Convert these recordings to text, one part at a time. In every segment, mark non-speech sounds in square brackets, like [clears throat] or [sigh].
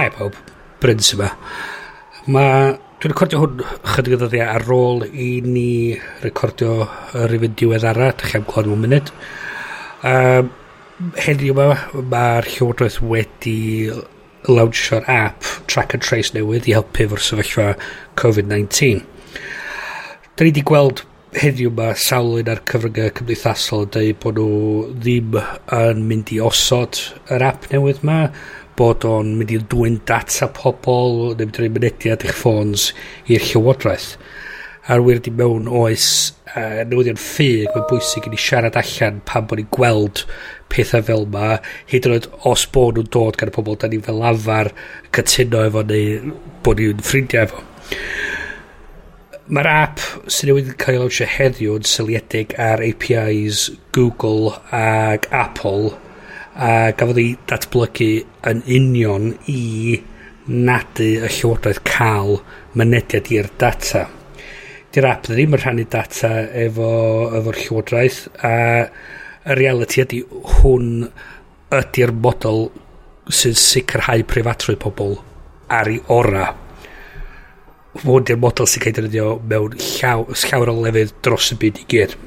Hi pawb, Bryns yma. Ma, dwi'n recordio hwn chydig o ddyddiau ar ôl i ni recordio yr un diwedd ara, dych chi am clod mewn munud. Um, heddiw yma, mae'r Llywodraeth wedi launcho'r app Track and Trace newydd i helpu efo'r sefyllfa COVID-19. Da ni wedi gweld heddiw yma sawl un ar cyfryngau cymdeithasol yn dweud bod nhw ddim yn mynd i osod yr app newydd yma bod o'n mynd i dwy'n data pobl, neu mynd i'n mynediad eich ffôns i'r llywodraeth. A'r wir di mewn oes uh, newyddion ffug, mae'n bwysig i ni siarad allan pan bod ni'n gweld pethau fel yma, hyd yn oed os bod nhw'n dod gan y pobl, da ni fel afar cytuno efo neu bod ni'n ffrindiau efo. Mae'r app sy'n newid cael ei lawnsio heddiw yn syliedig ar APIs Google ac Apple – a gafodd ei datblygu yn union i nadu y llywodraeth cael mynediad i'r data. Di'r app ddim yn rhannu data efo, efo'r llywodraeth a y reality ydy hwn ydy'r model sy'n sicrhau preifatrwydd pobl ar ei ora. Hwn di'r model sy'n cael ei ddefnyddio mewn llaw, llawer o lefydd dros y byd i gyd.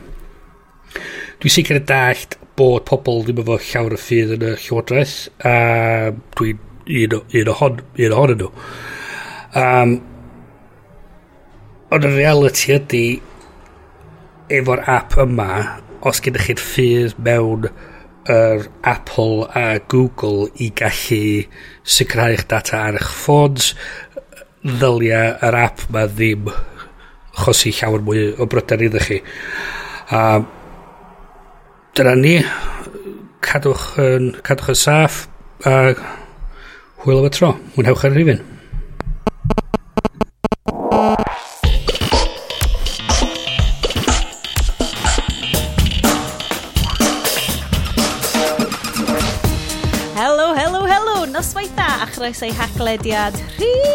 Dwi'n sicr yn dallt bod pobl ddim efo llawer o ffydd yn y llywodraeth. a dwi'n un, un, ohon, un ohonyn nhw. Um, ond y reality ydy, efo'r app yma, os gennych chi'r ffydd mewn yr Apple a Google i gallu sicrhau eich data ar eich ffons, ddylia yr app ma ddim chosi llawer mwy o bryder iddo chi. Um, dyna ni. Cadwch yn, cadwch yn saff a hwyl am y tro. Mwynhewch ar rifin. Helo, helo, helo! Noswaith a chroeso i haglediad rhif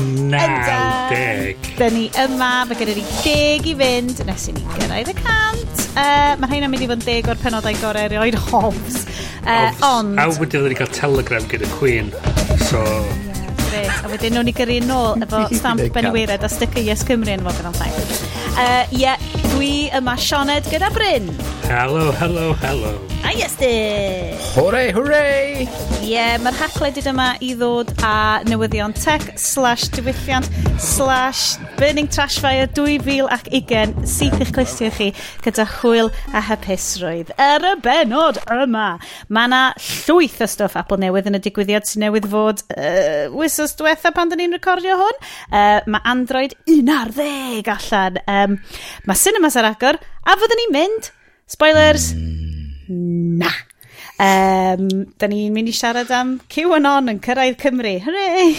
Naw deg. Da ni yma, mae gennym ni deg i fynd nes i ni gyrraedd y cant. Uh, mae rhain yn mynd i fod yn deg o'r penodau gorau erioed [laughs] Hobbs. Uh, ond... A wedyn ni cael telegram gyda Queen. So... Yes, a wedyn nhw'n i gyrru nôl efo stamp Beniwered a sticker Yes Cymru yn fo gyda'n ffaith. Uh, yeah, Dwi yma Sioned gyda Bryn. Hello, hello, hello. A Iestyn. Hwrei, hwrei. Ie, yeah, mae'r hachled yma i ddod a newyddion tech slash diwylliant slash burning trash fire 2020 syth i'ch clustio chi gyda chwyl a hapusrwydd. Er y benod yma, mae yna llwyth o stwff Apple newydd yn y digwyddiad sy'n newydd fod uh, wisos diwetha pan dyn ni'n recordio hwn. Uh, mae Android 11 allan. Um, mae Cinema mas ar agor, a fyddwn ni'n mynd, spoilers, na. Um, da ni'n mynd i siarad am QAnon yn cyrraedd Cymru. Hooray!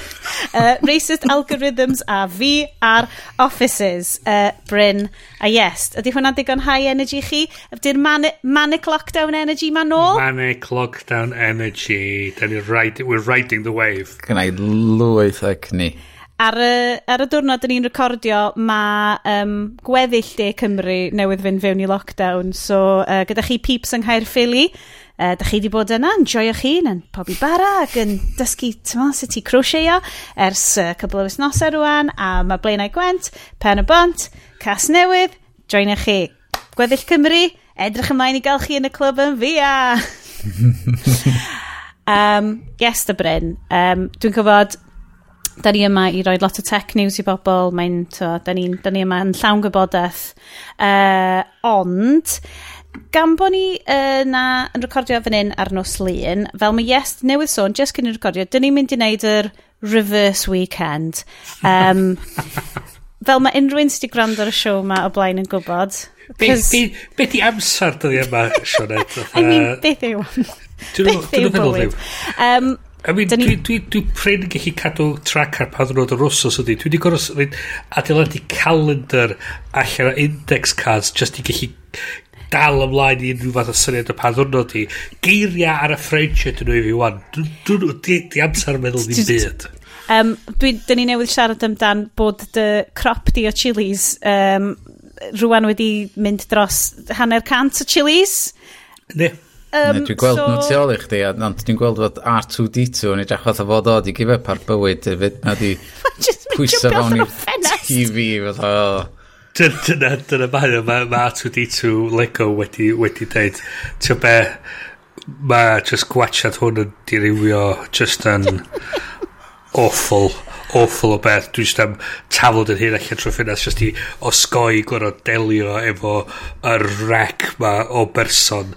[laughs] uh, racist algorithms a VR offices, uh, Bryn a Yes. Ydy hwnna digon high energy chi? Ydy'r mani manic lockdown energy ma'n ôl? Manic lockdown energy. Da ni ride, we're riding the wave. Gynna i lwyth ac ni. Ar y, ar y diwrnod yn ni'n recordio, mae um, gweddill De Cymru newydd fynd fewn i lockdown. So, uh, gyda chi peeps yng Nghaerffili, uh, da chi wedi bod yna, yn joio'ch hun, yn pobi bara, ac yn dysgu tyma sut i crwsieo ers uh, cybl o wisnosau rwan, a mae Blaenau Gwent, Pen y Bont, Cas Newydd, joinio'ch chi. Gweddill Cymru, edrych ymlaen i gael chi yn y clwb yn fia. um, yes, dy Bryn. Um, Dwi'n gwybod, da ni yma i roi lot o tech news i bobl. Mae'n, da ni, da ni yma yn llawn gwybodaeth. Uh, ond, gan bod ni yna uh, yn recordio fan hyn ar nos lun, fel mae Yes newydd sôn, just cyn i'n recordio, dyn ni'n mynd i wneud yr reverse weekend. Um, [laughs] fel mae unrhyw un sydd wedi gwrando ar y siow yma o blaen yn gwybod. Beth be, be di amser dyddi yma, Sionet? I mean, beth yw? Beth yw bywyd? meddwl, I mean, dwi, dwi, dwi prin yn gallu cadw trac ar pa ddwnod yr wrsos ydy. Dwi wedi gorfod mynd adeiladu calendar allan o index cards just i gallu dal ymlaen i unrhyw fath o syniad o pa ddwrnod i. Geiriau ar y ffrensio ydyn nhw i fi wan. Di amser meddwl ddim byd. Um, dwi, dyn ni newydd siarad amdan bod dy crop di o chilies um, rwan wedi mynd dros hanner cant o chilies. Ne. Um, dwi'n gweld so... nhw tu ôl i chdi, ond dwi'n gweld fod R2-D2 yn edrych fath o fod o di gifep ar bywyd, na di [laughs] pwysa fewn i'r TV, fath o. Dyna, dyna mae, mae, mae R2-D2 Lego wedi, wedi dweud, ti'n be, mae just gwachad hwn yn dirywio, just yn [laughs] awful awful o beth dwi jyst am taflod yn hyn allan trwy ffynast jyst i osgoi gorfod delio efo y rec ma o berson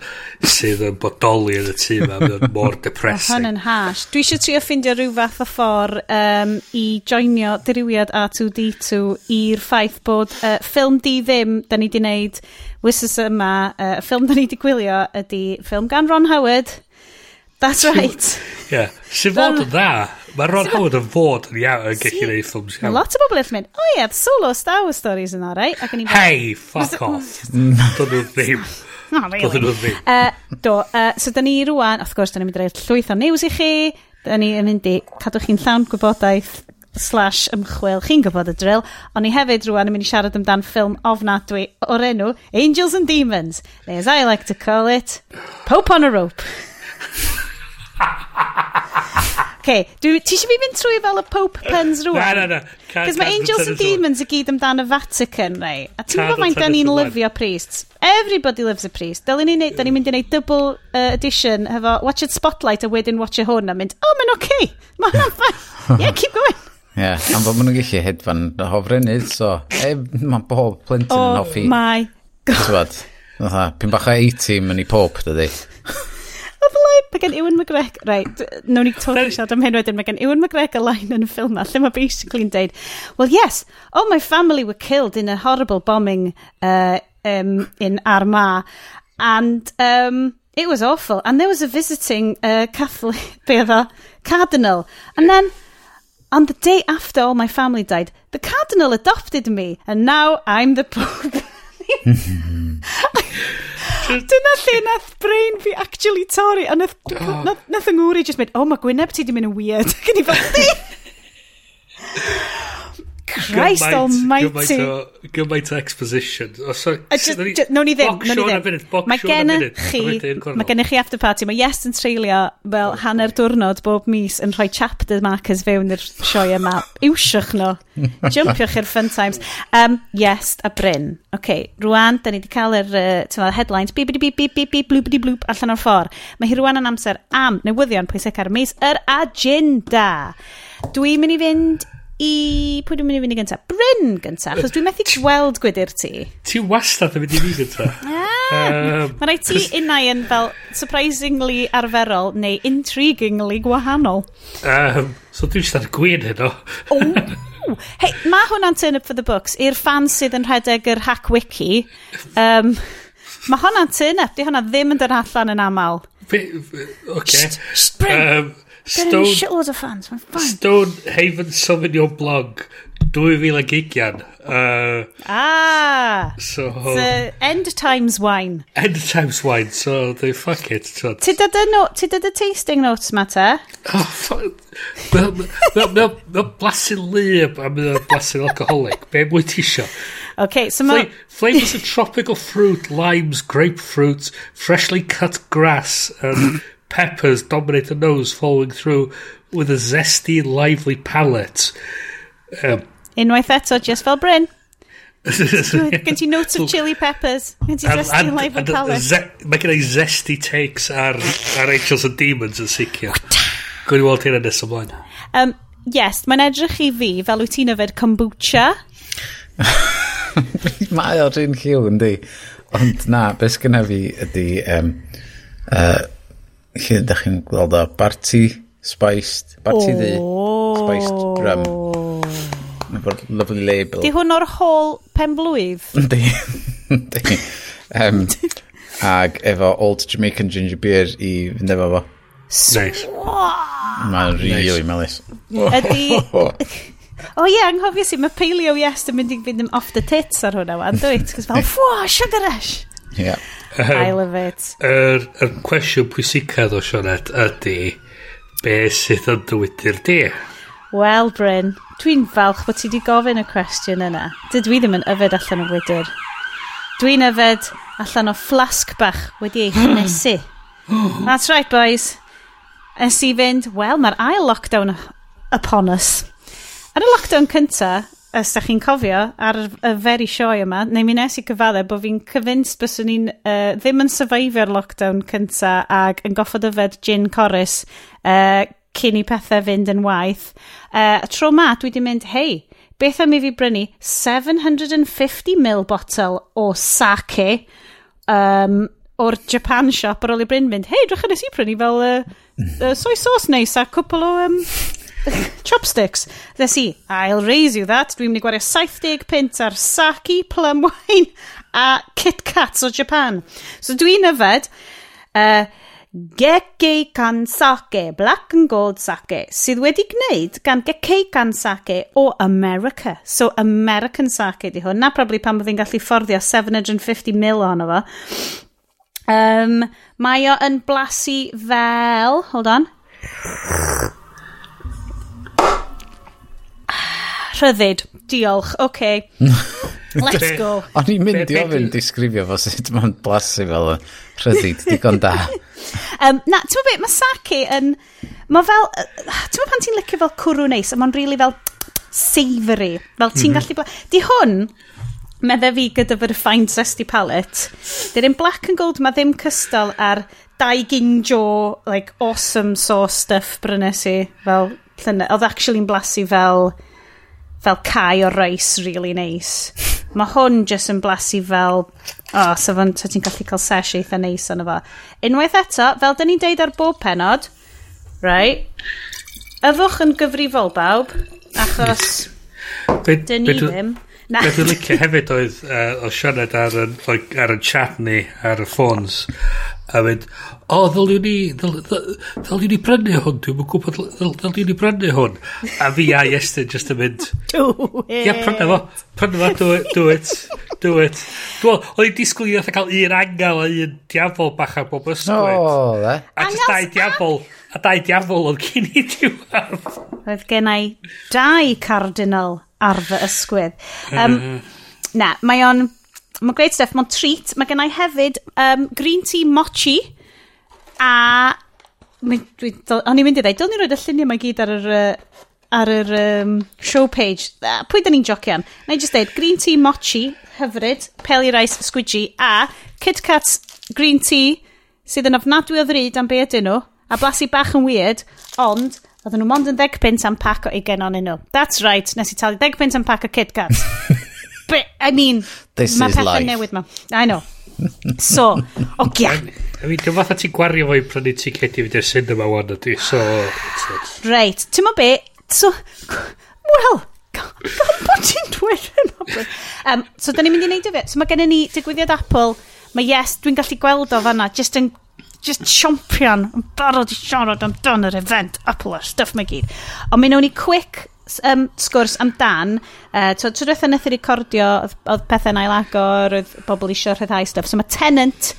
sydd yn bodoli yn y tŷ ma mae'n o'n mor [laughs] depressing hwn yn hash dwi eisiau trio ffindio rhyw fath o ffordd um, i joinio diriwiad R2D2 i'r ffaith bod uh, ffilm di ddim da ni di wneud wysus yma y uh, ffilm da ni di gwylio ydy ffilm gan Ron Howard That's right. [laughs] yeah. Sy'n fod yn dda. Mae Ron Howard yn fod yn iawn yn gallu gwneud ffilms iawn. Lot o bobl eithaf mynd, o oh ie, yeah, solo Star Wars stories yn arau. Hey, fuck off. [laughs] Mm. Doedd nhw ddim. No, really. Doedd nhw ddim. Eh, do, eh, so da ni rwan, of course, da ni'n mynd i roi'r llwyth o news i chi. Da ni'n mynd i cadw chi'n llawn gwybodaeth slash ymchwil, chi'n gwybod y drill, ond ni hefyd rwan yn mynd i siarad amdan ffilm ofnadwy o'r enw Angels and Demons, neu as I like to call it, Pope on a Rope. [laughs] Okay, ti eisiau fi fynd trwy fel y Pope Pens rwan? Na, na, na. Cos mae Angels and Demons y gyd amdano Vatican, rei. A ti'n gwybod mae'n da ni'n lyfio priests. Everybody loves a priest. Dylen ni wneud, da ni'n mynd i wneud double uh, edition hefo Watch It Spotlight a wedyn Watch It Hwn a mynd, oh, mae'n oce. Okay. Mae hwnna'n ffaith. Yeah, keep going. Ie, yeah, am fod maen nhw'n gallu hedfan hofrennydd, so e, mae bob plentyn yn oh hoffi. Oh my god. Ti'n bod, pyn bach o 80 mynd i pob, dydy mae gen Ewan McGregor, right, nawn ni totally right. siarad am hyn wedyn, mae gen Ewan McGregor line yn y ffilm ma, lle mae basically'n deud, well yes, oh my family were killed in a horrible bombing uh, um, in Armagh, and um, it was awful, and there was a visiting uh, Catholic, [laughs] be cardinal, and then... On the day after all my family died, the cardinal adopted me, and now I'm the pope. [laughs] [laughs] Dyna lle nath brain fi actually torri. A nath, oh. nath, nath yng Ngwri just mynd, oh, mae Gwyneb ti di mynd yn weird. [laughs] Gyn i fel, Christ almighty. Gymaint o, gymaint o exposition. O, so, Nawn ni ddim. Box Sean am funud. Mae gen chi, mae gen chi after party. Mae Yes yn treulio fel oh, hanner diwrnod bob mis yn rhoi chapter markers fewn i'r sioe yma. [laughs] Iwsiwch nhw. Jumpiwch i'r fun times. Um, yes a Bryn. Ok, rwan, da ni wedi cael yr uh, headlines. Bip, bip, bip, bip, bip, blwb, bloop, allan o'r ffordd. Mae hi rwan yn amser am newyddion pwysig ar mis yr agenda. Dwi'n mynd i fynd i... Pwy dwi'n mynd i fynd i gyntaf? Bryn gyntaf, achos dwi'n methu gweld gwydyr ti. Ti wastad yn mynd i fi gyntaf. um, [laughs] Mae rai ti unau yn fel surprisingly arferol neu intriguingly gwahanol. Um, so dwi'n siarad gwyn heno. o, Hei, mae hwnna'n turn up for the books i'r fan sydd yn rhedeg yr hack wiki. Um, mae hwnna'n turn up, di hwnna ddim yn dod allan yn aml. Be, fe, okay. Shh, shh, Bryn! Um, Stone, shitloads of fans, mae'n fine. Stonehaven Sauvignon Blanc 2020. Uh, Ah, so, the end times wine. end times wine, so they fuck it. So, Ti dod y, no, ti dod y tasting notes ma te? oh, fuck. Mae'n blasu lyb a mae'n blasu alcoholic. Be mwy ti isio? Okay, so mae... Fla- Flavors of tropical fruit, limes, grapefruit, freshly cut grass, and [laughs] peppers dominate the nose, following through with a zesty, lively palate. Um, Unwaith eto, just fel Bryn. [laughs] Gen ti notes of chili peppers. Gen ti zesty and, lively palate. Mae gen i zesty takes ar, ar Angels and Demons yn sicr. Gwyd i weld hynna nes ymlaen. Um, yes, mae'n edrych i fi fel wyt ti'n yfed kombucha. [laughs] mae o'r un lliw, yndi. Ond na, beth sgynna fi ydy... Um, uh, lle da chi'n gweld o Barty, Spiced, Barty ddi, Spiced Drum. Efo'r lovely label. Di hwn o'r hôl pen blwydd? Di. Di. Um, ag efo Old Jamaican Ginger Beer i fynd efo fo. Nice. Mae'n rili nice. melus. Ydy... [laughs] O ie, anghofio si, mae Paleo Yes yn mynd i fynd yn off the tits ar hwnna wan, dwi'n, cos fel, [laughs] ffwa, sugar rush. Ie. Yeah. I love it. Yr er, er cwestiwn pwysicaf o Sionet ydy, be sydd yn dywydyr di? Wel, Bryn, dwi'n falch bod ti wedi gofyn y cwestiwn yna. Dydw i ddim yn yfed allan o wydyr. Dwi'n yfed allan o flasg bach wedi ei chynesu. [gasps] That's right, boys. Ys i fynd, wel, mae'r ail lockdown upon us. Yn y lockdown cynta, os da chi'n cofio, ar y very sioe yma, neu mi nes i gyfadde bod fi'n cyfyns bys ni'n uh, ddim yn syfeifio'r lockdown cynta ag yn goffod yfed gin corus uh, cyn i pethau fynd yn waith. Uh, tro ma, dwi wedi mynd, hei, beth am i fi brynu 750ml botel o sake um, o'r Japan shop ar ôl i Bryn mynd, hei, drwych nes i prynu fel uh, uh, soy sauce neis a cwpl o um, [laughs] Chopsticks. Ddes i, I'll raise you that. Dwi'n mynd i gwario 70 pint ar sake, plum wine a Kit Kats o Japan. So dwi'n yfed uh, Gekei Kansake, Black and Gold Sake, sydd wedi gwneud gan Gekei Kansake o America. So American Sake di hwn. Na probably pan bydd fi'n gallu fforddio 750ml ohono fo. Um, mae o yn blasu fel... Hold on. Rhyddid. Diolch. Oce. Okay. [laughs] Let's go. O'n i'n mynd i ofyn disgrifio fo sut mae'n blasu fel y rhyddid digon da. [laughs] um, na, ti'n beth, mae sake yn... Mae fel... Ti'n pan ti'n licio fel cwrw neis, a mae'n rili really fel savoury. Fel ti'n mm -hmm. gallu... Di hwn, medde fi gyda fy refined zesty palette. dyn yn black and gold mae ddim cystal ar dau ginjo, like, awesome sauce stuff brynes i. Fel, llynau. Oedd actually'n blasu fel fel cae o reis really. Nice. Mae hwn jyst yn blasu fel, o, oh, so fan, so ti'n gallu cael sesh eitha neis nice ond efo. Unwaith eto, fel dyn ni'n deud ar bob penod, right, yfwch yn gyfrifol bawb, achos dyn ni ddim. Na. Beth dwi'n licio hefyd oedd uh, o siarad ar, ar, ar y chat ni, ar y ffôns, a mynd, o, oh, ddyliwn ni, ddyl, ddyliwn ni brynu hwn, dwi'n mwyn gwybod, ddyliwn ni brynu hwn. A fi a Iestyn just yn mynd, [laughs] do it. Ia, prynu fo, prynu fo, do it, do it, do it. Dwi'n oedd i'n disgwyl i ddod cael un angel a un diafol bach ar bob ysgwyd. O, dde. A just dau diafol, a dau diafol oedd gen i diwedd. Roedd gen i dau cardinal ar fy ysgwydd. Um, [laughs] na, mae o'n mae'n great stuff. Mae'n treat. Mae gennau hefyd um, green tea mochi a... O'n i'n mynd i ddweud, dylwn i roed y lluniau mae gyd ar yr, uh, ar yr um, show page. Uh, pwy da ni'n jocio am? Na i just dweud, green tea mochi, hyfryd, peli rice squidgy a Kit Kats green tea sydd yn ofnadwy o ddrud am be ydyn nhw a blasu bach yn weird, ond oedden nhw mond yn 10 pint am pac o 20 onyn nhw. That's right, nes i talu 10 pint am pac o Kit Kats. [laughs] But, I mean, This mae is pethau life. newydd ma. I know. So, [laughs] o gia. I mean, dyma fatha ti'n gwario fo i prynu ticedi fydd i'r cinema wan ydy, so... it's- it's- Reit, ti'n mo be? So, wel, gan bod ti'n dweud yma. Um, so, da ni'n mynd i wneud o fe. So, mae gennym ni digwyddiad Apple. Mae yes, dwi'n gallu gweld o fanna, just yn just champion, yn barod i siarad amdan yr event Apple a'r stuff mae gyd ond mi wnawn ni quick um, sgwrs amdan, uh, so trwy dweud wnaeth i recordio, oedd, oedd pethau'n ail agor, oedd bobl eisiau rhyddhau stuff. So mae Tenant,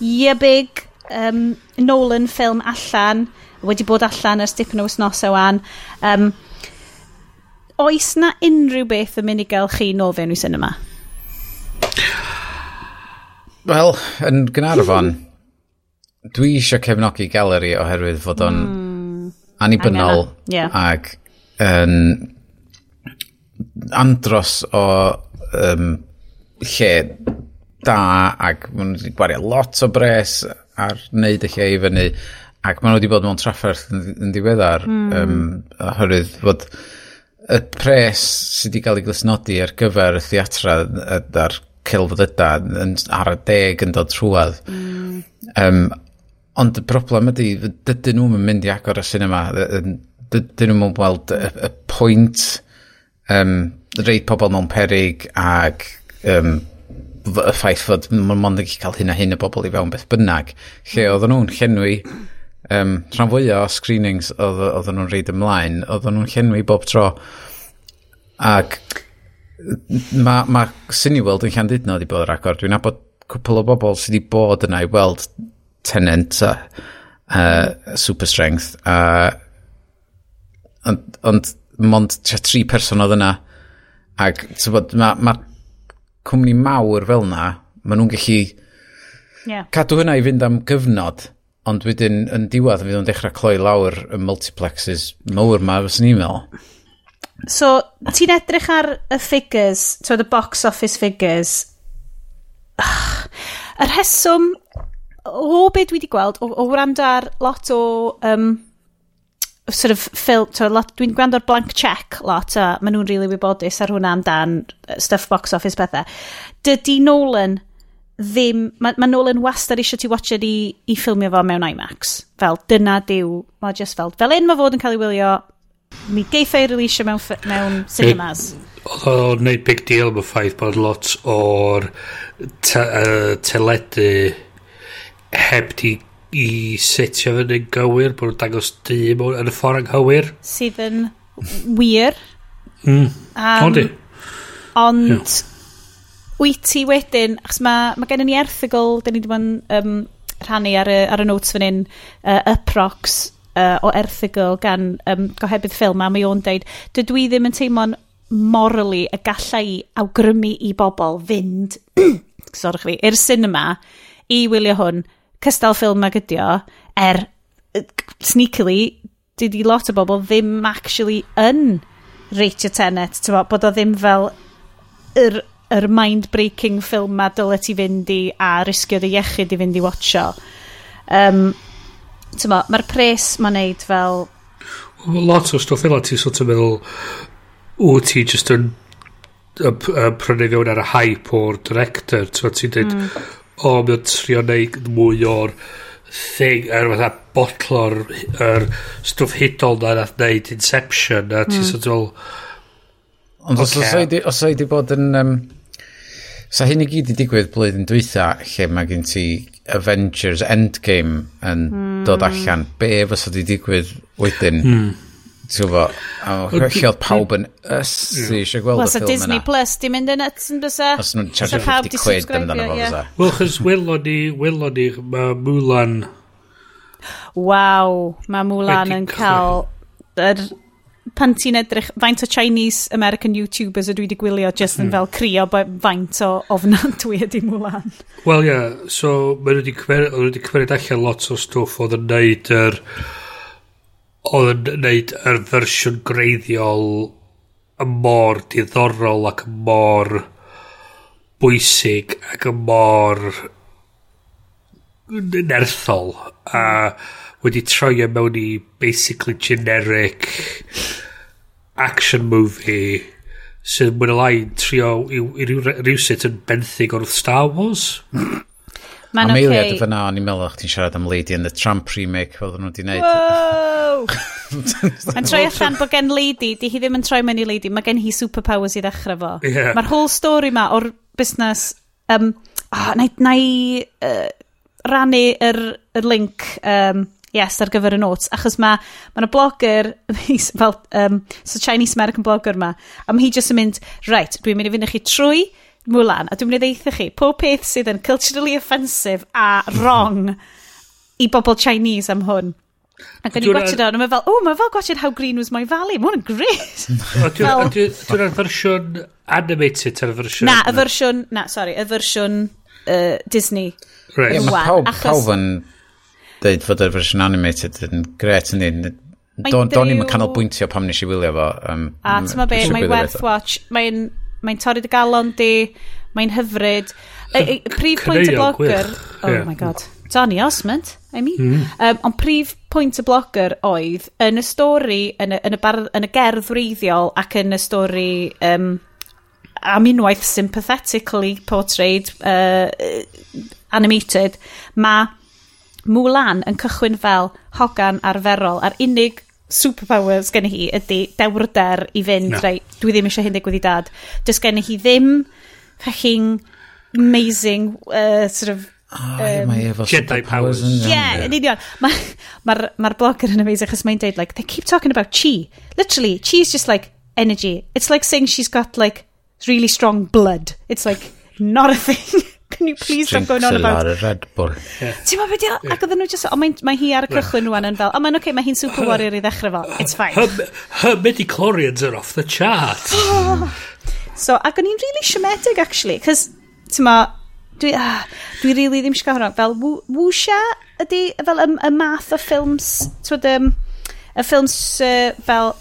iebig um, Nolan ffilm allan, wedi bod allan ers dipyn o wythnosau wan. Um, oes na unrhyw beth yn mynd i gael chi nôl fewn i cinema? Wel, yn Gynarfon, dwi eisiau cefnogi galeri oherwydd fod o'n mm, annibynnol yeah. ag yn andros o um, lle da ac maen nhw wedi gwario lot o bres ar wneud y lle i fyny ac maen nhw wedi bod mewn trafferth yn, yn ddiweddar mm. um, oherwydd fod y pres sydd wedi cael ei glesnodi ar gyfer y theatra a'r celfyddyda yn ar y deg yn dod trwad. Mm. Um, ond y broblem ydy, dydyn nhw'n mynd i agor y cinema yn dyn nhw'n gweld y, y pwynt um, reid pobl mewn perig ac um, y ffaith fod mae'n mond yn cael hyn a hyn y bobl i fewn beth bynnag. Lle oedden nhw'n llenwi um, rhan fwyaf o screenings oedden nhw'n reid ymlaen oedden nhw'n llenwi bob tro. Ac mae ma Cineworld yn Llandudno wedi bod yr agor. Dwi'n abod cwpl o bobl sydd wedi bod yna i weld Tenant a uh, Super Strength a uh, ond, ond mond tri person oedd yna. Ac tybod, mae ma cwmni mawr fel yna maen nhw'n gallu yeah. cadw hynna i fynd am gyfnod ond wedyn yn diwedd fydd nhw'n dechrau cloi lawr y multiplexes mawr ma fes ni'n meddwl. So, ti'n edrych ar y figures, so the box office figures, [sighs] Yr rheswm o beth dwi wedi gweld, o, o wrando ar lot o um, sort of ffil, to, lot, dwi'n gwrando'r blank check lot, a maen nhw'n really wybodus ar hwnna amdan stuff box office pethau. Dydy Nolan ddim, mae ma Nolan wastad eisiau ti watcher i, i ffilmio fo mewn IMAX. Fel dyna diw, mae just fel, fel un mae fod yn cael ei wylio, mi geitha ei releasio mewn, mewn cinemas. Oedd o'n neud big deal am y ffaith bod lot o'r te, uh, teledu heb di i setio fy'n yn gywir, bod nhw'n dangos dîm yn y ffordd anghywir. Sydd yn wir. Mm. Um, Ondi. Ond, wyt ti wedyn, achos mae ma gen i ni erthigol, dyn ni wedi bod yn um, rhannu ar y, ar y notes fan hyn, uh, Uprox, uh, o erthigol gan um, gohebydd ffilm, a mae o'n deud, dydw i ddim yn teimlo'n morally y gallai awgrymu i bobl fynd, [clears throat] sorwch fi, i'r cinema i wylio hwn cystal ffilm ag ydi o, er sneakily, dydy lot o bobl ddim actually yn reitio tenet, ti'n bod bod o ddim fel yr, yr mind-breaking ffilm ma dyle ti fynd i a risgio dy iechyd i fynd i watcho. Um, ti'n bod, mae'r pres ma'n neud fel... Lot o stwff fel ti sort of meddwl, wyt ti just yn prynu fewn ar y hype o'r director, ti'n ti'n dweud, mm o, mae o'n trio neud mwy o'r thing, er fatha botlo'r er, stwff hudol na nath neud Inception, a ti'n mm. sort of Ond os oes wedi bod yn... Um, sa hyn i gyd i digwydd blwyddyn dwytha, lle mae gen ti Avengers Endgame yn mm. dod allan, be fysa wedi digwydd wedyn? Mm. Ti'n gwybod, oedd pawb yn ysu eisiau gweld y ffilm yna. Disney Plus, di mynd yn nuts yn bysa? Os nhw'n charge 50 quid amdano fo bysa. Wel, chys welon ni, welon ni, mae Mulan... Waw, mae Mulan yn cael... Er, pan ti'n edrych, faint o Chinese American YouTubers ydw i wedi gwylio just yn hmm. fel crio faint o ofnadwy ydi Mulan. Wel, ie, yeah, so maen nhw wedi cymryd allan lot o stwff oedd yn neud yr... Er, oedd yn neud yr fersiwn greiddiol mor diddorol ac mor bwysig ac mor nerthol a wedi troi e mewn i basically generic action movie sydd mwyn y lai trio i, i, i rhywsut yn benthyg o'r Star Wars. Mae'n oce. Amelia, okay. fyna, o'n i'n meddwl o'ch ti'n siarad am Lady and the Tramp remake fel nhw wedi wneud. [laughs] Mae'n troi allan bod gen Lady, di hi ddim yn troi mewn i Lady, mae gen hi superpowers i ddechrau fo. Yeah. Mae'r whole story ma o'r busnes... Um, oh, na, na i uh, rannu yr, yr link um, yes, ar gyfer y notes, achos mae ma blogger, [laughs] fel, um, so Chinese American blogger ma, a mae hi jyst yn mynd, right, dwi'n mynd i fynd i chi trwy Mulan, a dwi'n mynd i ddeitha chi, pob peth sydd yn culturally offensive a wrong i bobl Chinese am hwn. Ac o'n i'n gwachod o, a mae fel, o, mae fel gwachod How Green Was My Valley, mae hwn yn gris. Dwi'n ar fersiwn animated ar y fersiwn? Na, y fersiwn, na, sorry, y fersiwn uh, Disney. Right. Yeah, mae pawb, pawb yn dweud fod y fersiwn animated yn gret yn un. Do'n i'n canolbwyntio pam nes i wylio fo. Um, a ti'n ma be, mae werth watch, mae'n mae'n torri dy galon di, mae'n hyfryd. Y e, prif pwynt y blogger... Oh yeah. my god. Donny Osmond, I mean. Mm. Um, ond prif pwynt y blogger oedd yn y stori, yn y, yn y, bar, yn y gerdd wreiddiol ac yn y stori um, am unwaith sympathetically portrayed, uh, animated, mae Mulan yn cychwyn fel hogan arferol a'r unig superpowers sgen hi ydy dewrder i fynd, no. right, dwi ddim eisiau hyn digwydd i dad. Does gen hi ddim fucking amazing uh, sort of Oh, um, mae efo Jedi powers. yeah, yn union. Mae'r ma, ma blogger yn amazing achos mae'n deud, like, they keep talking about chi. Literally, chi is just like energy. It's like saying she's got, like, really strong blood. It's like, not a thing. [laughs] can you please stop going on about... ar y Red Bull. Ti'n ma beth ac oedden nhw just, o mae, mae hi ar y cychwyn rwan yn fel, o mae'n oce, okay, mae hi'n super warrior i ddechrau fo, it's fine. Her, her midichlorians are off the chart. [gasps] so, ac o'n i'n really siomedig, actually, cos, ti'n ma, dwi, ah, dwi really ddim siarad hwnna, fel Wusha ydy, fel y, y math o ffilms, twyd, um, y ffilms uh, fel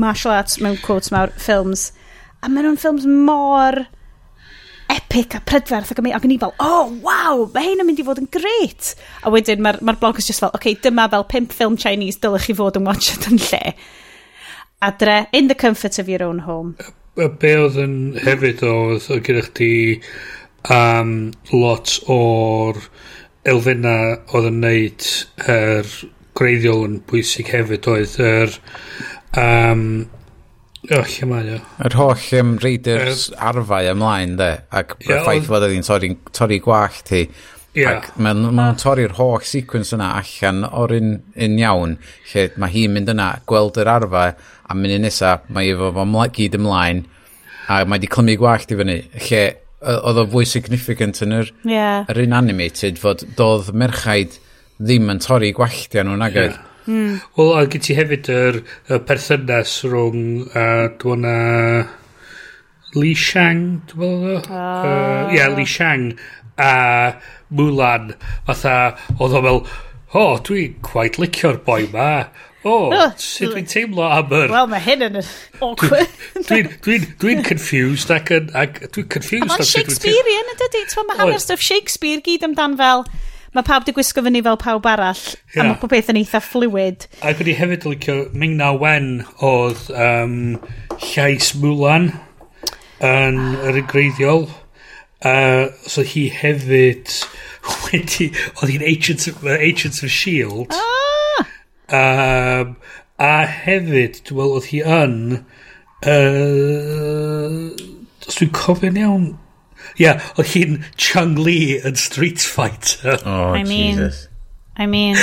martial arts mewn quotes mawr, ffilms, a maen nhw'n ffilms mor epic a prydferth ac ac o'n i fel, oh, wow, mae hyn yn mynd i fod yn greit. A wedyn mae'r ma, blog is just fel, okay, dyma fel pimp ffilm Chinese dylech chi fod yn watched yn lle. Adre, in the comfort of your own home. A be oedd yn hefyd oedd, oedd gyda chdi um, lot o'r elfenna oedd yn neud yr er, greiddiol yn bwysig hefyd oedd yr er, um, O, lle mae o. Yr holl um, reidr er, arfau ymlaen, de. Ac y yeah, ffaith fod ydy'n torri, torri gwallt ti. Yeah. Ac mae'n ma torri'r holl sequence yna allan o'r un, un iawn, lle mae hi'n mynd yna, gweld yr arfa, a mynd i nesa, mae efo fo gyd ymlaen, a mae di clymu gwallt i fyny, lle oedd o fwy significant yn yr, yeah. yr un animated, fod doedd merchaid ddim yn torri gwalltia nhw'n agedd. Yeah. Mm. Wel, a gyd ti hefyd yr, y perthynas rhwng, a dwi'n na... Li Shang, dwi'n meddwl? Ah. Ie, uh, uh, yeah, Li Shang a Mulan. Fatha, oedd o fel, o, oh, dwi'n quite licio'r boi ma. O, [laughs] oh, sut dwi'n teimlo am yr... Wel, mae hyn yn awkward. Dwi'n dwi, dwi, confused ac yn... Ac, dwi'n confused. Mae'n Shakespearean, ydy? Ti'n mae hanner stuff Shakespeare gyd amdan fel mae pawb di gwisgo fyny fel pawb arall, yeah. a mae pob beth yn eitha fluid. A gwni hefyd licio, Mingna Wen oedd um, llais Mulan yn ah. yr ygreiddiol Uh, so hi hefyd wedi, oedd hi'n Agents, uh, Agents of S.H.I.E.L.D. Ah! Um, a hefyd, dwi'n meddwl, oedd hi yn... Uh, os dwi'n cofio'n iawn, yeah, o hi'n Chung Lee yn Street Fighter. [laughs] Oh, I mean, Jesus. I mean,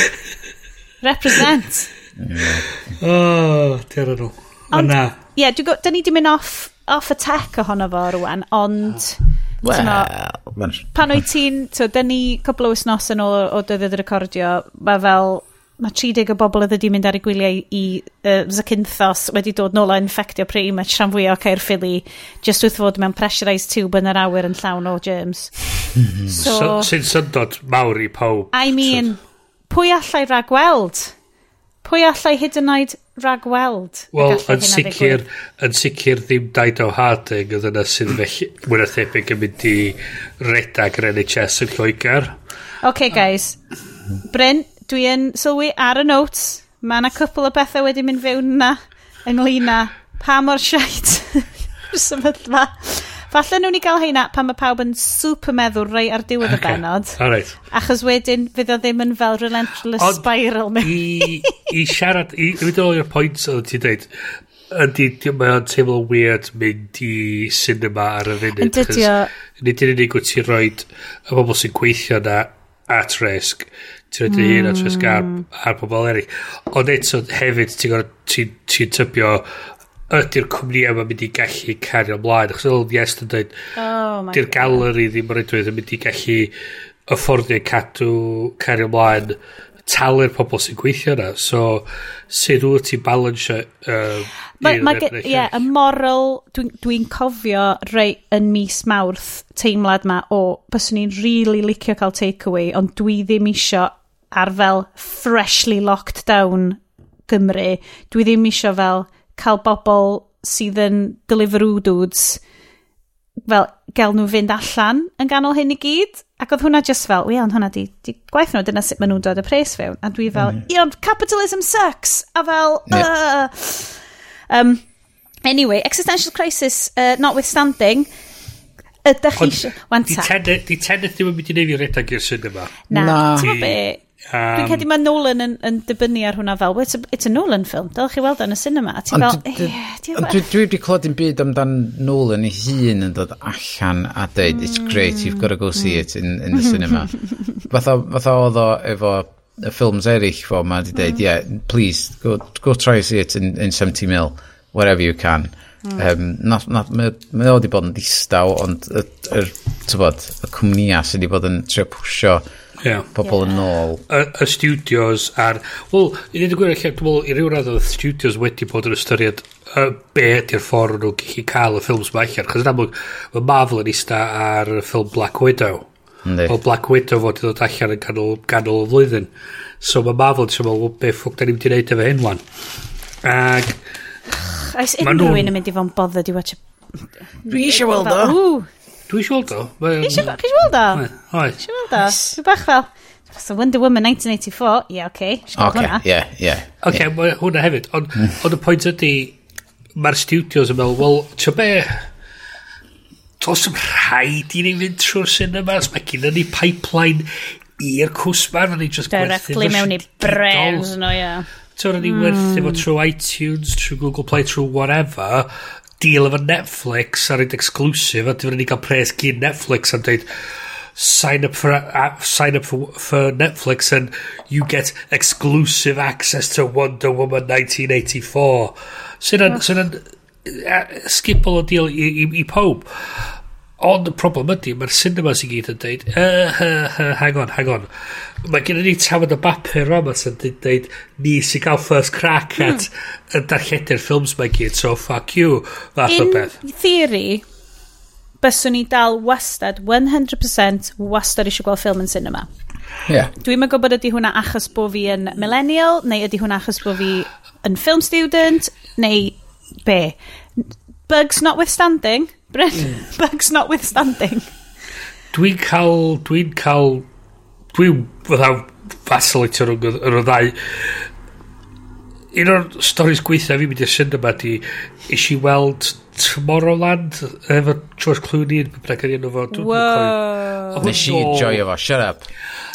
represent. yeah. Oh, dyr nhw. Ond, na. Ie, yeah, da ni di mynd off, off y tech ohono fo rwan, ond... Well, no, pan wyt ti'n, so, da ni cwbl o wythnos yn ôl o dyddiad y recordio, mae fel mae 30 o bobl oedd wedi mynd ar eu gwyliau i uh, Zacynthos wedi dod nôl a infectio prim a rhan fwyaf o Caerffili just wrth fod mewn pressurised tube yn yr awyr yn llawn o germs. [laughs] so, so Sy'n syndod mawr i pawb. I mean, pwy allai ragweld? Pwy allai hyd yn oed ragweld? Wel, yn sicr, yn sicr ddim daid o Harding oedd yna sydd felly mwyn thebyg yn mynd i redag yr NHS yn Lloegr. OK, guys. Bryn, dwi yn sylwi ar y notes, mae yna cwpl o bethau wedi mynd fewn yna ynglyn â pa mor siait yw'r [laughs] sefyllfa. Falle nhw'n i gael heina pan mae pawb yn super meddwl rei ar diwedd okay. y benod. Right. Achos wedyn fydd o ddim yn fel relentless Ond spiral. mewn. I, I siarad, i, i fynd o'r pwynt oedd ti'n dweud, ydy, mae o'n teimlo weird mynd i cinema ar y funud. Yn dydio. Nid yn unig wyt ti'n rhoi y bobl sy'n gweithio na at risk ti'n edrych mm. hun a trwy hmm. sgar ar pobl eraill. Ond eto hefyd, ti'n gorau, ti'n ti tybio, ydy'r cwmni yma mynd i gallu cario ymlaen. Achos oedd yes yn dweud, oh, di'r galeri ddim yn rhaid yn mynd i gallu afforddio cadw cario ymlaen talu'r pobl sy'n gweithio yna. So, sut wyt ti'n balansio... Um, Ie, y moral, dwi'n dwi, dwi cofio rei yn mis mawrth teimlad ma o, byswn i'n really licio cael takeaway, ond dwi ddim isio ar fel freshly locked down Gymru. Dwi ddim isio fel cael bobl sydd yn Deliveroo dudes fel gael nhw fynd allan yn ganol hyn i gyd. Ac oedd hwnna just fel, wel, hwnna di, di gwaith nhw, dyna sut maen nhw'n dod y pres fewn. A dwi fel, mm. ion, capitalism sucks! A fel, yeah. uh. um, Anyway, existential crisis uh, notwithstanding, ydych chi eisiau... Di teneth ddim yn mynd i neud fi redag i'r cinema. Na, na. ti'n be, Um, Dwi'n cedi mae Nolan yn, yn dibynnu ar hwnna fel, it's a, it's a Nolan film, dylch chi weld yn y cinema. A ti'n fel, ie, Dwi wedi clod yn byd amdan Nolan ei hun yn dod allan a dweud, it's great, you've got to go see it in, in the mm. cinema. [laughs] fatha oedd o efo y ffilms eraill fo ma wedi dweud, mm. yeah, please, go, go try see it in, in 70 mil, wherever you can. Um, Mae o wedi bod yn distaw, ond y, y, y, y cwmnïa sydd wedi bod yn trio pwysio yeah. pobl yn ôl. Y, y studios ar... Wel, i ddweud y gwir allan, dwi'n meddwl, i ryw radd oedd studios wedi bod yn ystyried uh, be ydy'r ffordd nhw'n gallu cael y ffilms yma allan. Chos yn amlwg, mae Marvel yn eista ar y ffilm Black Widow. Ynddi. O Black Widow fod i ddod allan yn ganol, ganol y flwyddyn. So mae Marvel yn meddwl, be ffwc da ni'n mynd i wneud efo hyn wan. Ac... Oes unrhyw un yn mynd i fo'n bothered i watch Dwi eisiau weld o. Dwi eisiau weld o. Chi eisiau weld o? Oes. Eisiau weld o? Dwi bach fel... So Wonder Woman 1984, ie, yeah, oce. Okay. Oce, ie, ie. Oce, mae hwnna hefyd. Ond hmm. on y pwynt ydy, mae'r studios yn meddwl, wel, ti'n be, dos ym rhaid i ni fynd trwy'r cinemas, mae gyda ni pipeline i'r cwsmar, fe ni just gwerthu. Directly mewn i brews, no, ie. Yeah. So, ni mm. werthu fo hmm. trwy iTunes, trwy Google Play, trwy whatever, deal efo Netflix ar rhaid exclusive a dwi'n rhaid i gael pres gyn Netflix a dweud sign up for uh, sign up for, for Netflix and you get exclusive access to Wonder Woman 1984 sy'n so, oh. skip skipol o deal i, i, i pob Ond y problem ydy, mae'r cinema sy'n gyd yn dweud, uh, eh, uh, uh, hang on, hang on. Mae gen i ni tafod y bapur yma sy'n dweud, ni sy'n cael first crack hmm. at mm. y darlledu'r ffilms mae gyd, so fuck you, fath o beth. In theory, byswn ni dal wastad, 100% wastad eisiau gweld ffilm yn cinema. Yeah. Dwi'n meddwl bod ydy hwnna achos bod fi yn millennial, neu ydy hwnna achos bod fi yn film student, neu be. Bugs notwithstanding, Bryn, mm. [laughs] bugs notwithstanding. Dwi'n cael, dwi'n cael, dwi'n fydda vacillator rhwng y ddau. Un o'r storys gweithio fi mynd i'r cinema di, is i weld Tomorrowland efo George Clooney yn bynnag yn enw fo. Nes i joio fo, shut up.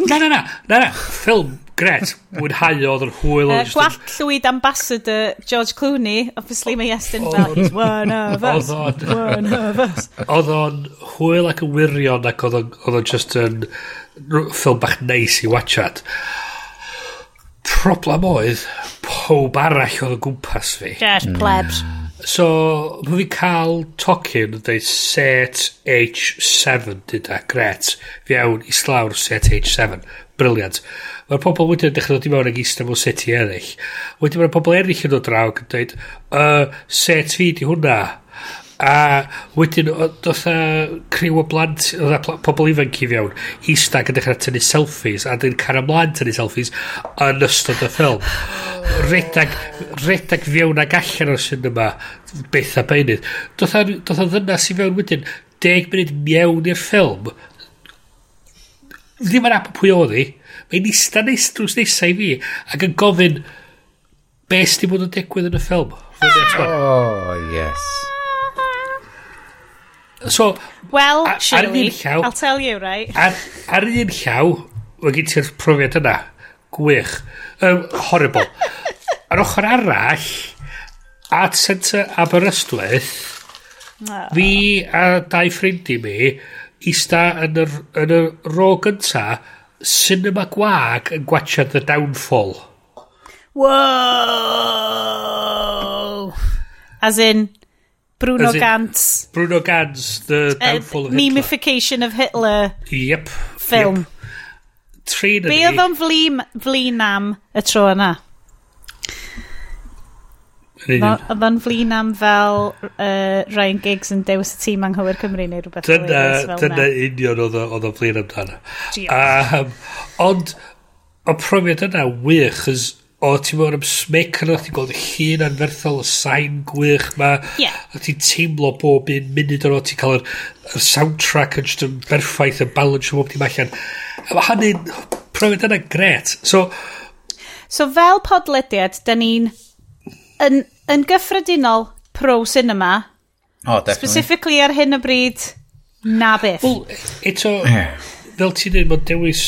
Na, na, na, na, na, ffilm Gret, mwynhau oedd yr hwyl. Uh, Gwallt llwyd ambassador George Clooney, obviously mae Iestyn fel, he's one of [laughs] us, oedd on, one of us. Oedd o'n hwyl ac yn wirion ac oedd o'n just yn ffilm bach neis i watchat. Problem oedd, pob arall oedd o gwmpas fi. Just hmm. plebs. So, mae fi cael tocyn yn dweud set H7 dyda, gret. Fi iawn i slawr set H7. Briliant. Briliant Mae'r pobl wedyn yn dechrau dod i mewn ag eistedd mewn seti eraill. Wedyn mae'r pobl eraill yn dod draw ac yn dweud, uh, set fi di hwnna. A wedyn, doedd a criw o blant, oedd a pobl ifanc i fewn, eistedd yn dechrau tynnu selfies, a dyn car ymlaen tynnu selfies yn ystod y ffilm. Redag, redag fewn ag allan o'r cinema, beth a beinydd. Doedd a e ddynas i fewn wedyn, deg munud mewn i'r ffilm, ddim yn apod pwy oedd hi, Mae'n eista neis drws nesa i fi ac yn gofyn be sydd bod yn digwydd yn y ffilm. Oh, yes. So, well, a, surely, llaw, I'll tell you, right? Ar, ar un llaw, mae gen ti'r profiad yna. Gwych. Um, horrible. [laughs] ar ochr arall, at Centre Aberystwyth, no. fi a dau ffrindu mi, ista yn y, yn y ro gynta, cinema gwag yn gwachio The Downfall. Wow! As in, Bruno As in, Gantz. Bruno Gantz, The uh, Downfall of Hitler. Memification of Hitler. Yep. Film. Yep. Trin Be oedd o'n flin, flin am y tro yna? Oedd o'n flin am fel uh, Ryan Giggs yn dewis y tîm anghywir Cymru neu rhywbeth. Dyna, e, dyna union oedd o'n flin amdano. Um, ond, o profiad yna wych, chys o ti'n mewn am smec yna, ti'n gweld llun anferthol, y sain gwych ma, yeah. a ti'n teimlo bob un munud o'n ti'n cael yr, yr soundtrack yn just yn berffaith, y balance o bob dim allan. A mae hynny'n profiad yna gret. So, so fel podlediad, da ni'n yn, yn gyffredinol pro cinema. Oh, definitely. Specifically ar hyn o bryd, na beth. Well, eto, fel ti'n dweud, mae'n dewis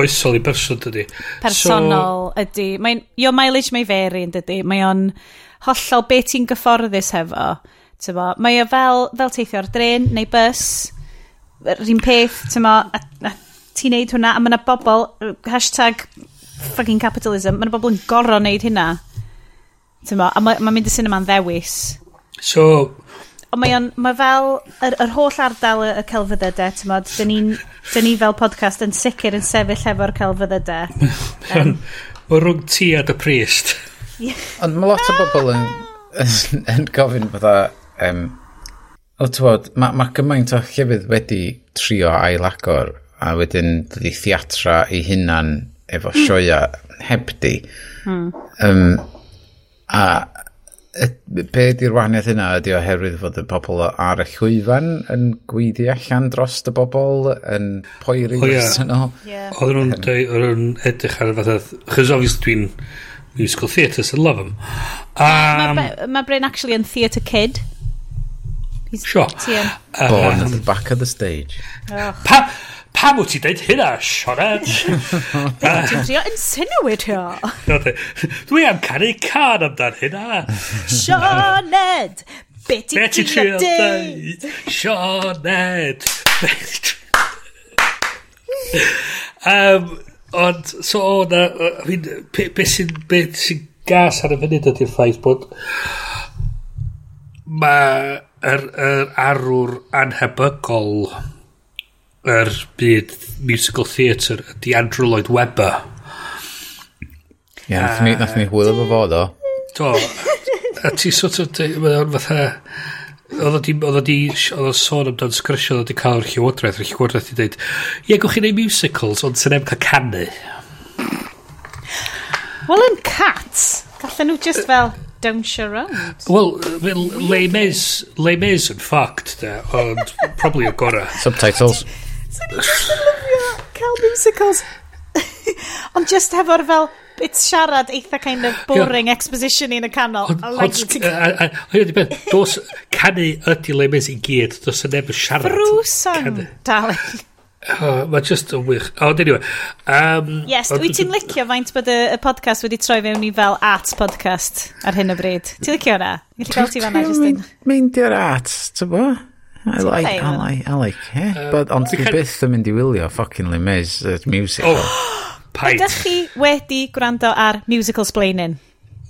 oesol i berson, dydy. Personol so, ydy. Mae'n, your mileage may vary, yn dydy. Mae o'n hollol beth ti'n gyfforddus hefo. Tyfo. Mae o fel, fel teithio ar dren neu bus, yr un peth, tyfo, a, a ti'n neud hwnna, a mae yna bobl, hashtag fucking capitalism, mae yna bobl yn gorau neud hynna. Tyma, a mae'n ma mynd y cinema'n ddewis. So... Ond mae, on, mae fel yr, yr holl ardal y celfyddydau, ti'n modd, dyn ni, dyn ni fel podcast yn sicr yn sefyll efo'r celfyddydau. [laughs] um, mae rhwng ti a dy priest. Ond mae lot o bobl yn, yn, yn gofyn fydda... Um, o, ti'n mae ma gymaint o llefydd wedi trio ailagor a wedyn dydi theatra i hunan efo sioia [laughs] heb di. Mm. Um, A y, be di'r wahaniaeth yna ydy oherwydd fod y pobl ar y llwyfan yn gweiddi allan dros y bobl yn poeri oh, yeah. yeah. Oedden nhw'n edrych ar y fath chys obviously dwi'n musical theatre, so love them. Um, Mae ma Bryn actually yn theatre kid. He's sure. TM. Born um, at the back of the stage. Oh. Pa, Pam wyt ti'n deud hynna, Sionet? [laughs] Dwi'n trio insinuatio. [laughs] E. Dwi am canu can amdan hynna. Sionet! Be ti'n trio trio deud? Sionet! um, ond, so o'n... I mean, be sy'n be sy'n gas ar y funud ydy'r ffaith bod mae yr, yr arwr anhebygol yr byd musical theatre ydy Andrew Lloyd Webber. Ie, yeah, nath ni, nath ni hwyl efo fo, do. Do. A ti sort of, mae o'n fatha, oedd o oedd o sôn amdano'n sgrisio, oedd o cael o'r llywodraeth, o'r llywodraeth i dweud, ie, gwch chi'n ei musicals, ond sy'n em cael canu. Wel, yn cats, gallen nhw just fel dawnsio round. Wel, Le Mis, Le Mis yn fucked, da, ond probably o gorau. Subtitles. Sa'n i just yn lyfio cael musicals. [laughs] Ond just hefo'r fel, it's siarad eitha kind of boring yeah. exposition yn y canol. Hynny di beth, dos canu ydy lemys i gyd, dos yn neb yn siarad. Frwson, darling. Oh, Mae just yn wych. Ond anyway. Um, yes, wyt ti'n licio faint bod y, y podcast wedi troi fewn i fel art podcast ar hyn o bryd? Ti'n licio hwnna? Gallu gweld ti fanna, Justine? Meindio'r art, ti'n bo? I like, I like, I like, yeah. Um, But, ond dwi byth yn mynd i wylio fucking Les Mis, uh, musical. Oh, [gasps] paid. Ydych chi wedi gwrando ar musical splaining?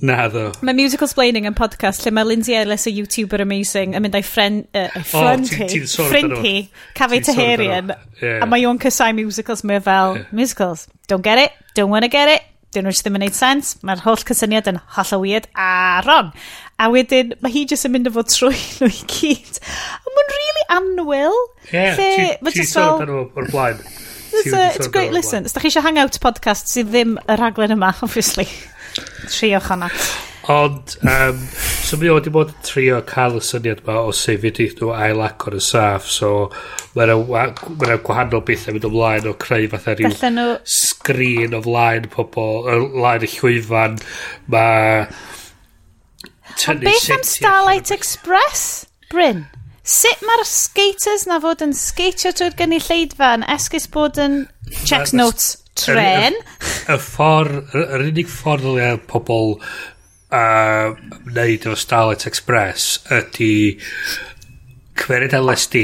Na ddo. Mae musical splaining yn podcast lle mae Lindsay Ellis, y YouTuber amazing, yn mynd o'i ffrind uh, hi, ffrind hi, cafu Teherian, a mae o'n cysau musicals, mae fel, yeah. musicals, don't get it, don't wanna get it, dyn nhw ddim yn neud sens, mae'r holl cysyniad yn holl weird a wrong. A wedyn, mae hi jyst yn mynd o fod trwy [laughs] nhw i gyd. A mae'n really anwyl. Ie, yeah, ti'n sôn amdano o'r blaen. [laughs] It's a, it's a great listen. Os da chi eisiau hangout podcast sydd ddim y raglen yma, [laughs] obviously. Triwch honna. Ond, um, so mi oedd bod yn trio cael y syniad yma o sef ydy nhw ail agor y saff, so mae'n ma gwahanol beth yn mynd ymlaen o creu fatha rhyw sgrin o flaen pobl, o flaen y llwyfan, mae A beth am Starlight Express, Bryn? Sut mae'r skaters na fod yn skatio trwy'r gynulleidfa yn esgus bod yn checks notes tren? Y ffordd, yr unig ffordd o pobl uh, wneud o Starlight Express ydy cwered LSD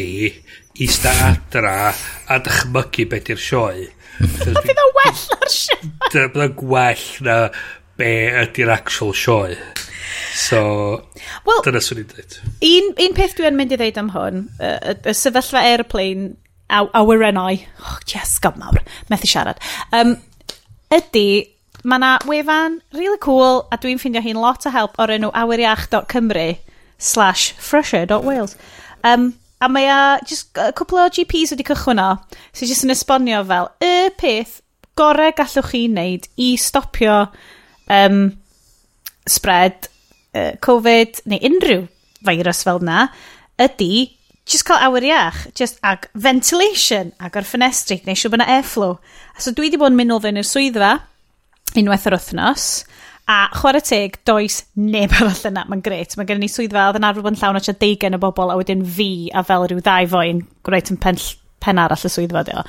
eista adra a dychmygu beth i'r sioe. Ydy na well na'r sioe? Dyna gwell na be ydy'r actual sioe. So, well, dyna swn i'n dweud. Un, un peth dwi'n mynd i ddeud am hwn, y, y, y sefyllfa airplane aw, awyrennau, oh, yes, gofnawr, methu siarad, um, ydy, mae yna wefan really cool, a dwi'n ffindio hi'n lot o help o'r enw awyriach.cymru slash fresher.wales. Um, a mae a, just, a cwpl o GPs wedi cychwyn o, sy'n just yn esbonio fel, y peth gorau gallwch chi wneud i stopio um, spread uh, Covid neu unrhyw virus fel yna ydy just cael awyr iach, just ag ventilation, ag o'r ffenestri, neu siw bod yna airflow. A so dwi wedi bod yn mynd o fewn i'r swyddfa unwaith yr wythnos, a chwarae teg, does neb arall yna, mae'n gret. Mae gen i swyddfa, oedd yn arfer bod yn llawn o deugen o bobl, a wedyn fi a fel rhyw ddau foen, gwneud yn pen, pen arall y swyddfa dio.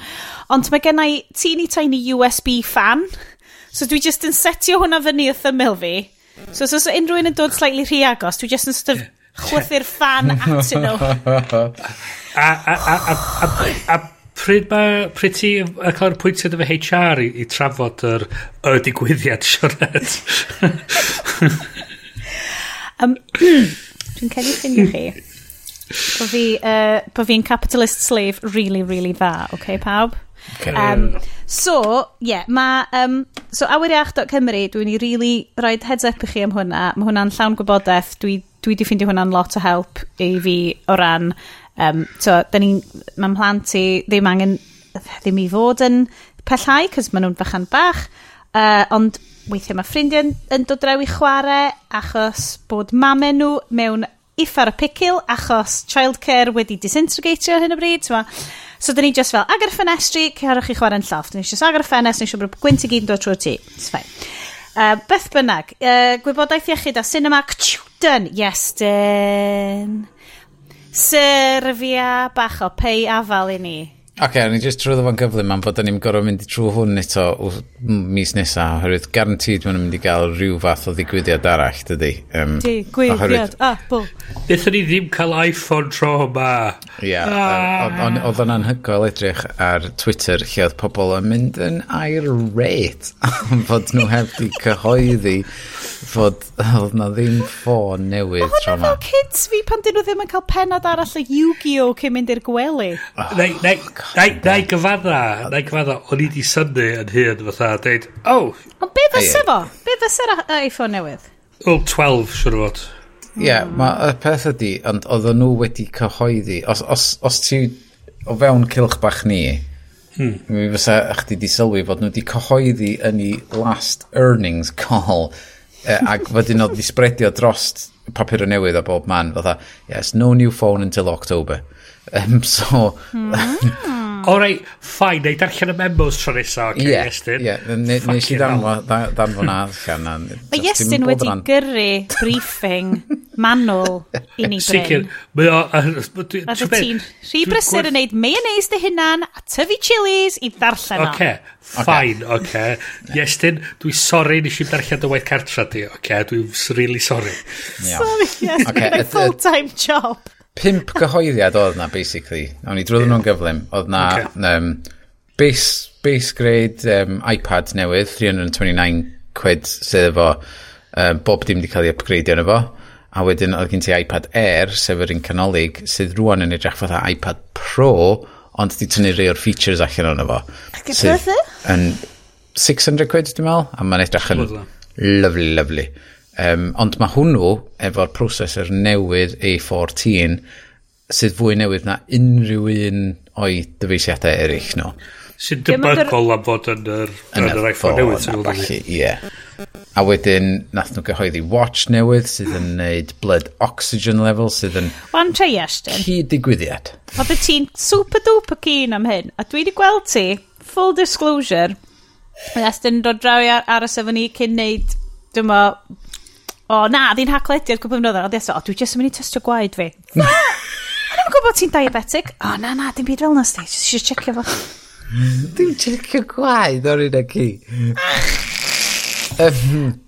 Ond mae gen i teeny tiny USB fan, so dwi just yn setio hwnna fyny wrth ymyl fi, So, os so, so, unrhyw un yn dod slightly rhy agos, dwi just yn sort of chwythu'r fan [laughs] atyn nhw. a, a, a, a, a, a pryd mae pryd ti a cael yr pwyntio efo HR i, i trafod yr y digwyddiad Sionet um, [laughs] dwi'n cael ei ffinio chi [laughs] bo fi uh, bo fi'n capitalist slave really really dda oce okay, pawb? Okay. Um, so, ie, yeah, mae... Um, so, awiriach.cymru, dwi'n i really rhoi heads up i chi am hwnna. Mae hwnna'n llawn gwybodaeth. Dwi, dwi di ffeindio hwnna'n lot o help i fi o ran... Um, so, da ni... Mae'n plant i ddim angen... ddim i fod yn pellhau, cos maen nhw'n fachan bach. Uh, ond weithiau mae ffrindiau yn, yn dod draw i chwarae achos bod mame nhw mewn iffar y picil achos childcare wedi disintegratio hyn o bryd. So, So dyn ni just fel, agor y ffenestri, cerwch i chwarae'n lloft. Dyn ni just agor y ffenest, dyn ni bod gwynt i gyd yn dod trwy'r tŷ. It's fine. Uh, beth bynnag, uh, gwybodaeth iechyd a cinema, ktiw, yes, dyn. Syrfia bach o pei afal i ni. Ac okay, ni jyst trwyddo fo'n gyflym am fod ni'n gorfod mynd trwy hwn eto mis nesaf, oherwydd garantid maen nhw'n mynd i gael rhyw fath o ddigwyddiad arall, dydy. Um, digwyddiad, Apple. Ah, Nethon ni ddim cael iPhone tro yma. Ie, yeah, oedd o'n anhygoel edrych ar Twitter lle oedd pobl yn mynd yn air rate fod [laughs] nhw heb di cyhoeddi fod [laughs] oedd na ddim ffôn newydd tro ma. fel kids fi pan dyn nhw ddim yn cael penod arall o Yu-Gi-Oh cyn mynd i'r gwely. Neu oh, gyfadda, neu gyfadda, o'n i di synnu yn hyn fatha dweud, oh. Ond be fysa fo? Be fysa'r iPhone newydd? Wel, 12 siwr o fod. Ie, mae y peth ydi, ond oedd nhw wedi cyhoeddi, os, os, os ti o fewn cilch bach ni, Hmm. Mi fysa chdi di sylwi fod nhw wedi cyhoeddi yn ei last earnings call ac wedyn oedd wedi spredio dros papur o newydd a bob man fatha yes no new phone until October um, so mm. O rei, ffain, neu darllen y memos tro nesa, oce, okay, Iestyn. Ie, nes i danfo na. Mae Iestyn wedi gyrru briefing manwl i ni [laughs] Bryn. Sicr. Mae o... ti'n rhy brysur yn neud mayonnaise dy hunan a tyfu chilies i ddarllen o. Oce, ffain, oce. Iestyn, dwi sori nes i darllen dy waith cartra di, oce, dwi'n really sori. Sorry, Iestyn, gyda full-time job pimp cyhoeddiad oedd na, basically. O'n ni drwyddyn yeah. nhw'n gyflym. Oedd na okay. um, base, base grade um, iPad newydd, 329 quid sydd efo um, bob dim wedi cael ei upgradeio yn efo. A wedyn oedd gen ti iPad Air, sef yr un canolig, sydd rwan yn edrych fatha iPad Pro, ond di tynnu rei o'r features allan o'n efo. Ac yn 600 e? quid, dwi'n meddwl, a mae'n edrych yn lovely. lovely. Um, ond mae hwnnw efo'r prosesor newydd A14 sydd fwy newydd na unrhyw un o'i dyfeisiadau eraill nhw. Sy'n debygol am fod yn yr, yn yr iPhone newydd sy'n gwybod ni. Ie. A wedyn nath nhw gyhoeddi watch newydd sydd yn neud blood oxygen level sydd yn... Wan tre Ashton. Cyd digwyddiad. Oedd beth ti'n super duper keen am hyn a dwi wedi gweld ti, full disclosure, Nes dyn dod draw ar, ar y sefyn ni cyn neud, dwi'n o na, ddim haclediad cwbl yn oedd, o dwi jyst yn mynd i testio gwaed fi. Hmm. [laughs] O'n i'n gwybod ti'n diabetic? O na, na, dim byd fel na sti, jyst eisiau checio fo. Dwi'n checio gwaed o'r un ac i. [laughs]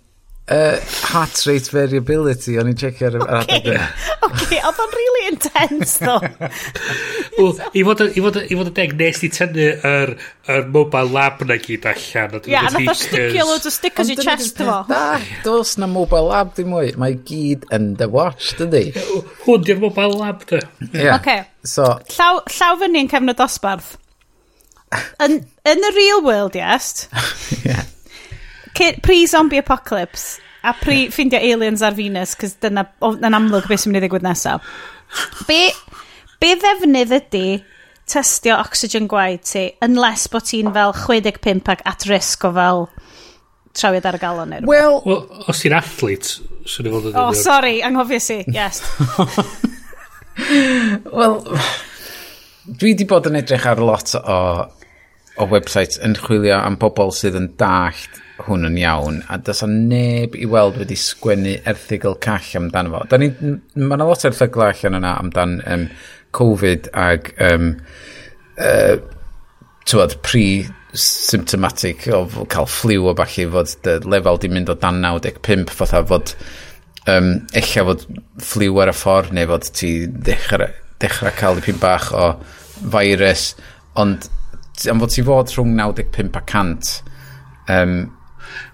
Uh, heart rate variability, o'n i'n checio ar yr adeg. Oce, oedd o'n really intense, ddo. [laughs] Wel, i fod y deg, nes i tynnu yr, yr mobile lab na gyd allan. Ia, a nath o sticio loads o stickers i chest fo. Da, dos na mobile lab dim mwy. Mae gyd yn the watch, dydy. Hwn di'r mobile lab, dy. Yeah. Oce. So. Llaw, llaw fyny'n y dosbarth. Yn, yn y real world, yes. [laughs] yeah pre-zombie apocalypse a pre ffindio aliens ar Venus, cys dyna yn amlwg beth sy'n mynd i ddigwydd nesaf. Be, be ddefnydd ydy testio oxygen gwaed ti, unless bod ti'n fel 65 ac at risk o fel trawiad ar y galon neu Wel, well, os ti'n athlete, sy'n ei fod yn oh, sorry anghofio si, yes. [laughs] Wel, dwi di bod yn edrych ar lot o, o websites yn chwilio am bobl sydd yn dallt hwn yn iawn, a dysa neb i weld wedi sgwennu erthigol call amdano fo. Ni, mae yna lot o erthigol allan yna amdan um, Covid ag um, uh, tywed, pre-symptomatic o cael flu o falle fod dy lefel di mynd o dan 95 fatha fod um, eich fod flu ar y ffordd neu fod ti dechrau, dechrau cael dipyn bach o virus ond am fod ti fod rhwng 95 a 100 um,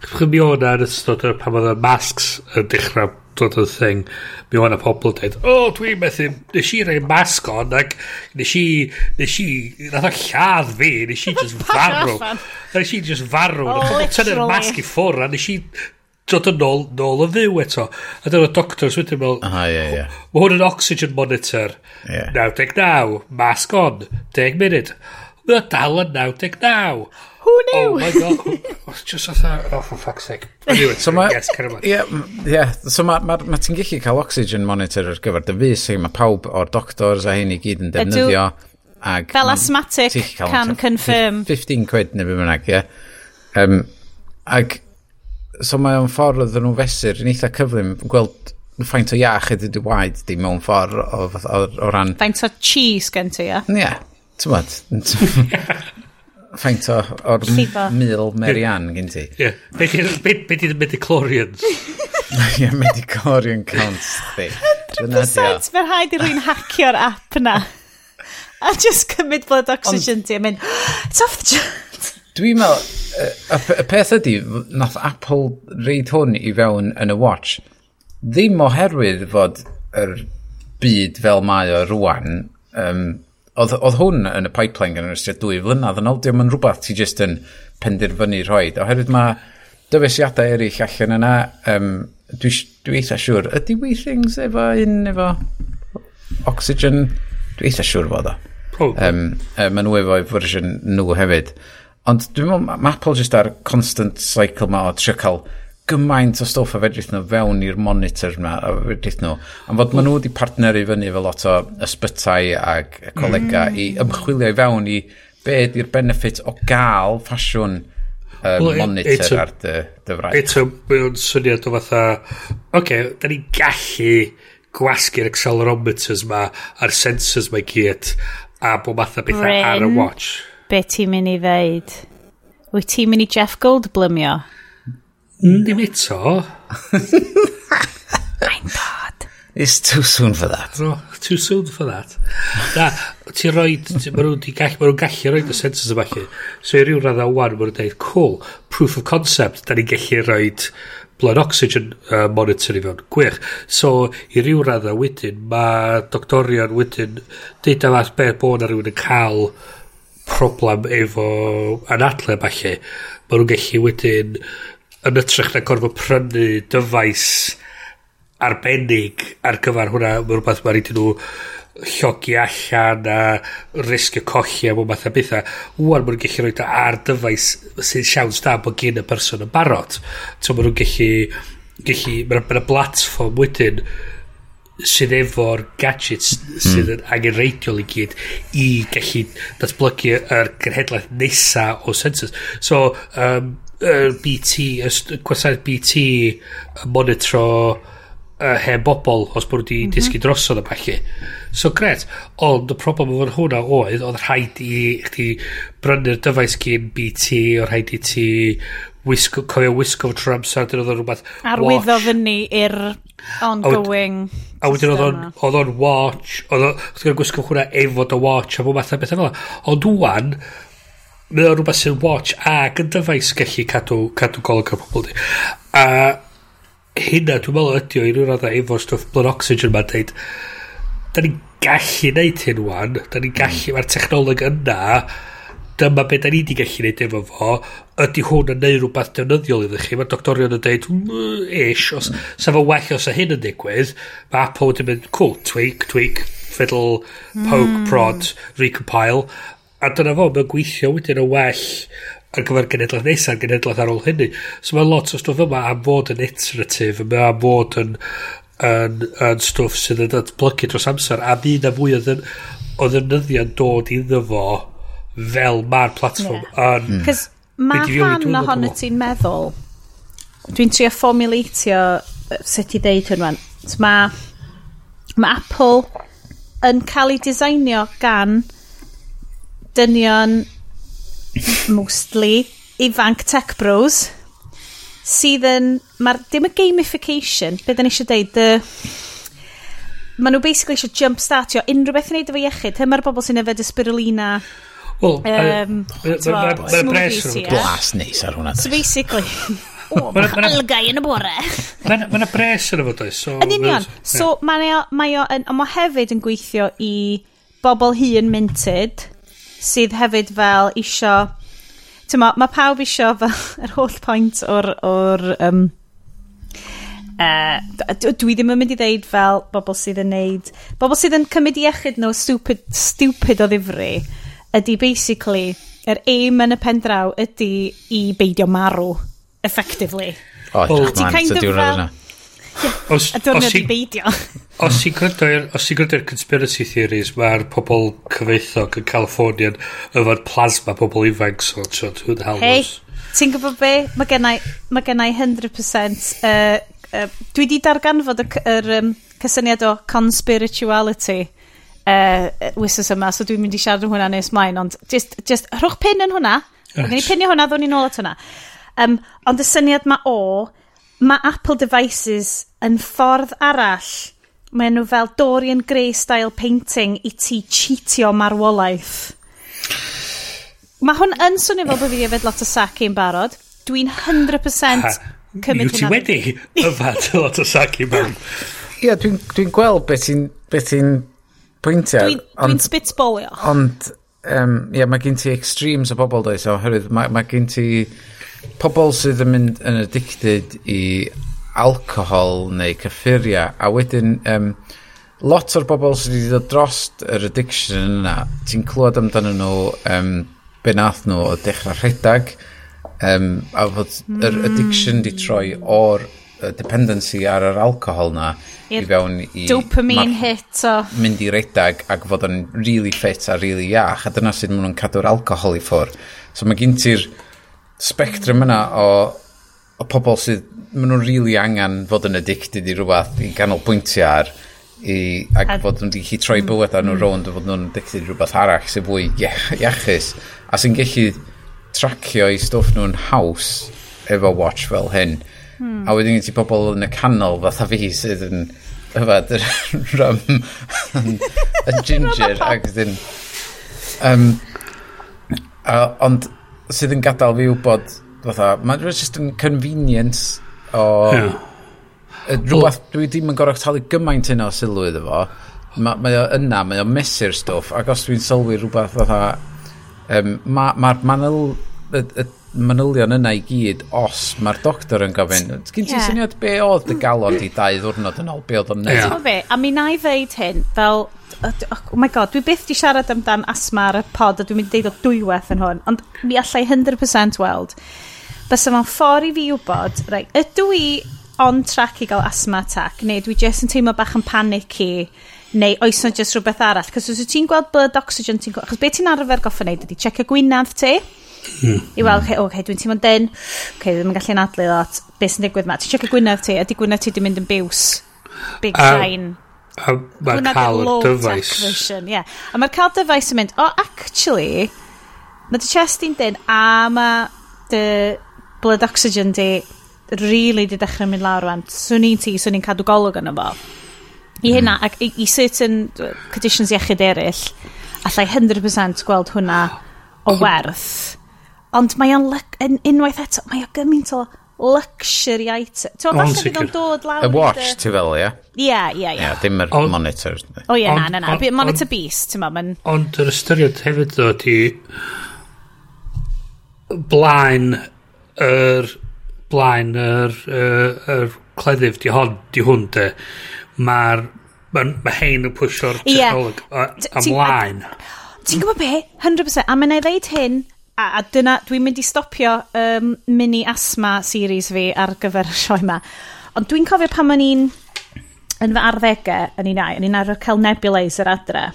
Chwch mi o'na yn ystod pan oedd y masks yn dechrau dod o'r thing, mi o'na pobl dweud, o, oh, dwi'n methu, nes i rei masg on, ac nes i, nes i, nath o lladd fi, nes i just [laughs] farw. nes i just farw, oh, nath o'n tynnu'r masg i ffwr a nes i dod yn ôl, nôl y fyw eto. A dyna'r doctors wedyn fel, ah, yeah, yeah. mae hwn yn oxygen monitor, yeah. 99, mask on, 10 munud. Mae dal yn 99. Who knew? Oh my god. [laughs] Oh, Just fatha, oh for fuck's sake. Anyway, so ma, yes, carry on. Ie, yeah, yeah, so mae ma, ma, ma ti'n gallu cael oxygen monitor ar gyfer dy fus, mae pawb o'r doctors a hyn i gyd yn defnyddio. Ag, Fel mm, asthmatic can confirm. 15 quid neu beth bynnag, ie. Um, ag, so mae o'n ffordd oedden nhw'n fesur yn eitha cyflym gweld ffaint o iach ydy dy waed di mewn ffordd o, o, o, o ran... Faint o cheese gen ti, ia? Ie, ti'n bod. [laughs] faint o, o'r mil Mary gen ti? Ie. Be di'n Mediclorians? [laughs] Ie, Mediclorian counts thi. 100% fe rhaid i rwy'n hacio'r app na. A just cymryd blood oxygen ti a mynd, oh, it's off the chart. Dwi'n meddwl, y peth ydy, nath Apple reid hwn i fewn yn y watch, ddim oherwydd fod yr byd fel mae o rwan, um, oedd, oedd hwn yn y pipeline gan yr ystyried dwy flynydd yn ôl, diolch yn rhywbeth ti jyst yn penderfynu rhoi. Oherwydd mae dyfeisiadau eraill allan yna, um, dwi, dwi eitha siŵr, ydy we things efo un efo oxygen, dwi eitha siŵr fod o. Um, um, nhw efo'i fersiwn nhw hefyd. Ond dwi'n meddwl, mae Apple jyst ar constant cycle ma o trio cael gymaint o stwff a fedrith nhw fewn i'r monitor yma a fedrith nhw. Am fod maen nhw wedi partneru fyny fel lot o ysbytau ag colega mm. i ymchwilio i fewn i be ydy'r benefit o gael ffasiwn um, well, monitor it, ar dy, dy fraich. Eto, mae o'n syniad o fatha, oce, okay, da ni'n gallu gwasgu'r accelerometers ma a'r sensors ma i gyd a bod math o bethau ar y watch. Be ti'n mynd i ddeud? Wyt ti'n mynd i Jeff Goldblumio? Hmm? Dim eto. [laughs] I'm God. It's too soon for that. No, too soon for that. Na, ti'n rhoi, maen nhw'n gallu, maen nhw'n gallu rhoi y sensors yma chi. So i ryw radda wan, maen nhw'n dweud, cool, proof of concept, da ni'n gallu rhoi blood oxygen uh, monitor i fewn. Gwych. So, i ryw radda wedyn, mae doctorion wedyn deud am as beth bod na rhywun yn cael problem efo anadle, falle. Mae nhw'n gallu wedyn yn ytrach na gorfod prynu dyfais arbennig ar gyfer hwnna, mae rhywbeth mae'n rhaid i nhw llogi allan a risgio colli a mwy math o bethau. Wwan, maen gallu rhoi ar dyfais sy'n siawns da bod gen y person yn barod. So mae nhw'n gallu, gallu mae'n ma blatfform wedyn sydd efo'r gadgets sydd yn mm. angenreidiol i gyd i gallu datblygu yr er genhedlaeth nesa o sensors. So, um, er BT, y gwasanaeth BT monitro uh, hen bobl os bod wedi mm -hmm. disgu drosodd y falle. So gret, ond y problem oedd hwnna oedd, oedd rhaid i chdi brynu'r dyfais gyn BT, oedd rhaid i ti wisgo, cofio wisgo trwy amser, dyn oedd o'n rhywbeth Arwyddo fyny i'r ongoing A wedyn oedd o'n watch, oedd o'n gwisgo hwnna efo dy watch a bod math o beth yna. Ond dwan, mae o'n rhywbeth sy'n watch ac yn dyfais gallu cadw, cadw golwg ar pobl di. A hynna, dwi'n meddwl ydi o i rhywun adda efo stwff blood oxygen ma'n deud, da ni'n gallu neud hyn wan, da ni'n gallu, hmm. mae'r technoleg yna, dyma beth da ni wedi gallu neud efo fo, ydy hwn yn neud rhywbeth defnyddiol iddo chi. Mae doctorion yn dweud, ish, os hmm. sa fo well os y hyn yn digwydd, mae Apple wedi mynd, cool, tweak, tweak, fiddle, poke, hmm. prod, recompile, a dyna fo, mae'n gweithio wedyn yn well ar gyfer genedlaeth nesaf, genedlaeth ar ôl hynny. So mae lot o stwff yma am fod yn iterative, mae am fod yn, yn, yn stwff sydd yn datblygu dros amser, a mi na fwy o, ddyn, o ddynyddiau'n dod iddo fo fel mae'r platform yeah. yn... Hmm. Cos mae rhan ohono ti'n meddwl, dwi'n trio formulatio sut i ddeud hwn rwan. Mae ma Apple yn cael ei designio gan dynion mostly ifanc tech bros sydd yn mae'r dim y gamification beth dyn ni eisiau deud the maen nhw basically eisiau jump startio unrhyw beth i wneud efo iechyd hyn mae'r bobl sy'n efo y spirulina Wel, mae'n bres Blas neis ar hwnna. So basically, [laughs] o, mae'n algau yn y bore. Mae'n bres yn y fod oes. Yn union. So, mae o, mae o, ond mae hefyd yn gweithio i bobl hun minted sydd hefyd fel isio... Tyma, mae pawb isio fel [laughs] yr holl pwynt o'r... o'r um, Uh, dwi ddim yn mynd i ddeud fel bobl sydd yn neud bobl sydd yn cymryd iechyd nhw stupid, stupid o ddifri ydy basically yr aim yn y pen draw ydy i beidio marw effectively. O, oh, ti'n kind of fel... Os, a dwi'n mynd i beidio. Os i grydo'r conspiracy theories, mae'r pobl cyfeithog yn California efo'r plasma pobl ifanc, so, so who the hell hey, ti'n gwybod be? Mae gennau, mae gennau 100% uh, uh, dwi di darganfod y, yr um, cysyniad o conspirituality uh, wysus yma, so dwi'n mynd i siarad o hwnna nes maen, ond just, just rhwch pin yn hwnna, right. Yes. gen i pinio hwnna, ddwn i nôl at hwnna. Um, ond y syniad ma o, mae Apple devices yn ffordd arall mae nhw fel Dorian Gray style painting i ti cheatio marwolaeth. Mae hwn yn swnio fel bod fi wedi yfed lot o sac i'n barod. Dwi'n 100% cymryd hwnna. Ti wedi yfed [laughs] lot o sac i'n barod. Ie, yeah, dwi'n dwi gweld beth ti'n beth ti pwyntio. Dwi'n dwi, dwi spitballio. Ond, um, yeah, mae gen ti extremes o bobl does oherwydd. Mae, mae gen. Ti pobl sydd yn mynd yn addicted i alcohol neu cyffuria a wedyn um, lot o'r bobl sydd wedi dod drost yr addiction yna ti'n clywed amdano nhw um, be nath nhw o dechrau rhedag um, a fod mm. yr hmm. addiction di troi o'r dependency ar yr alcohol na I i fewn i... Dopamine hit o... Mynd i redag ac fod yn really fit a really iach a dyna sydd maen nhw'n cadw'r alcohol i ffwr. So mae gen ti'r spectrum yna o, o pobl sydd, maen nhw'n rili really angen fod yn addicted i rhywbeth i ganolbwyntio ar i, ac a, fod nhw'n di chi troi bywyd ar nhw rownd a fod nhw'n addicted i rhywbeth arall sy'n fwy iachus a sy'n gallu tracio i stwff nhw'n haws efo watch fel hyn. Hmm. a wedyn gen ti pobl yn y canol fatha fi sydd yn yfad yr [laughs] rum y ginger ac dyn um, a, ond sydd yn gadael fi wybod, fatha, mae'n just yn convenience o... Yeah. Rhywbeth, dwi ddim yn gorau talu gymaint hyn o sylw iddo fo. ma, Mae o yna, mae o mesur stwff, ac os dwi'n sylwi rhywbeth fatha, um, mae'r ma, ma manel, y, y manylion yna i gyd os mae'r doctor yn gofyn gyn ti yeah. syniad be oedd dy galon di dau ddwrnod yn ôl? Be oedd o'n neud? Yeah. a mi na i ddeud hyn fel oh my god dwi byth di siarad amdan asma ar y pod a dwi'n mynd i deud o dwywaith yn hwn ond mi allai 100% weld. Bys yma'n ffordd i fi wybod right, ydw i on track i gael asma attack neu dwi jyst yn teimlo bach yn panicky neu oes yna jyst rhywbeth arall? Cos os wyt ti'n gweld blood oxygen ti'n gweld achos beth ti'n arfer goffa wneud ydy check y gwynaf ti. Mm. I weld, oce, okay, dwi'n teimlo'n dyn, okay, ddim yn gallu anadlu lot, beth sy'n digwydd ma. Ti'n siarad Gwynedd ti, Ydy di Gwynedd ti di mynd yn biws. Big a, shine. A mae'n cael y dyfais. Version, yeah. A mae'r cael dyfais yn mynd, o, oh, actually, mae dy chest i'n dyn, a mae dy blood oxygen di really di dechrau mynd lawr rwan. Swn i'n ti, swn i'n cadw golwg yn fo. I hynna, hmm. ac i, i certain conditions iechyd eraill, allai 100% gweld hwnna o werth. Ond mae o'n, yn, unwaith eto, mae o gymaint o luxury item. Ti'n o'n falle bydd o'n dod lawr... Y watch, ti fel, ia? Ie, ie, ie. Dim yr monitor. O ie, na, na, na. Monitor beast, ti'n meddwl. Ond yr ystyried hefyd, ddo, ti blaen yr blaen yr, yr, cleddyf di hon, di hwn de, mae'r mae ma hein yn pwysio'r technoleg yeah. ymlaen. Ti'n gwybod be? 100%. A mae'n ei ddeud hyn A, a dyna, dwi'n mynd i stopio um, mini asma series fi ar gyfer y sioe yma. Ond dwi'n cofio pan o'n i'n yn fy arddegau yn un ai, yn un ar cael nebulizer adre.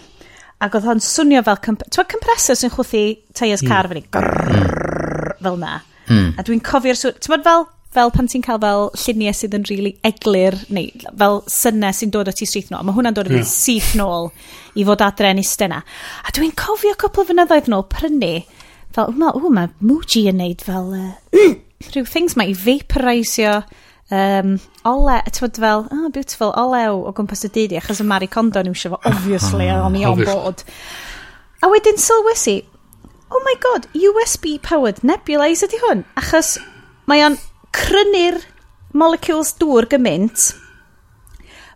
Ac oedd hon swnio fel... Ti'n compressor sy'n chwthu tyres car mm. fyny. Fel na. Hmm. A dwi'n cofio'r swnio... Ti'n bod fel, fel pan ti'n cael fel lluniau sydd yn rili really eglir, neu fel synnau sy'n dod o ti syth nôl. Mae hwnna'n dod o ti syth nôl i fod adre yn istena. A dwi'n cofio cwpl o fynyddoedd nôl prynu fel, ww, o, mae Muji yn neud fel uh, rhyw things mae i vaporisio um, ole, tywed fel, oh, beautiful, olew o gwmpas y dydi, achos y Mari Kondo nhw eisiau fo, obviously, a o'n i on board. A wedyn sylwes i, oh my god, USB powered nebulizer di hwn, achos mae o'n crynu'r molecules dŵr gymaint,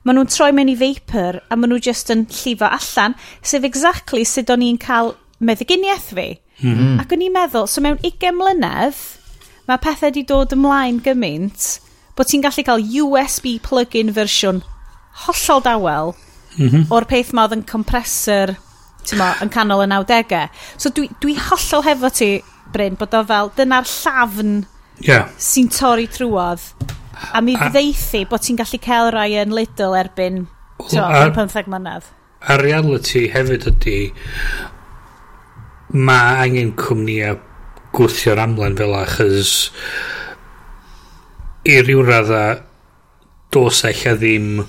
maen nhw'n troi mewn i vapor a maen nhw just yn llifo allan, sef exactly sut o'n i'n cael meddyginiaeth fi. Hmm. Ac o'n i'n meddwl, so mewn 20 mlynedd, mae pethau wedi dod ymlaen gymaint bod ti'n gallu cael USB plug-in fersiwn hollol dawel mm -hmm. o'r peth ma oedd yn compressor mo, yn canol y 90au. So dwi, dwi hollol hefo ti, Bryn, bod o fel dyna'r llafn yeah. sy'n torri trwodd a mi a, ddeithi bod ti'n gallu cael rai yn Lidl erbyn so, 15 mlynedd. A reality hefyd ydy mae angen cwmni a gwthio'r amlen fel achos i ryw radda dos eich a ddim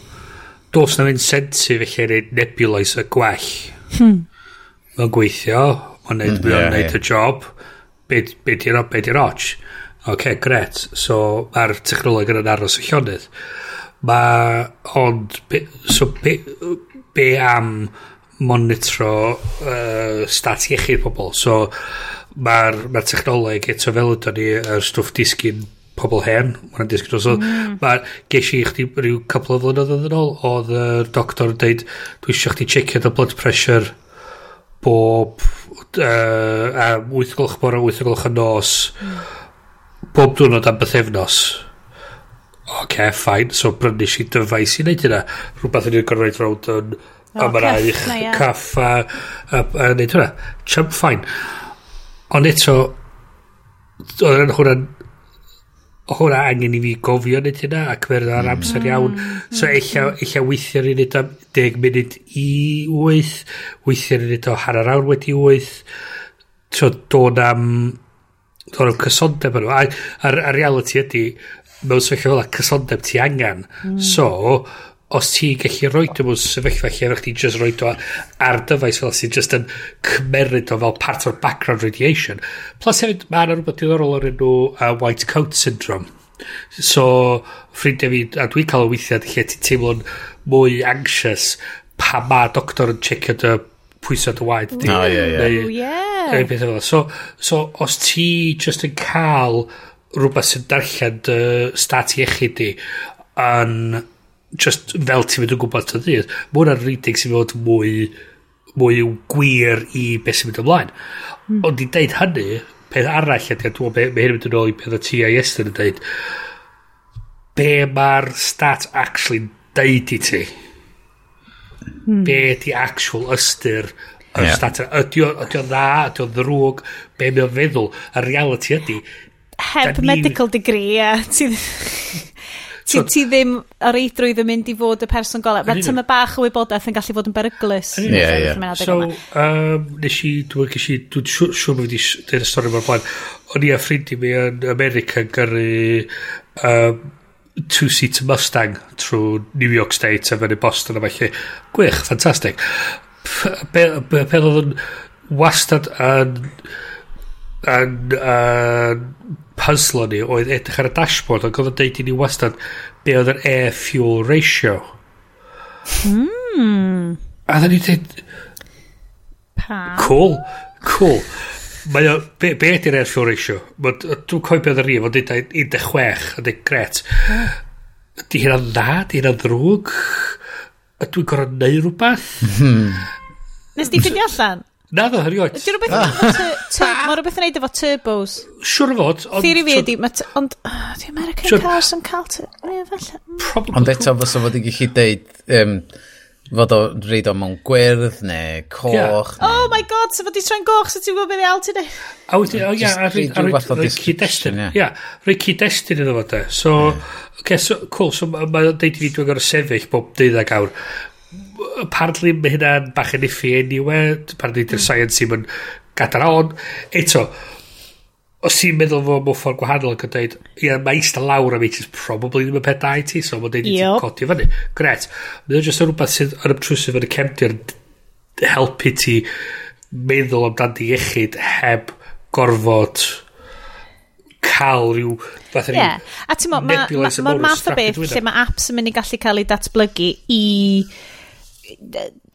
dos na'n incentive eich erin nebulais y gwell. Hmm. mae'n gweithio mae'n neud, mm, yeah, neud yeah. y job. Be di'r be di'r och ok gret. So mae'r technoleg yn aros y llonydd. Mae ond be, so be, be am monitro uh, stat iechyd pobl. So mae'r ma technoleg eto fel ydyn ni yr stwff disgyn pobl hen. Mae'n disgyn dros. So, mm. Mae ges i chdi rhyw couple o flynyddoedd yn ôl oedd y doctor yn dweud dwi eisiau chdi checio dy blood pressure bob uh, a 8 gloch bore, 8 gloch y nos hmm. bob diwrnod am bythefnos. Oce, okay, fine. So brynu i dyfais i wneud hynna. Rhywbeth yn i'r gorfod round yn A mae rai oh, eich caff a, a, a, a hwnna. Chump fine. Ond eto, oedd yn hwnna'n hwnna angen i fi gofio wneud hynna ac cymryd ar amser mm. iawn. So mm. eich ella weithio ni'n nid am 10 munud i 8 weithio ni'n nid o hanner awr wedi 8 so dod am dod am cysondeb yno a, a, a reality ydy mewn sefyllfa fel cysondeb ti angen mm. so os ti gallu roed o mewn sefyllfa lle rwy'n ti'n just roed o ar dyfais fel sy'n just yn cymeryd o fel part o'r background radiation. Plus hefyd, mae yna rhywbeth diddorol o'r enw uh, white coat syndrome. So, ffrindiau fi, a dwi'n cael o weithiad lle ti'n teimlo'n mwy anxious pa ma doctor yn checio dy pwysau dy waed. O, ie, ie. E. So, so, os ti just yn cael rhywbeth sy'n darllen dy stat iechyd di yn just fel ti'n mynd yn gwybod ty dydd, mae hwnna'n reading sy'n fod mwy, mwy gwir i beth sy'n mynd ymlaen. Mm. Ond i deud hynny, peth arall, a dwi'n meddwl, mae hyn yn mynd yn ôl i peth o ti a Iestyn yn dweud, be mae'r stat actually deud i ti? Hmm. Be di actual ystyr yr yeah. stat? Ydy o dda, ydy o ddrwg, be mae'n feddwl? Y reality ydy... Heb medical ni... degree, ie. ti ti, ti ddim ar eidrwydd yn mynd i fod y person golau. Mae tyma bach o wybodaeth yn gallu fod yn beryglus. Ie, ie. So, um, nes i, dwi'n gwybod, dwi'n dwi siŵr bod wedi dweud y stori mor blaen. O'n i a ffrindiau mi yn America yn gyrru um, two-seat Mustang trwy New York State a fyny Boston a falle. Gwych, ffantastig. Pel oedd yn wastad yn yn puzzle ni oedd edrych ar y dashboard ac oedd yn deud i ni wastad be oedd yr air fuel ratio mm. a dda ni dweud cool cool Mae o, be, be ydy'r air fuel ratio? Dwi'n coi beth yr un, ond dweud 16, ond dweud gret. Di hynna dda? Di hynna ddrwg? A Dwi'n gorau neud rhywbeth? Hmm. Nes di ffeindio allan? Na ddo, heriwyd. Dwi'n rhywbeth yn ei ah. rhywbeth yn neud efo turbos. Siwr o fod. Theori fi ydi, ond ah, di American sure. Cars yn cael turbos. Ond eto fysa fod i gallu deud um, fod o reid o mewn gwyrdd neu coch. Yeah. Oh my god, sef fod i tre'n goch, sef ti'n gwybod beth iawn ti'n neud. A wedi, o ia, a rei cyd-destun. Ia, rhaid cyd-destun iddo fo de. So, yeah. okay, so, cool, so mae'n deud i fi dwi'n gorau sefyll bob dydd ag awr apparently mae hynna'n bach yn iffi anyway, e. apparently dy'r mm. science sy'n mynd gadael on. Eto, os ti'n meddwl fo mewn ffordd gwahanol ac yn dweud, ia yeah, mae eista lawr am eich, probably ddim yn peth da i ti, so mae'n dweud i ti'n codi fyny. Gret. mae'n just yn rhywbeth sydd yn obtrwsif yn y cefndir helpu ti meddwl amdan di iechyd heb gorfod cael rhyw fath yeah. a ti'n mo, mae'r ma, ma, ma math o beth lle e. mae apps yn mynd i gallu cael ei datblygu i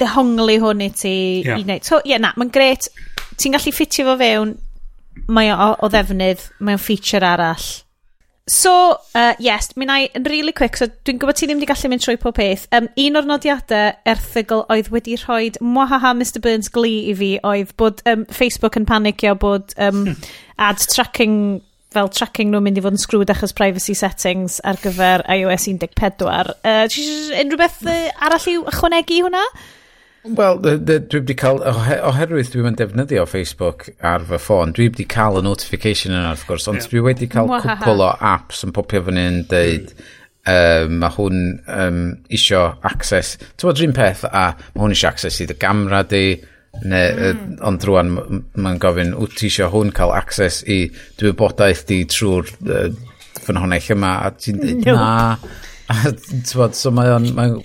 dehongli hwn i ti yeah. i wneud. So, ie, yeah, na, mae'n gret. Ti'n gallu ffitio fo fewn, mae o, o ddefnydd, mae o'n feature arall. So, uh, yes, mi i yn really quick, so dwi'n gwybod ti ddim wedi gallu mynd trwy pob peth. Um, un o'r nodiadau erthygl oedd wedi rhoi mwahaha Mr Burns glee i fi oedd bod um, Facebook yn panicio bod um, ad tracking fel tracking nhw'n mynd i fod yn sgrwyd achos privacy settings ar gyfer iOS 14. Uh, unrhyw beth arall i'w ychwanegu hwnna? Wel, dwi wedi cael, oherwydd dwi'n mynd defnyddio Facebook ar fy ffôn, dwi wedi cael y notification yna wrth gwrs, ond yeah. dwi wedi cael cwpl o apps yn popio fyny yn deud, um, mae hwn um, isio access, ti'n bod un peth, a mae hwn isio access i dy gamra di, Ne, mm. ond rwan mae'n gofyn, wyt ti eisiau hwn cael access i dy di trwy'r uh, ffynhonell yma, a ti'n dweud nope. na. A [laughs] bod, so mae o'n, mae,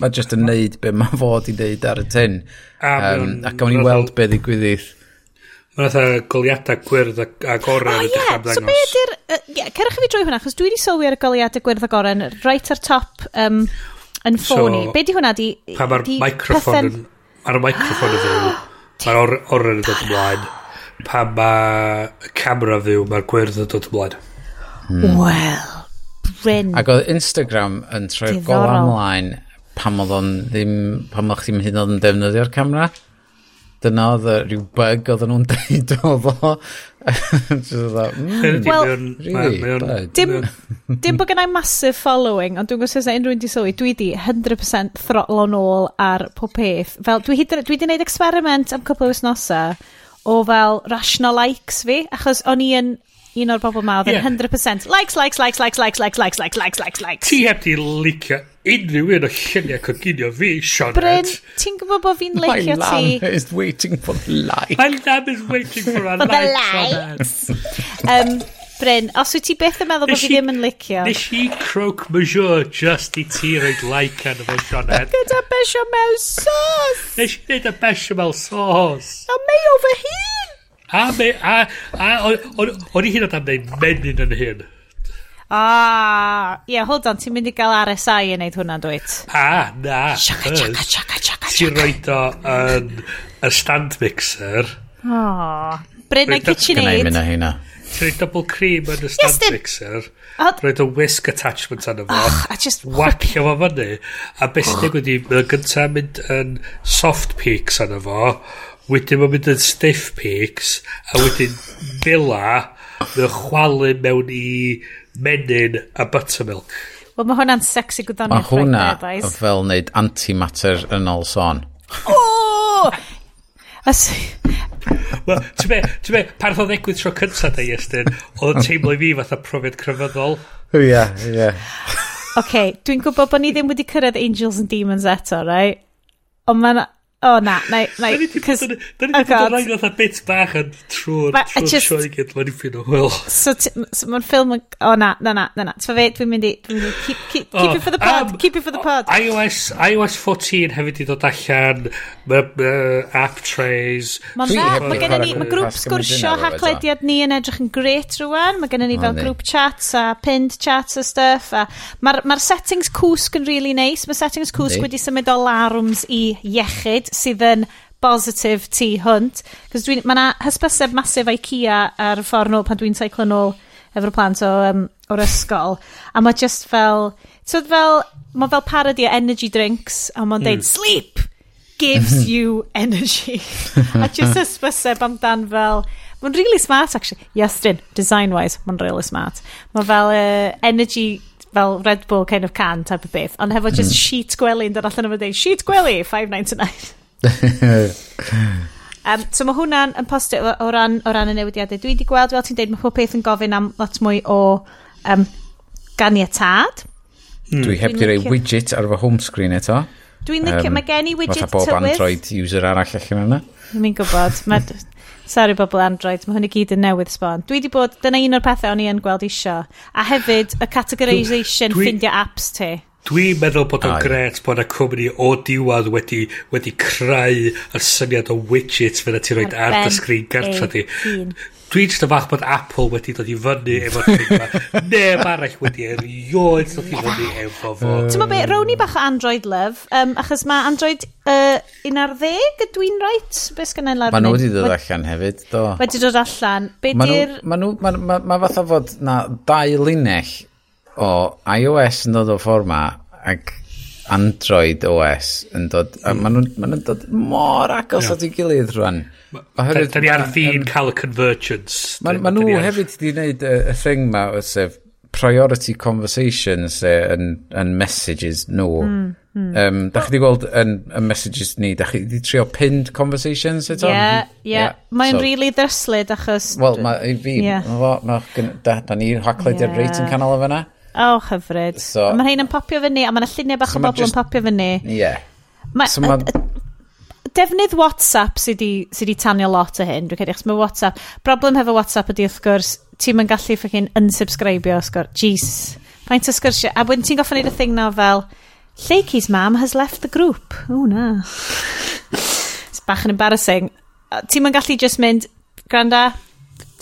mae just yn neud be mae [laughs] fod i ddeud ar y tyn. A, um, a gawn ni weld be ddigwyddith. Mae'n atho goliadau gwyrdd a oren oh, yeah. So be ydy'r... Uh, yeah, cerwch i fi drwy hwnna, chos dwi wedi sylwi ar y goliadau gwyrdd a oren, right ar top um, yn ffôn so, i. Be di hwnna? Di, pa mae'r microphone yn ar y microfon y fyw, [gasps] mae'r or, oren yn dod ymlaen. pa mae camera fyw, mae'r gwyrdd yn dod ymlaen. Hmm. Wel, Bryn. Ac oedd Instagram yn troi'r gol amlaen pam oedd o'n ddim, pam oedd chdi'n hyn oedd yn defnyddio'r camera dyna oedd rhyw bug oedd nhw'n [laughs] deud [laughs] oedd o. Hmm, Wel, dim, [laughs] dim bod gennau massive following, ond dwi'n gwybod sy'n unrhyw'n di sylwi, dwi di 100% throtlo on ôl ar pob peth. Fel, dwi, hyd, dwi di wneud experiment am cwpl o wisnosa o fel rational likes fi, achos o'n i yn, un o'r bobl ma oedd yn 100% likes, likes, likes, likes, likes, likes, likes, likes, likes, likes, likes. Ti heb di licio unrhyw un o lluniau coginio fi, Sioned. Bryn, ti'n gwybod bod fi'n licio ti? My lamb is waiting for the light. My lamb is waiting for a for like, Sioned. um, Bryn, os wyt ti beth yn meddwl bod fi ddim yn licio? Nes i croc majour just i ti roed like arno fo, Sioned. Gyda bechamel sauce! Nes i wneud y bechamel sauce. A mayo fy hun! A, me, a, a o'n i hyn o dan neud menyn yn hyn. Ah, ie, yeah, hold on, ti'n mynd i gael RSI yn neud hwnna, dwyt? A, na. Siaca, siaca, siaca, siaca. Ti'n rhoi o yn y stand mixer. Oh, Bryn a KitchenAid. Gwneud mynd hynna. Ti'n rhoi double cream yn y stand yes, mixer. Rhoi o whisk attachment yn fo. Oh, just... Wacio fo fyny. A beth sy'n digwydd i, mae'n gyntaf mynd yn soft peaks yn fo. Wedyn mae'n mynd yn stiff peaks a wedyn Mila mae'n chwalu mewn i menyn a buttermilk. Wel, mae hwnna'n sexy gwyddonio Mae hwnna fel wneud antimatter yn ôl son. O! As... Wel, ti'n be, ti'n be, parth o ddegwydd tro cyntaf da, i Iestyn, oedd yn teimlo i fi fatha profiad cryfyddol. Ie, ie. Oce, dwi'n gwybod bod ni ddim wedi cyrraedd Angels and Demons eto, right? Ond mae'n O oh, na, na, na. Da ni wedi bod yn rhaid oh, o'n bit bach yn trwy'r sioe gyd. Mae'n ffyn o hwyl. So, so mae'n ffilm yn... O na, na, na, na. na. Tfa fe, dwi'n mynd i... Keep, keep, oh, keep it for the pod, um, keep it for the pod. iOS, iOS 14 hefyd i dod allan, uh, app trays. Mae'n dda, mae gen ni, mae grŵp sgwrsio haclediad ni yn edrych yn gret rwan. Mae gen ni fel grŵp chats a pinned chats a stuff. Mae'r settings cwsg yn really nice. Mae settings cwsg wedi symud o larwms i iechyd sydd yn bositif tu hwnt. Cos mae yna hysbyseb masif IKEA ar y ffordd nôl pan dwi'n teiclo nôl efo'r plant o, um, o'r ysgol. A mae just fel... So fel... Mae fel parody o energy drinks. A mae'n mm. deud, sleep gives mm-hmm. you energy. [laughs] a just hysbyseb amdan fel... Mae'n really smart, actually. Yes, dyn. Design-wise, mae'n really smart. Mae fel uh, energy fel Red Bull kind of can type of beth. Ond hefo just mm. sheet gwely yn dod allan efo dweud, sheet gwely, 5.99. [laughs] [laughs] um, so mae hwnna'n yn postio o, ran, o ran y newidiadau. Dwi wedi gweld, fel ti'n deud, mae pob peth yn gofyn am lot mwy o um, ganiatad. Mm. Dwi heb di rei widget ar fy home screen eto. Dwi'n licio, um, mae gen i widget tywydd. Fatha bob Android user arall allan yna. Mi'n gwybod. Mae, sorry bobl Android, mae hwn i gyd yn newydd sbon. Dwi wedi bod, dyna un o'r pethau o'n i yn gweld isio. A hefyd, y categorisation ffindio apps ti. Dwi'n meddwl bod o'n gret bod y cwmni o diwad wedi, wedi creu y syniad o widgets fyna ti'n rhoi ar dy sgrin gartra di. Dwi'n just y fach bod Apple wedi dod i fyny efo'r ffigma. [laughs] Neb arall wedi erioed dod i fyny efo fo. Ti'n meddwl beth, rown i bach o Android love, um, achos mae Android uh, un ar ddeg 11 ydwy'n reit? Beth sgan i'n larwyd? Mae nhw wedi dod allan hefyd, do. Wedi dod allan. Be di'r... Mae nhw, mae ma, ma fatha fod na dau linell o iOS yn dod o ffordd ma ac Android OS yn dod, mm. maen nhw'n ma nhw dod mor agos at ei gilydd rwan. Oherwydd... Da ni ar ddyn cael y convergence. Maen ma nhw hefyd wedi gwneud y, y thing ma, sef priority conversations e, yn, yn messages nhw. Mm, mm. Um, da chi wedi gweld yn, yn messages ni, da chi wedi trio pinned conversations eto? Ie, yeah, ie. Yeah. Yeah. Mae'n so, really ddryslyd achos... Wel, mae fi, yeah. ma, ma, da, da ni'r haclediad yeah. reit yn canol o fyna. O, oh, hyfryd. So, mae rhain yn popio fyny, a mae yna lluniau bach so o bobl yn popio fyny. Ie. Yeah. Ma, so ma... Defnydd WhatsApp sydd wedi sy 'di tanio lot o hyn, dwi'n credu, mae WhatsApp... Broblem hefo WhatsApp ydy, wrth gwrs, ti'n mynd gallu ffocin unsubscribio, sgwr. Jeez. Paint o sgwrsio. A wedyn ti'n goffa wneud y thing na fel, Leikey's mam has left the group. O, na. [laughs] It's bach yn embarrassing. Ti'n mynd gallu just mynd, granda,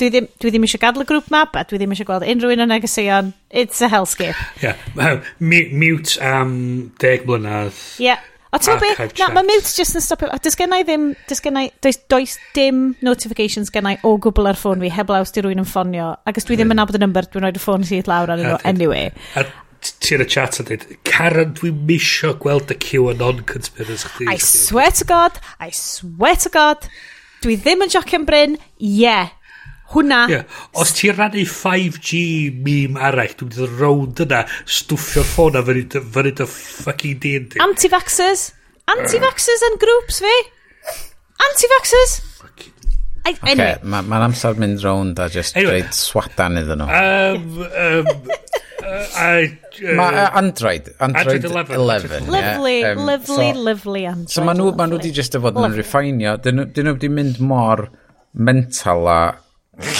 dwi ddim, dwi ddim eisiau gadw y grŵp map a dwi ddim eisiau gweld unrhyw un o negeseuon. It's a hellscape. Ie. Yeah. Mute am um, deg mlynedd. Ie. Yeah. O ti'n gwybod Na, mae mute just yn stopio. Does gennau ddim, does gennau, does, does dim notifications gennau o gwbl ar ffôn fi heblaw os di rwy'n yn ffonio. Ac os dwi ddim yn nabod y number, dwi'n rhoi'r ffôn sydd lawr ar yno anyway. A ti'n y chat a dweud, Karen, dwi'n misio gweld y QAnon conspiracy. I swear to God, I swear to God, dwi ddim yn jocio'n bryn, yeah, Hwna. Yeah. Os ti'n rannu 5G meme arall, dwi'n dod rownd yna, stwffio'r ffôn a fyny dy ffucking dyn di. Anti-vaxxers. Anti-vaxxers yn grŵps fi. Anti-vaxxers. I, okay, anyway. Mae'n ma amser mynd rownd a just anyway. dreid swatan iddyn nhw. Um, um, uh, I, uh, mae Android, Android, Android 11. 11 lovely, yeah. um, lovely, so, lovely Android. So maen nhw, ma nhw di just efo yn refinio, dyn nhw wedi mynd mor mental a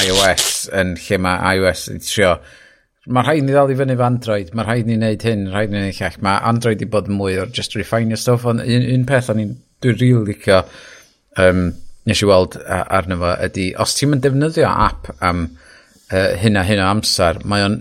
iOS yn lle mae iOS yn trio mae rhaid ni ddal i fyny fy Android, mae rhaid ni wneud hyn, rhaid ni wneud llall. Mae Android i bod yn mwy o'r just refine stuff, ond un, un peth o'n i'n dwi'n rili licio um, nes i weld arno fo ydy, os ti'n mynd defnyddio app am uh, hyn a hyn o amser, mae o'n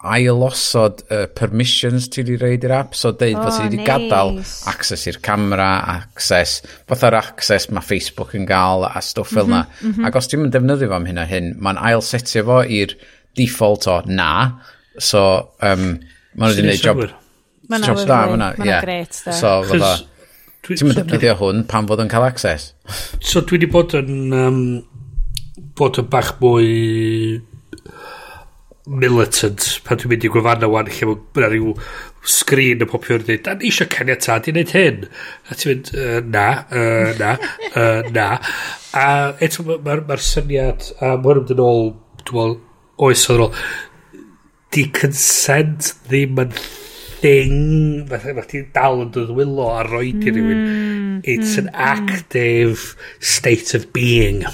ailosod uh, permissions ti wedi reid i'r app, so deud oh, bod ti wedi nice. gadael access i'r camera, access, fatha'r access mae Facebook yn gael a stwff fel mm -hmm, na. Mm -hmm. Ac os ti'n mynd defnyddio fo am hyn a hyn, mae'n ail setio fo i'r default o na, so um, maen nhw wedi gwneud job, man job da, maen nhw, ie. So, fydda, ti'n mynd defnyddio hwn pan fod yn cael access? so, dwi wedi bod yn, um, bod yn bach mwy militant pan dwi'n mynd i gwefanna wan lle mae rhyw sgrin y popio yn dweud da ni eisiau caniatad i wneud hyn. A ti'n mynd uh, na uh, na uh, na. A eto mae'r ma, ma, syniad a mae'n mynd yn ôl dwi'n meddwl oes oedd ôl. Di consent ddim yn thing mae ti'n dal yn dod wylo a roed i rywun. Hmm, It's mm, an hmm, hmm. active state of being.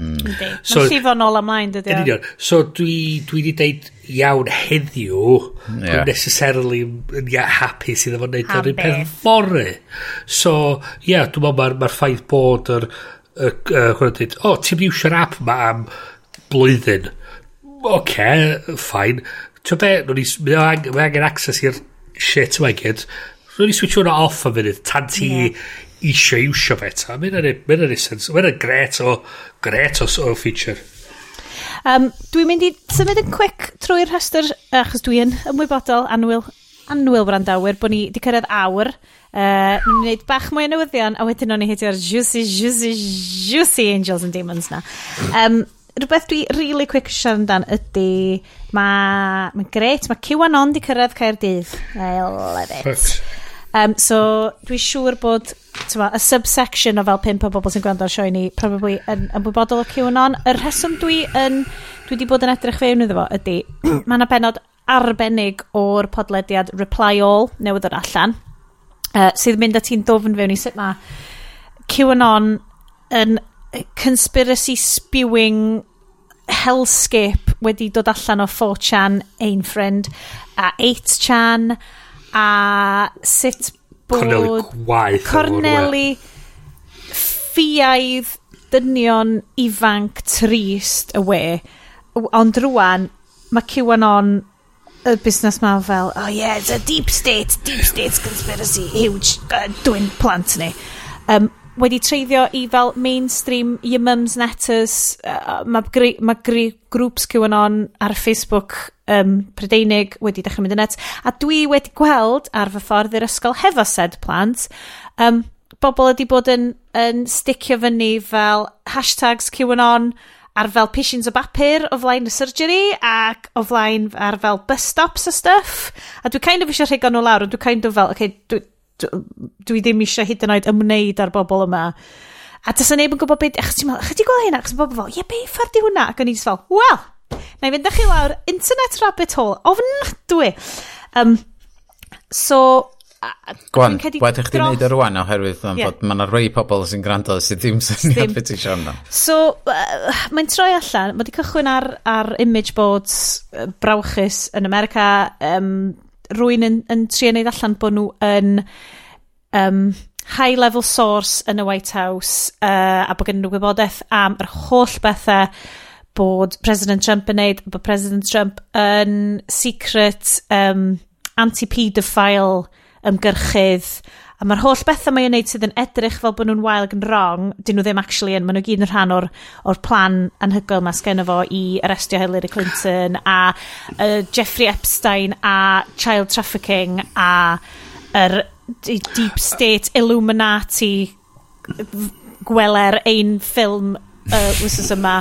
Mm. So, Mae'n llifo nôl ymlaen, dydy o. Union. So dwi, dwi wedi deud iawn heddiw, yeah. necessarily yn ia, hapus iddo fo'n neud yr un peth fory. So, ie, yeah, dwi'n meddwl mae'r ma ffaith bod yr... Y, uh, dweud, o, ti'n mynd iwsio'r app ma am blwyddyn. Oce, okay, ffain. Ti'n be, mae angen access i'r shit yma i gyd. Rwy'n i switch hwnna off a funud, tan ti yeah eisiau iwsio fe ta. Mae'n yna'n sens. Mae'n gret o, gret o, o feature. Um, dwi'n mynd i symud yn quick trwy'r rhestr, achos dwi yn ymwybodol anwyl, anwyl brandawyr, bod ni wedi cyrraedd awr. Uh, ni'n gwneud bach mwy o newyddion, a wedyn o'n i hedio'r juicy, juicy, juicy angels and demons na. Um, rhywbeth dwi really quick siarad amdan ydy, mae ma gret, mae QAnon di cyrraedd Caerdydd. I love it. Fuck. Um, so, dwi'n siŵr bod tyma, y subsection o fel pimp o bobl sy'n gwrando'r sioe ni probably yn ymwybodol o QAnon. Y rheswm dwi yn, dwi wedi bod yn edrych fewn iddo fo ydy, [clears throat] mae yna benod arbennig o'r podlediad Reply All newydd o'r allan, uh, sydd mynd at ti'n dofn fewn i sut mae QAnon yn conspiracy spewing hellscape wedi dod allan o 4chan, Ein Friend, a 8chan, a sut bod... Corneli gwaith. Corneli ffiaidd dynion ifanc trist y we. Ond rwan, mae QAnon y busnes ma fel, oh yeah, it's a deep state, deep state conspiracy, huge, uh, dwi'n plant ni. Um, wedi treiddio i fel mainstream your mums netters uh, mae ma grŵps QAnon ar Facebook um, Prydeinig wedi dechrau mynd yn net. A dwi wedi gweld ar fy ffordd i'r ysgol hefo sed plant, um, bobl ydi bod yn, yn sticio fyny fel hashtags QAnon, ar fel pisins o bapur o flaen y surgery ac o flaen ar fel bus stops a stuff. A dwi kind of eisiau rhego nhw lawr, ond dwi kind of fel, okay, dwi, dwi, ddim eisiau hyd yn oed ymwneud â'r bobl yma. A dysa neb yn gwybod beth, achos ti'n meddwl, chyddi gweld hynna, achos bobl fel, ie, be ffordd di hwnna? Ac o'n i'n fel, wel, Na i fynd â chi lawr internet rabbit hole. Ofnadwy. Um, so... Gwan, waed eich di wneud ar rwan oherwydd yeah. bod mae yna rhai pobl sy'n gwrando sydd ddim syniad beth i siarad So, uh, mae'n troi allan, mae wedi cychwyn ar, ar image boards uh, brawchus yn America. Um, rwy'n yn, yn trio wneud allan bod nhw yn... Um, high level source yn y White House uh, a bod gen nhw gwybodaeth am yr holl bethau bod President Trump yn neud, bod President Trump yn secret um, anti-pedophile ymgyrchydd a mae'r holl bethau mae'n neud sydd yn edrych fel bod nhw'n wael yn wrong, dyn nhw ddim actually yn, maen nhw gyd yn rhan o'r, or plan anhygoel mae sgen fo i arrestio Hillary Clinton a uh, Jeffrey Epstein a child trafficking a yr er, deep state Illuminati gweler ein ffilm uh, wrthos yma.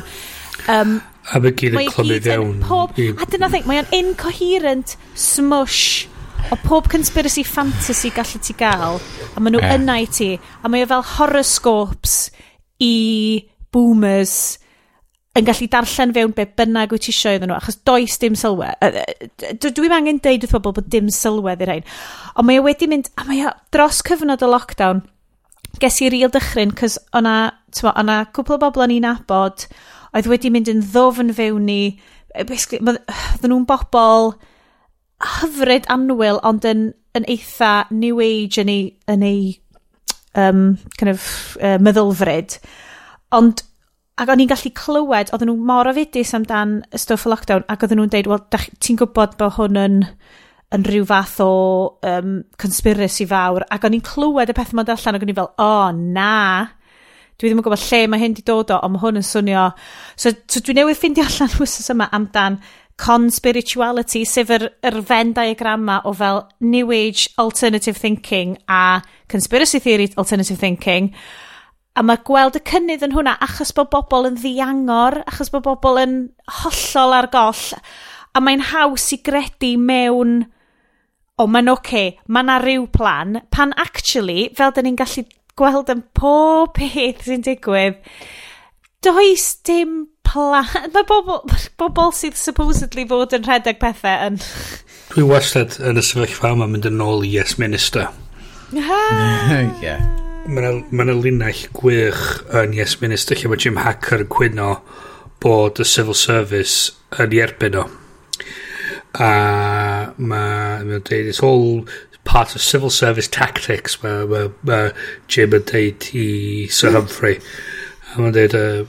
Um, a mae gyd yn clymu fewn. Pob, a dyna ddeng, mae o'n incoherent smush o pob conspiracy fantasy gallu ti gael. A maen nhw yeah. yna i ti. A mae o fel horoscopes i boomers yn gallu darllen fewn be bynnag wyt ti isio iddyn nhw, achos does dim sylwedd. Dwi'n angen deud wrth bobl bod dim sylwedd i'r ein. Ond mae o wedi mynd, a mae o dros cyfnod y lockdown, ges i real dychryn, cys o'na, o'na cwpl o bobl o'n i'n abod, oedd wedi mynd yn ddofn fewn ni. Oedden nhw'n bobl hyfryd anwyl, ond yn, yn eitha new age yn ei, yn ei um, kind of, uh, meddylfryd. Ond Ac o'n i'n gallu clywed, oedden nhw mor ofidus amdan y stwff y lockdown, ac oedden nhw'n deud, wel, ti'n gwybod bod hwn yn, yn rhyw fath o um, conspiracy fawr, ac o'n i'n clywed y peth yma'n allan, ac o'n i'n fel, o, oh, na, dwi ddim yn gwybod lle mae hyn di dod o, ond mae hwn yn swnio... So, so dwi newydd ffeindio [laughs] allan wrthos yma amdan con-spirituality, sef yr, yr Venn diagramma o fel New Age alternative thinking a conspiracy theory alternative thinking. A mae gweld y cynnydd yn hwnna achos bod bobl yn ddiangor, achos bod bobl yn hollol ar goll. A mae'n haws i gredu mewn o, mae'n oce, okay, mae yna rhyw plan, pan actually, fel dyn ni'n gallu gweld yn pob peth sy'n digwydd, does dim plan... Mae bobl, bobl sydd supposedly fod yn rhedeg pethau yn... [laughs] Dwi wastad yn y sefyllfa yma mynd yn ôl i Yes Minister. yeah. Mae yna linell gwych yn Yes Minister lle mae Jim Hacker yn cwyno bod y civil service yn ei erbyn o. A mae'n ma dweud, it's all part of civil service tactics mae ma, ma Jim yn deud i Sir Humphrey a mae'n dweud uh,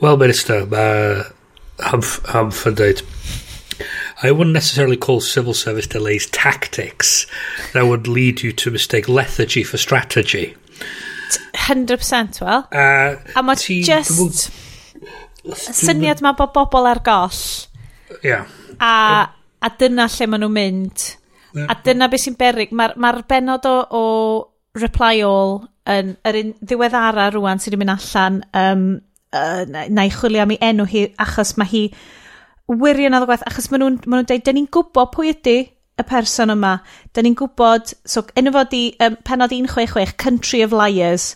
well minister mae Humph, Humph yn deud I wouldn't necessarily call civil service delays tactics that would lead you to mistake lethargy for strategy. 100% well. Uh, a mae just y syniad mae bod bobl ar goll. Yeah. a, a dyna lle maen nhw'n mynd. Yeah. A dyna beth sy'n berig. Mae'r ma, benod o, o Reply All yn yr un ddiweddara rwan sydd wedi mynd allan um, uh, na i chwilio am ei enw hi achos mae hi wirion a gwaith achos maen nhw'n ma nhw dweud, dyn ni'n gwybod pwy ydy y person yma. Dyn ni'n gwybod, so enw fod i um, penod 166, Country of Liars.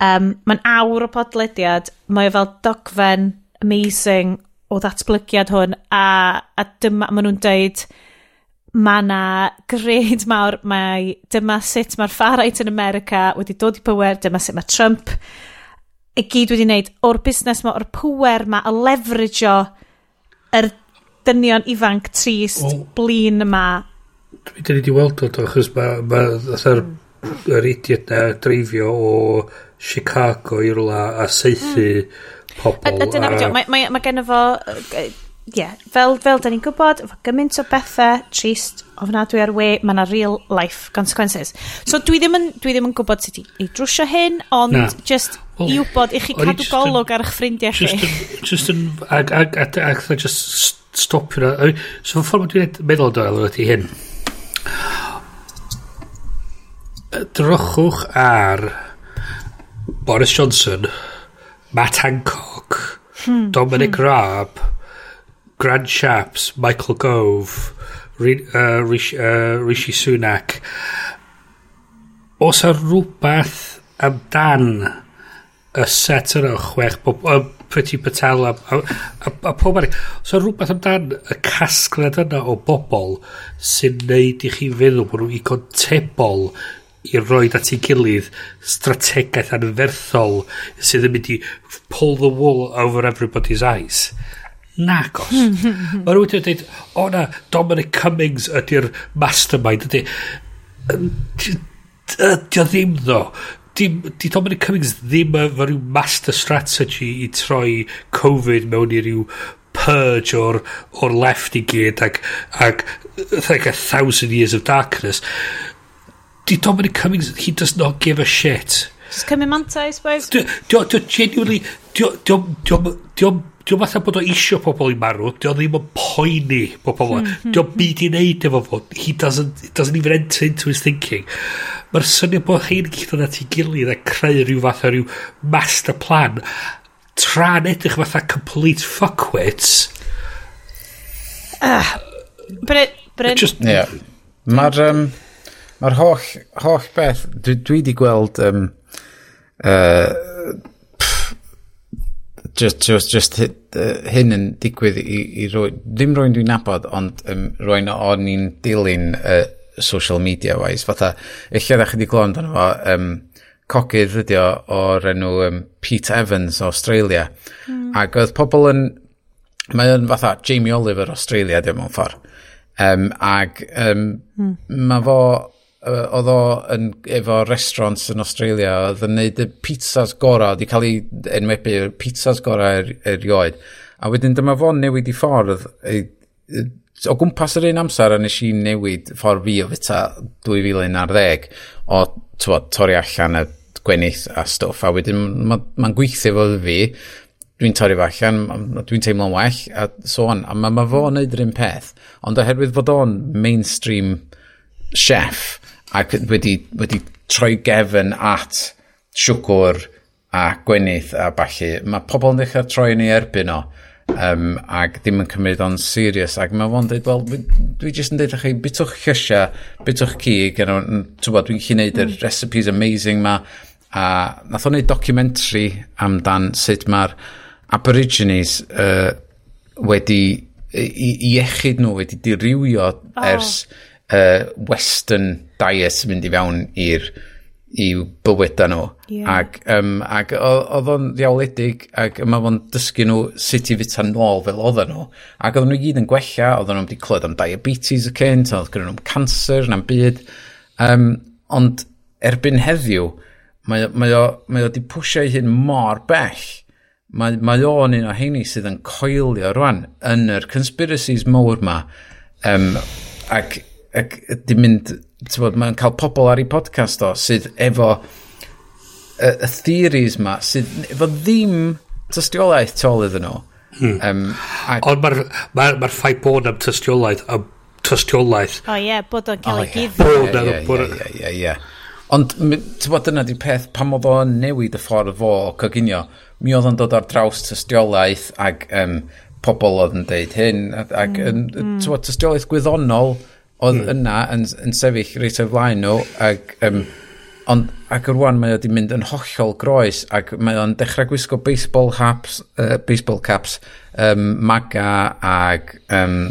Um, mae'n awr o podlediad, mae fel dogfen amazing o ddatblygiad hwn a, a dyma maen nhw'n dweud mae na gred mawr, mae dyma sut mae'r far right yn America wedi dod i pwer, dyma sut mae Trump i gyd wedi wneud o'r busnes mae, o'r pwer mae, a lefrigio yr dynion ifanc trist, well, blin yma. Dwi wedi weld o, achos mae ma, ma, hmm. yr idiot na dreifio o Chicago i rwla a seithi mm. pobl. A, a dyna a... Mae, mae, mae gen fo yeah, fel, fel da ni'n gwybod, efo gymaint o bethau trist, ofnadwy ar we, mae yna real life consequences. So dwi ddim yn, dwi ddim yn gwybod sut i, i drwsio hyn, ond na. just well, i wybod, i chi cadw golwg ar eich ffrindiau chi. Just, just yn, ag, ag, ag, ag, ag, just stopio na. So fy ffordd dwi'n meddwl amdano ydy hyn. Drochwch ar Boris Johnson, Matt Hancock, hmm, Dominic hmm. Raab, Grant Shapps, Michael Gove, Re, uh, Rishi, uh, Rishi Sunak. Os yw rhywbeth amdan y set yna o chwech bob... O, Priti Patel a, a, a, a pob arall. So rhywbeth amdan y casgliad yna o bobl sy'n neud i chi feddwl bod nhw'n igon tebol i roi at ei gilydd strategaeth anferthol sydd yn mynd i pull the wool over everybody's eyes. Nag os. [laughs] Mae rhywun wedi dweud, o na, Dominic Cummings ydy'r mastermind. Ydy, ydy o ddim ddo. Di Dominic Cummings ddim efo rhyw master strategy i troi Covid mewn i ryw purge o'r, or left i gyd ac, ac like a thousand years of darkness. Di Dominic Cummings, he does not give a shit. Just cymryd manta, I suppose. Dio, dio, genuinely, dio, dio, dio, dio, dio Di o'n fatha bod o isio pobl i marw, dio ddim yn poeni bod pobl fo. Di o'n byd i wneud efo fo. He doesn't, it doesn't even enter into his thinking. Mae'r syniad bod chi'n gyd o'n ati gilydd a creu rhyw fath o rhyw master plan tra'n edrych fatha complete fuckwits. Ah, Bryn, Bryn. Just, yeah. Mae'r um, ma holl, holl beth, dwi, dwi di gweld um, uh, just, just, just hyn yn digwydd i, i roi, ddim rwy'n dwi'n nabod, ond um, rwy'n o'n i'n dilyn uh, social media wise. Fatha, eich da chi wedi glwyd amdano fo, um, cogydd ydi o o'r enw um, Pete Evans o Australia. Mm. Ac oedd pobl yn, mae o'n fatha Jamie Oliver o Australia, ddim mewn ffordd. Um, ac um, mm. mae fo oedd o yn, efo restaurants yn Australia, oedd yn neud y pizzas gorau, wedi cael ei enwebu y pizzas gorau er, erioed. A wedyn dyma fo'n newid i ffordd, e, e, o gwmpas yr un amser a nes i newid ffordd fi o fita 2011 o twa, torri allan y gwenith a stwff a wedyn mae'n ma, ma gweithio fo fi dwi'n torri fo allan dwi'n teimlo'n well a so on a mae ma fo yn neud yr un peth ond oherwydd fod o'n mainstream chef ac wedi, wedi troi gefn at siwgwr a gwenith a balli, mae pobl yn dechrau troi yn ei erbyn o um, ac ddim yn cymryd o'n serious ac mae fo'n dweud, wel, dwi jyst yn dweud chi bitwch llysia, bitwch cig you know, bod, dwi'n chi'n neud mm. y recipes amazing ma a nath o'n neud documentary amdan sut mae'r Aborigines uh, wedi i, i iechyd nhw wedi dirywio oh. ers uh, western diet mynd i fewn i'r i'w bywyda nhw. Yeah. Ac, um, ac oedd o'n ddiawledig ac mae fo'n dysgu nhw sut i fita nôl fel oedden nhw. Ac oedden nhw gyd yn gwella, oedden nhw wedi clywed am diabetes y cynt, oedd gen nhw'n cancer na'n byd. Um, ond erbyn heddiw, mae, mae, o, mae o di pwysio ei hun mor bell. Mae, mae o'n un o heini sydd yn coelio rwan yn yr conspiracies mowr ma. Um, ac ac di mynd, ti'n bod, mae'n cael pobl ar ei podcast o sydd efo y, y theories ma, sydd efo ddim tystiolaeth tol iddyn nhw. Hmm. Um, ac... Ond mae'r ma ma ffaith bod am tystiolaeth, am tystiolaeth. O oh, ie, yeah, bod o'n cael ei gyd. Ie, ie, ie. Ond, ti'n bod, dyna di peth, pam oedd o'n newid y ffordd fo o coginio, mi oedd o'n dod ar draws tystiolaeth ac um, pobl oedd yn deud hyn, ac mm, yn, mm. tystiolaeth gwyddonol oedd mm. yna yn, yn sefyll reit o'r flaen nhw ac, um, ond, ac yr wan mae o wedi mynd yn hollol groes ac mae o'n dechrau gwisgo baseball, caps uh, baseball caps um, maga ac um,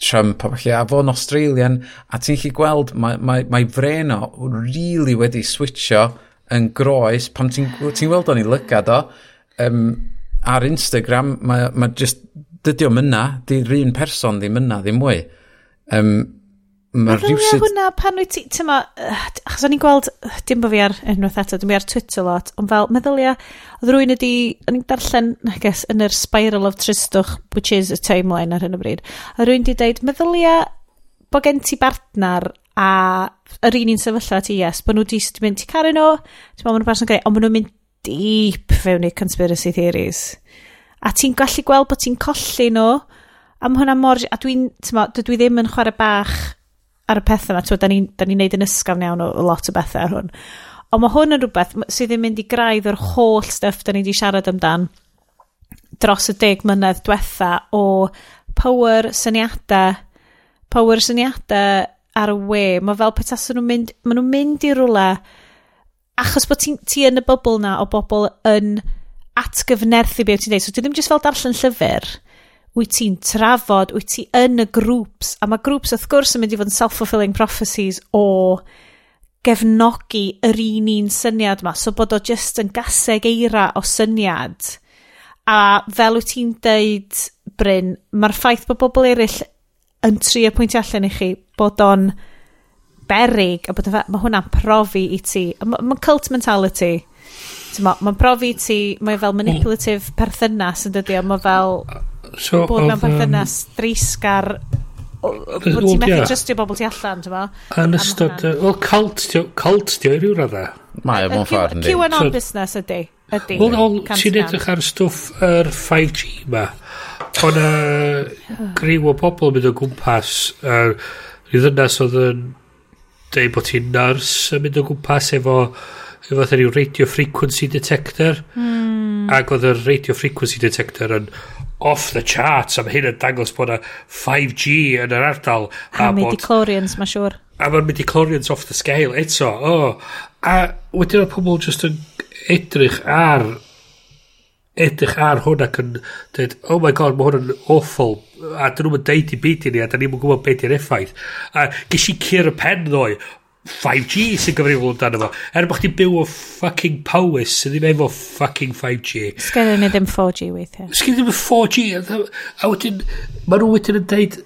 Trump a falle a fo'n Australian a ti'n chi gweld mae, mae, mae freno really wedi switcho yn groes pam ti'n ti weld o'n i lygad o um, ar Instagram mae, mae just dydy o'm yna, di'r un person ddim yna ddim mwy. Um, Mae'r rhywsyd... Oedd hwnna pan wyt ti... ti'n Tyma, achos o'n i'n gweld... Dim bo fi ar unwaith eto, dim ar Twitter lot, ond fel meddylia, oedd rwy'n ydi... O'n i'n darllen, I guess, yn yr spiral of tristwch, which is a timeline ar hyn o bryd. A rwy'n di deud, meddylia bod gen ti bartnar a yr un un sefyllfa ti, yes, bod nhw di mynd i caru nhw, ti'n ma, maen nhw'n person greu, ond maen nhw'n mynd deep fewn i conspiracy theories. A ti'n gallu gweld bod ti'n colli nhw, no, A mae hwnna mor... A dwi'n, dwi ddim yn chwarae bach ar y pethau yma. Da ni'n ni neud yn ysgafn iawn o, o lot o bethau ar hwn. Ond mae hwn yn rhywbeth sydd ddim mynd i graidd o'r holl stuff da ni wedi siarad amdan dros y deg mlynedd diwetha o power syniadau, power syniadau ar y we. Mae fel petas nhw'n mynd, maen nhw'n mynd i rwle achos bod ti, ti yn y bobl na o bobl yn atgyfnerthu beth ti'n dweud. So ti ddim jyst fel darllen llyfr, wyt ti'n trafod, wyt ti yn y grŵps, a mae grŵps wrth gwrs yn mynd i fod yn self-fulfilling prophecies o gefnogi yr un un syniad yma, so bod o just yn gaseg eira o syniad. A fel wyt ti'n deud, Bryn, mae'r ffaith bod bobl eraill yn trio pwyntio allan i chi bod o'n berig a bod mae hwnna'n profi i ti. Mae'n ma cult mentality. Mae'n ma profi i ti, mae e fel manipulative perthynas yn dydi, mae fel so, bod mewn perthynas um, dreisgar bod ti'n methu trystio bobl ti allan tyma, yn ystod wel cult cult di o i ryw radda mae o mewn ffordd Q&A business ydy ydy wel ti'n edrych ar stwff yr 5G ma o na griw o bobl yn mynd o gwmpas rhyw ddynas oedd yn dweud bod ti'n nyrs yn mynd o gwmpas efo efo fatha rhyw radio frequency detector. Mm. ac oedd y radio frequency detector yn off the charts am hyn yn dangos bod 5G yn yr ardal a, a midi-chlorians mae siŵr a mae'r midi-chlorians off the scale eto oh. a wedyn oedd pobl just yn edrych ar edrych ar hwn ac yn dweud, oh my god, mae hwn yn awful, a dyn nhw'n deud i byd i ni, a dyn ni'n gwybod beth i'r effaith. A ges i cyr y pen ddoe, 5G sy'n gyfrifol amdano fo. Er bod chdi'n byw o fucking Powys sydd ddim efo fucking 5G. Sgennyn ni ddim 4G weithio. Sgennyn ddim 4G. A wedyn, mae nhw wedyn yn deud,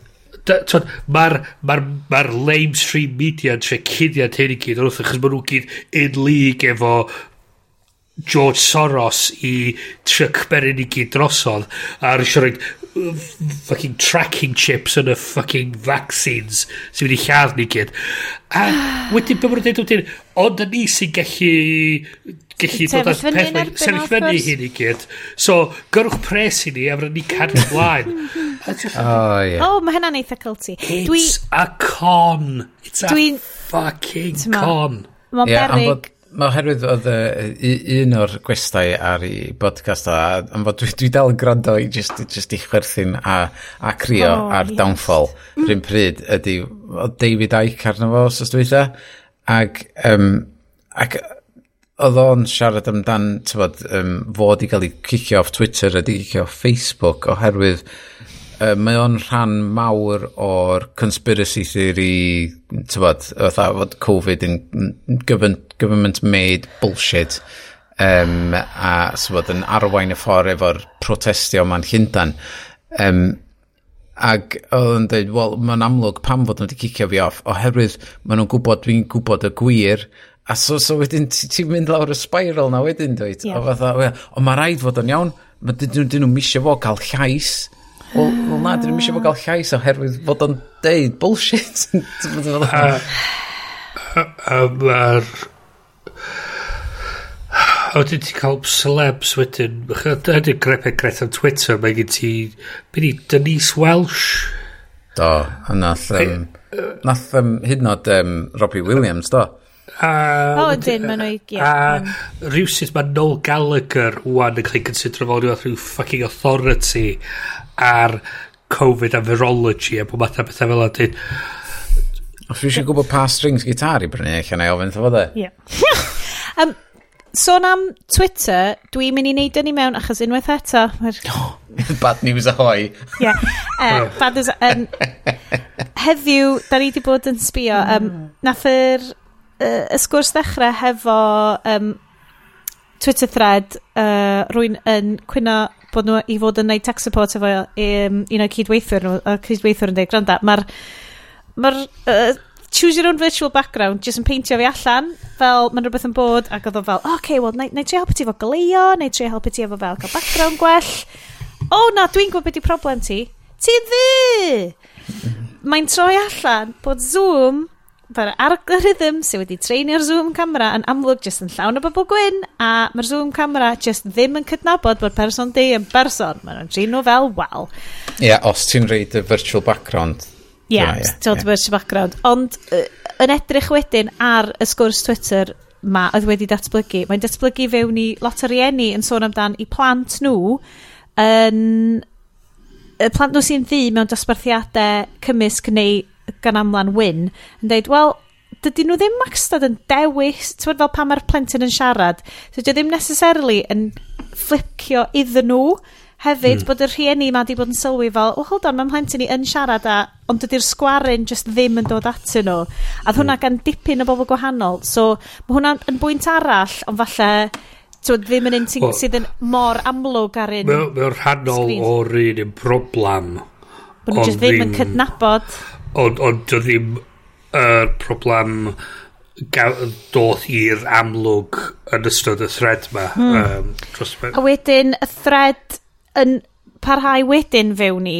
mae'r ma ma lamestream media yn tre cyddiad hyn i gyd, wrth achos mae nhw gyd in league efo George Soros i trio cberin i gyd drosodd A rysio rhaid, fucking tracking chips yn y fucking vaccines sy'n mynd i lladd ni gyd. A wedyn, be mae'n dweud wedyn, ond y ni sy'n gallu gallu dod at peth mae sefyll fyny hyn i gyd. So, gyrwch pres i ni a fyddwn ni cadw blaen. [laughs] Oh, o, yeah. oh, mae hynna'n eitha culty. It's a con. It's a Dwi... fucking con. Mae'n yeah, berig Mae oherwydd oedd uh, un o'r gwestai ar ei podcast o, a fod dwi, dwi dal yn gwrando i just, just i chwerthin a, a crio oh, ar yes. downfall rhywun pryd ydy David Icke arno fo, sos dwi eitha, ac, um, ac oedd o'n siarad amdan, tybod, um, fod i gael ei cicio off Twitter a di cicio off Facebook oherwydd uh, mae o'n rhan mawr o'r conspiracy theory, tybod, fatha fod Covid yn government, government made bullshit um, a sbod, yn arwain y ffordd efo'r protestio ma'n Llyndan. Um, Ac oedd yn dweud, wel, mae'n amlwg pam fod nhw wedi cicio fi off, oherwydd maen nhw'n gwybod, dwi'n gwybod y gwir, a so, so wedyn ti'n mynd lawr y spiral na wedyn, dweud. Yeah. O, fatha, o, o mae rhaid fod yn iawn, mae dyn nhw'n misio fo cael llais, Wel, well, na, dyn nhw'n eisiau bod gael llais oherwydd fod o'n deud bullshit. [laughs] a mae'r... A wedyn ti cael celebs wedyn. Ydy'n grepe gret am Twitter, mae gen ti... Byddi Denise Welsh? Do, a nath... Um, nath um, hyd yn oed um, Robbie Williams, do. A, o, dyn, maen nhw i gyd. A rhywsyd mae Noel Gallagher wwan yn cael ei considero fel rhyw fucking authority ar Covid a virology a bod math o bethau fel ydy. Os fi eisiau gwybod pa strings gitar i brynu, eich yna i ofyn fo dde. Ie. [laughs] um, Sôn am Twitter, dwi'n mynd i neud yn i mewn achos unwaith eto. Mae'r... [laughs] Oh, bad news ahoy. yeah. Oh. Uh, bad news... Um, heddiw, da ni wedi bod yn sbio. Um, nath yr uh, y sgwrs ddechrau hefo um, Twitter thread uh, rwy'n yn cwyno bod nhw i fod yn neud tech support efo um, un o'r cydweithwyr nhw, a cydweithwyr yn dweud, granda, mae'r ma uh, choose your own virtual background jyst yn peintio fi allan fel mae'n rhywbeth yn bod ac oedd o fel oce okay, wel neu, neu trio helpu ti efo goleio neu trio helpu ti efo fel cael background gwell. O oh, na dwi'n gwybod beth i problem ti. Ti ddi mhm. mae'n troi allan bod Zoom Mae'r algorithm sydd wedi treinio'r zoom camera yn amlwg jyst yn llawn o bobl gwyn a mae'r zoom camera jyst ddim yn cydnabod bod person di yn berson. Mae nhw'n trin nhw fel wal. Ie, yeah, os ti'n reid y virtual background. Ie, yeah, yeah, yeah. virtual background. Ond uh, yn edrych wedyn ar y sgwrs Twitter ma oedd wedi datblygu, mae'n datblygu fewn i lot o rieni yn sôn amdan i plant nhw yn y plant nhw sy'n ddi mewn dosbarthiadau cymysg neu gan amlan Wyn yn dweud, wel, dydy nhw ddim magstad yn dewis, ti'n fel pan mae'r plentyn yn siarad, so dydy ddim necessarily yn flipio iddyn nhw, hefyd mm. bod y rhieni ma di bod yn sylwi fel, oh, hold on, mae'n plentyn ni yn siarad a, ond dydy'r sgwarin just ddim yn dod atyn nhw. A mm. hwnna hmm. gan dipyn o bobl gwahanol. So, mae hwnna yn bwynt arall, ond falle, So, ddim yn un well, sydd yn mor amlwg ar un Mae'n rhannol o'r un yn broblem. Bod nhw just ddim yn cydnabod ond on, dy ddim y uh, problem dod i'r amlwg yn ystod y thread ma. Hmm. Um, a wedyn, y thread yn parhau wedyn fewn ni,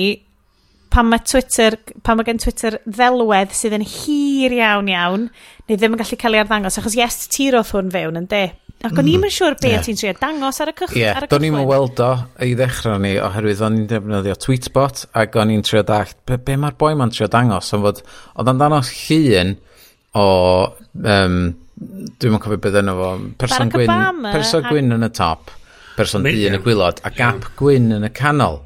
pan mae Twitter, pan mae gen Twitter ddelwedd sydd yn hir iawn iawn, neu ddim yn gallu cael ei arddangos, achos yes, ti roth hwn fewn, yn de? Ac o'n i'n mm. siŵr beth yeah. ti'n trio dangos ar y cychwyn. Ie, yeah. do'n i'n weld o i ddechrau ni oherwydd o'n i'n defnyddio tweetbot ac o'n i'n trio dallt be, be mae'r boi ma'n trio dangos. Ond fod, oedd o'n amdano llun o, um, dwi'n cofio beth yna fo, person Barack gwyn, Obama, person gwyn yn y top, person di yn y gwylod a gap gwyn yn y canol.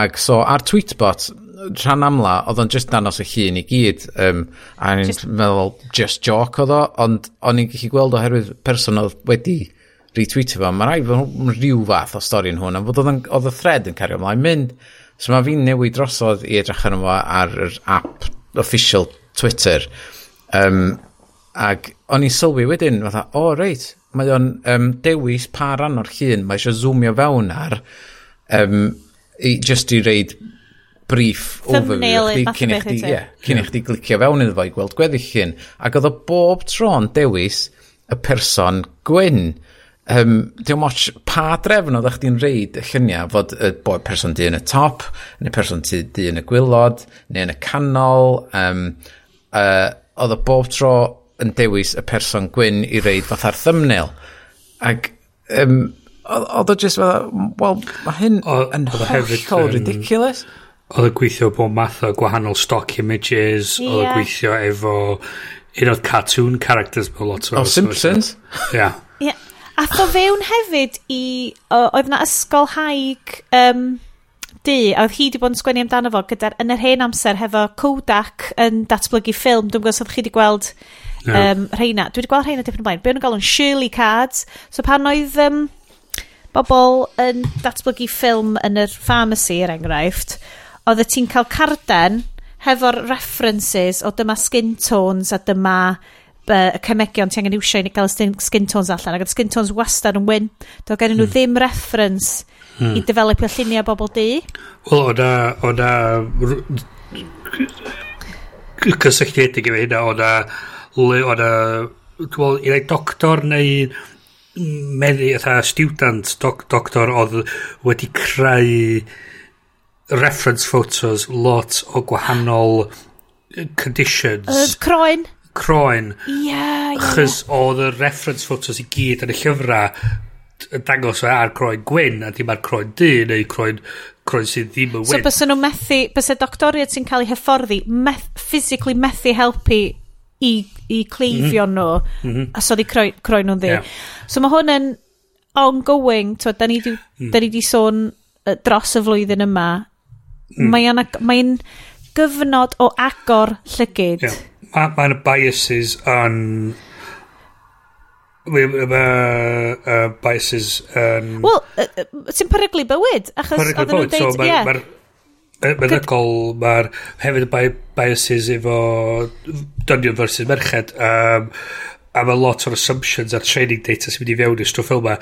Ac so ar tweetbot, rhan amla, oedd o'n just danos y llun i gyd. Um, a o'n just... meddwl, just joke oedd o, ond o'n i'n gallu gweld oherwydd person oedd wedi retweetio fo. Mae rai fod rhyw fath o stori yn hwn, a bod oedd y thread yn cario ymlaen mynd. So mae fi'n newid drosodd i edrych arno fo ar yr app official Twitter. Um, ac o'n i'n sylwi wedyn, fatha, o oh, reit, mae o'n um, dewis pa ran o'r llun, mae eisiau zoomio fewn ar um, i, just i reid brief overview chdi, cyn i chdi, yeah, cyn i chdi glicio fewn iddo fo i gweld gweddill hyn. Ac oedd o bob tro'n dewis y person gwyn. Um, Dwi'n moch pa drefn oedd chdi'n reid y lluniau fod y boi person di yn y top, neu person di yn y gwylod, neu yn y canol. Um, uh, oedd o bob tro yn dewis y person gwyn i reid fath ar thumbnail. Ac um, oedd o just fel, wel, mae hyn yn hollol ridiculous. Um oedd y gweithio bod math o gwahanol stock images, yeah. oedd y gweithio efo un o'r cartoon characters mewn lot o... Oh, Simpsons? Ia. Yeah. A tho fewn hefyd i... O, oedd na ysgol haig um, di, a oedd hi wedi bod yn sgwennu amdano fo gyda, yn yr hen amser hefo Kodak yn datblygu ffilm. Dwi'n gwybod oedd chi wedi gweld yeah. um, rheina. Dwi wedi gweld rheina dipyn o blaen. Be nhw'n galw'n Shirley Cards. So pan oedd... Um, bobl yn datblygu ffilm yn yr pharmacy, er enghraifft, oeddet ti'n cael carden hefo'r references o dyma skin tones a dyma y cymegion ti angen iwsio i ni gael skin tones allan ac oedd skin tones wastad yn wyn do gen nhw hmm. ddim reference hmm. i developio lluniau bobl di Wel, o'na o'na cysylltiedig efo hynna o'na o'na dwi'n meddwl, doctor neu meddi, ytha student doc, doctor oedd wedi creu reference photos, lot o gwahanol conditions. Uh, croen. Croen. Ie, yeah, ie. Yeah. Chys oedd y reference photos i gyd yn y llyfrau yn dangos ar croen gwyn a dim ar croen dy neu croen, croen sydd ddim yn wyn. So bys nhw methu, bys y doctoriad sy'n cael ei hyfforddi, meth, physically methu helpu i, i cleifio mm -hmm. nhw mm -hmm. a so di croen, croen nhw'n ddi. Yeah. So mae hwn yn ongoing, to, da ni di, mm. da ni di sôn dros y flwyddyn yma mm. mae'n mae gyfnod o agor llygyd. Yeah. Mae'n ma, ma biases yn... Mae uh, biases yn... Um, Wel, uh, ti'n peryglu bywyd, achos oedden nhw'n deud... So, yeah. Mae'r meddygol, mae'r hefyd y biases efo dynion versus merched. Um, a mae lot o'r assumptions a'r training data sy'n mynd i fewn i'r stwff fel yma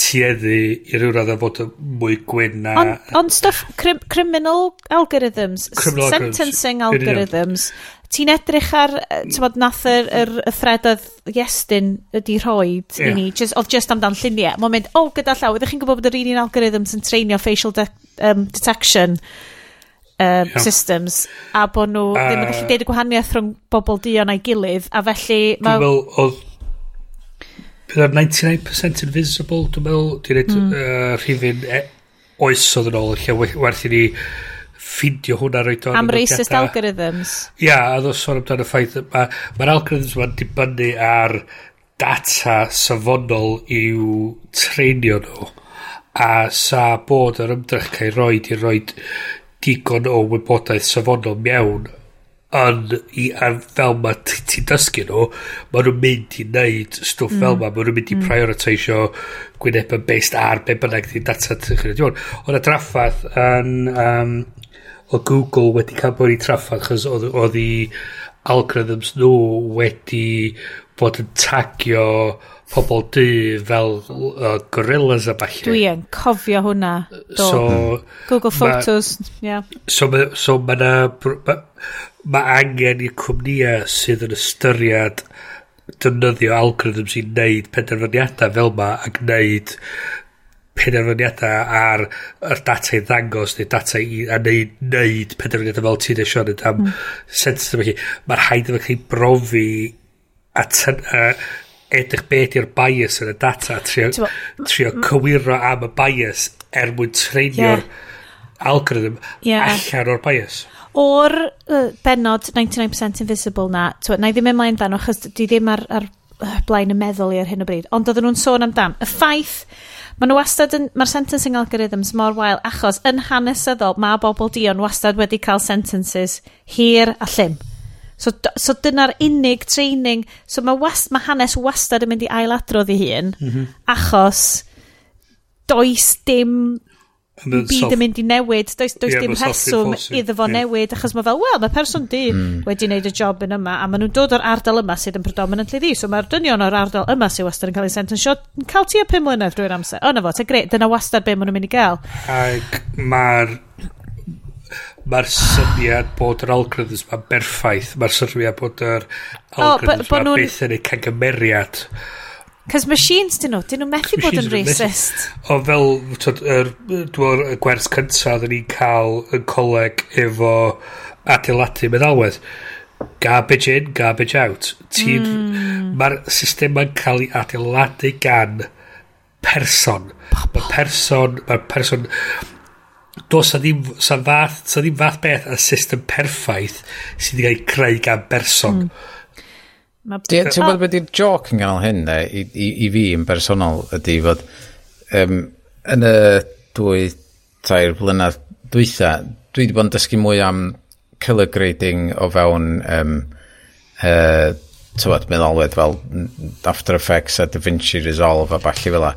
tueddu i ryw radd fod yn mwy gwyn na... Ond on, on stuff crim, criminal algorithms, criminal sentencing algorithms, algorithms. ti'n edrych ar, e, ti'n bod, nath yr, yr, y thredodd Iestyn ydi rhoi yeah. i ni, just, oedd just amdan lluniau. Mae'n mynd, o, oh, gyda llaw, ydych chi'n gwybod bod yr un algorithms yn treinio facial de, um, detection? um, yeah. systems a bod nhw uh, ddim yn gallu deud y gwahaniaeth rhwng bobl dion a'i gilydd a felly... Dwi'n meddwl oedd... Bydd 99% invisible, dwi'n meddwl, dwi'n neud mm. uh, rhifin e, oes oedd yn ôl, lle werth i ni ffindio hwnna roed o'n... Am racist algorithms. Ia, a ddos sôn amdano'r ffaith, mae'r ma, ma algorithms ma'n dibynnu ar data safonol i'w treinio nhw a sa bod yr ymdrech cael roed i roed digon o wybodaeth safonol mewn yn i, a fel mae ti'n dysgu nhw maen nhw'n mynd i wneud stwff mm. fel ma maen nhw'n mynd i mm. prioritisio gwynebau based ar be bynnag ti'n data Oedd y draffaeth yn um, o Google wedi cael bod i traffaeth chos oedd i algorithms nhw wedi bod yn tagio pobl dy fel uh, gorillas a falle. Dwi yn cofio hwnna. Do. So, Google Photos, ie. Yeah. So, ma, so ma, na, ma, ma angen i'r cwmnïau sydd yn ystyried defnyddio algorithms i wneud penderfyniadau fel ma a wneud penderfyniadau ar yr data i ddangos neu data i a neud, neud penderfyniadau fel ti'n eisiau am mm. sensitif chi. Mae'r haid efo chi brofi a, ten, a edrych beth yw'r bias yn y data, trio, Tewa, trio cywiro am y bias er mwyn treinio'r yeah. algorithm yeah. allan o'r bias. O'r uh, benod 99% Invisible na, twa, na i ddim ymlaen dan, achos di ddim ar, ar blaen y meddwl i ar hyn o bryd, ond oedden nhw'n sôn amdan. Y ffaith, mae nhw wastad yn, mae'r sentencing algorithms mor wael, achos yn hanesyddol, mae bobl dion wastad wedi cael sentences hir a llym. So, so dyna'r unig training. So mae, was, mae hanes wastad yn mynd i ailadrodd i hun, mm -hmm. achos does dim byd yn mynd i newid, does, does yeah, dim rheswm iddo fo yeah. newid, achos mae fel, wel, mae person di mm. wedi wneud y job yn yma, a maen nhw'n dod o'r ardal yma sydd yn predominantly ddi, so mae'r dynion o'r ardal yma sydd wastad yn cael ei sentensio, yn cael tua pum mlynedd drwy'r amser. O, na fo, ta gret, dyna wastad be maen nhw'n mynd i gael. Ac mae'r mae'r syniad bod yr algorithms ma'n berffaith. Mae'r syniad bod yr algorithms oh, ma'n byth yn ei cangymeriad. Cos machines dyn nhw, dyn nhw methu bod yn racist. O fel, er, dwi'n y gwers cyntaf, dyn ni'n cael yn coleg efo adeiladu meddalwedd. Garbage in, garbage out. Ti'n... Mm. Mae'r system yn cael ei adeiladu gan person. Mae person... Mae person dos a ddim, sa fath, sa ddim fath beth a system perffaith sydd wedi cael ei creu gan berson. Mm. Ti'n gwybod beth yw'r joc yn ganol hyn, ne? I, i, i fi yn bersonol ydy fod um, yn y dwy, tair blynedd dwytha, dwi wedi bod yn dysgu mwy am color grading o fewn um, uh, tywed, meddalwedd fel After Effects a DaVinci Resolve a balli fel la.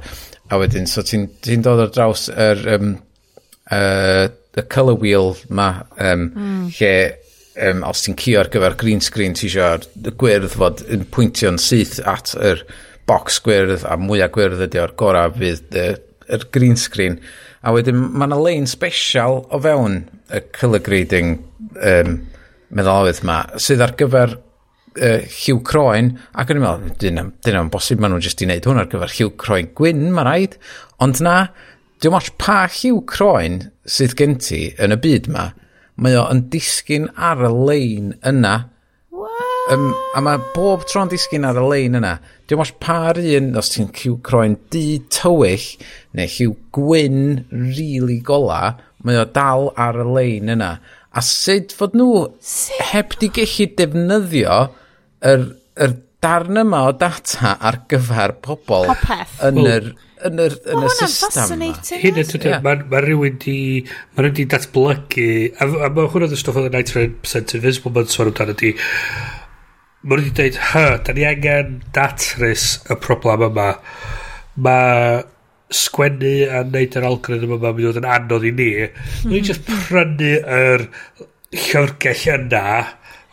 A wedyn, so ti'n ti dod ar draws yr er, um, uh, y colour wheel ma, um, mm. lle um, os ti'n cio ar gyfer green screen ti eisiau y gwyrdd fod yn pwyntio'n syth at yr box gwyrdd a mwyaf gwyrdd ydy o'r gorau fydd y, yr green screen a wedyn mae yna lein special o fewn y colour grading um, meddalwedd ma sydd ar gyfer uh, lliw croen ac yn meddwl dyna'n dyna bosib maen nhw jyst i wneud hwn ar gyfer lliw croen gwyn mae rhaid ond na Dim ots pa lliw croen sydd gen ti yn y byd ma, mae o yn disgyn ar y lein yna. Um, a mae bob tro'n disgyn ar y lein yna. Dim ots pa'r un, os ti'n lliw croen di tywyll, neu lliw gwyn rili really gola, mae o dal ar y lein yna. A sut fod nhw sut? heb di gallu defnyddio yr, yr darn yma o data ar gyfer pobl Popeth. yn yr... Ooh yn y, yn y system yma. Hyn yn tydyn, mae rhywun di, mae rhywun di datblygu, a, a mae hwnna dy stwff oedd yn 99% Invisible mae'n sôn amdano di, mae rhywun di dweud, hy, da ni angen datrys y problem yma. Mae sgwennu a wneud yr algorithm yma mynd i fod yn anodd i ni. Mae'n mm. just prynu yr llyfrgell yna,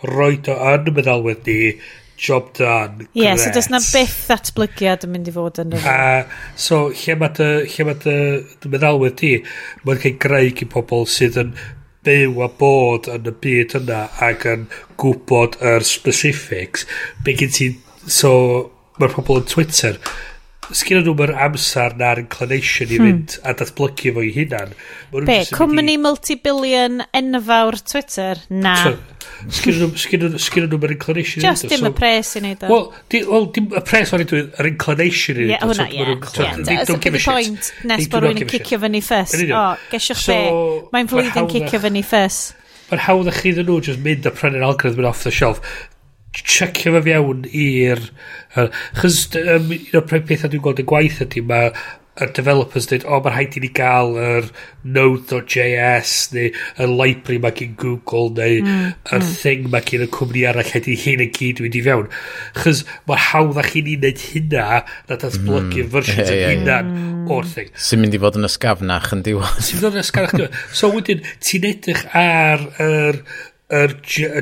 roed o yn y meddalwedd ni, job done. Ie, yeah, so does na byth ddatblygiad yn mynd i fod yn rhywbeth. Uh, so, lle mae dy, lle mae dy, dy meddalwedd ti, mae'n cael greu i pobl sydd yn byw a bod yn y byd yna ac yn gwybod yr specifics. Be gen ti, so, mae'r pobl yn Twitter, sgyn nhw'n yr amser na'r inclination i hmm. fynd a datblygu fo i hunan. Be, cwmni i... multi-billion enfawr Twitter? Na. Sgyn nhw'n yr inclination Just dim so, y pres i wneud o. Wel, di, well, dim y pres o'n i dweud, yr inclination i wneud o. Ie, hwnna, ie. Don't give a shit. Nes bod rwy'n yn cicio fyny ffys. O, gesiwch be. Mae'n flwyddyn cicio fyny ffys. Mae'n hawdd a chi ddyn nhw just mynd a prynu'r algorithm off the shelf checio fe fewn i'r... Chos um, un o'r pethau dwi'n gweld y gwaith ydy mae y developers dweud, o, oh, mae'n rhaid i ni gael yr node.js neu y library mae gen Google neu mm, yr mm. thing mae gen y cwmni arall hyd i hyn y gyd wedi fewn. Chos mae'n hawdd â chi ni wneud hynna na datblygu mm. fersiwn yeah, yeah, hynna'n yeah. Mm. o'r thing. Sy'n mynd i fod yn ysgafnach yn diwedd. Sy'n mynd i fod yn ysgafnach diwedd. So wedyn, ti'n edrych ar yr er, yr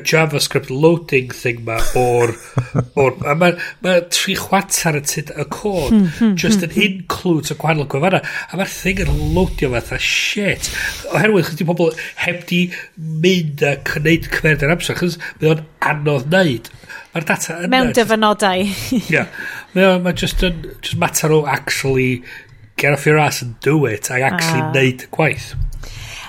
JavaScript loading thing ma o'r... [laughs] or, a mae ma tri chwatar y tyd y cod hmm, hmm, just hmm, yn includes y gwahanol gwefanna. A mae'r thing yn loadio fatha shit. Oherwydd, chys di pobl heb di mynd a gwneud cymerid yr amser, chys mae o'n anodd neud Mae'r data yna. Mewn dyfynodau. [laughs] yeah. Mae o'n ma just, yn, just matter o actually get off your ass and do it a actually ah. neud y gwaith.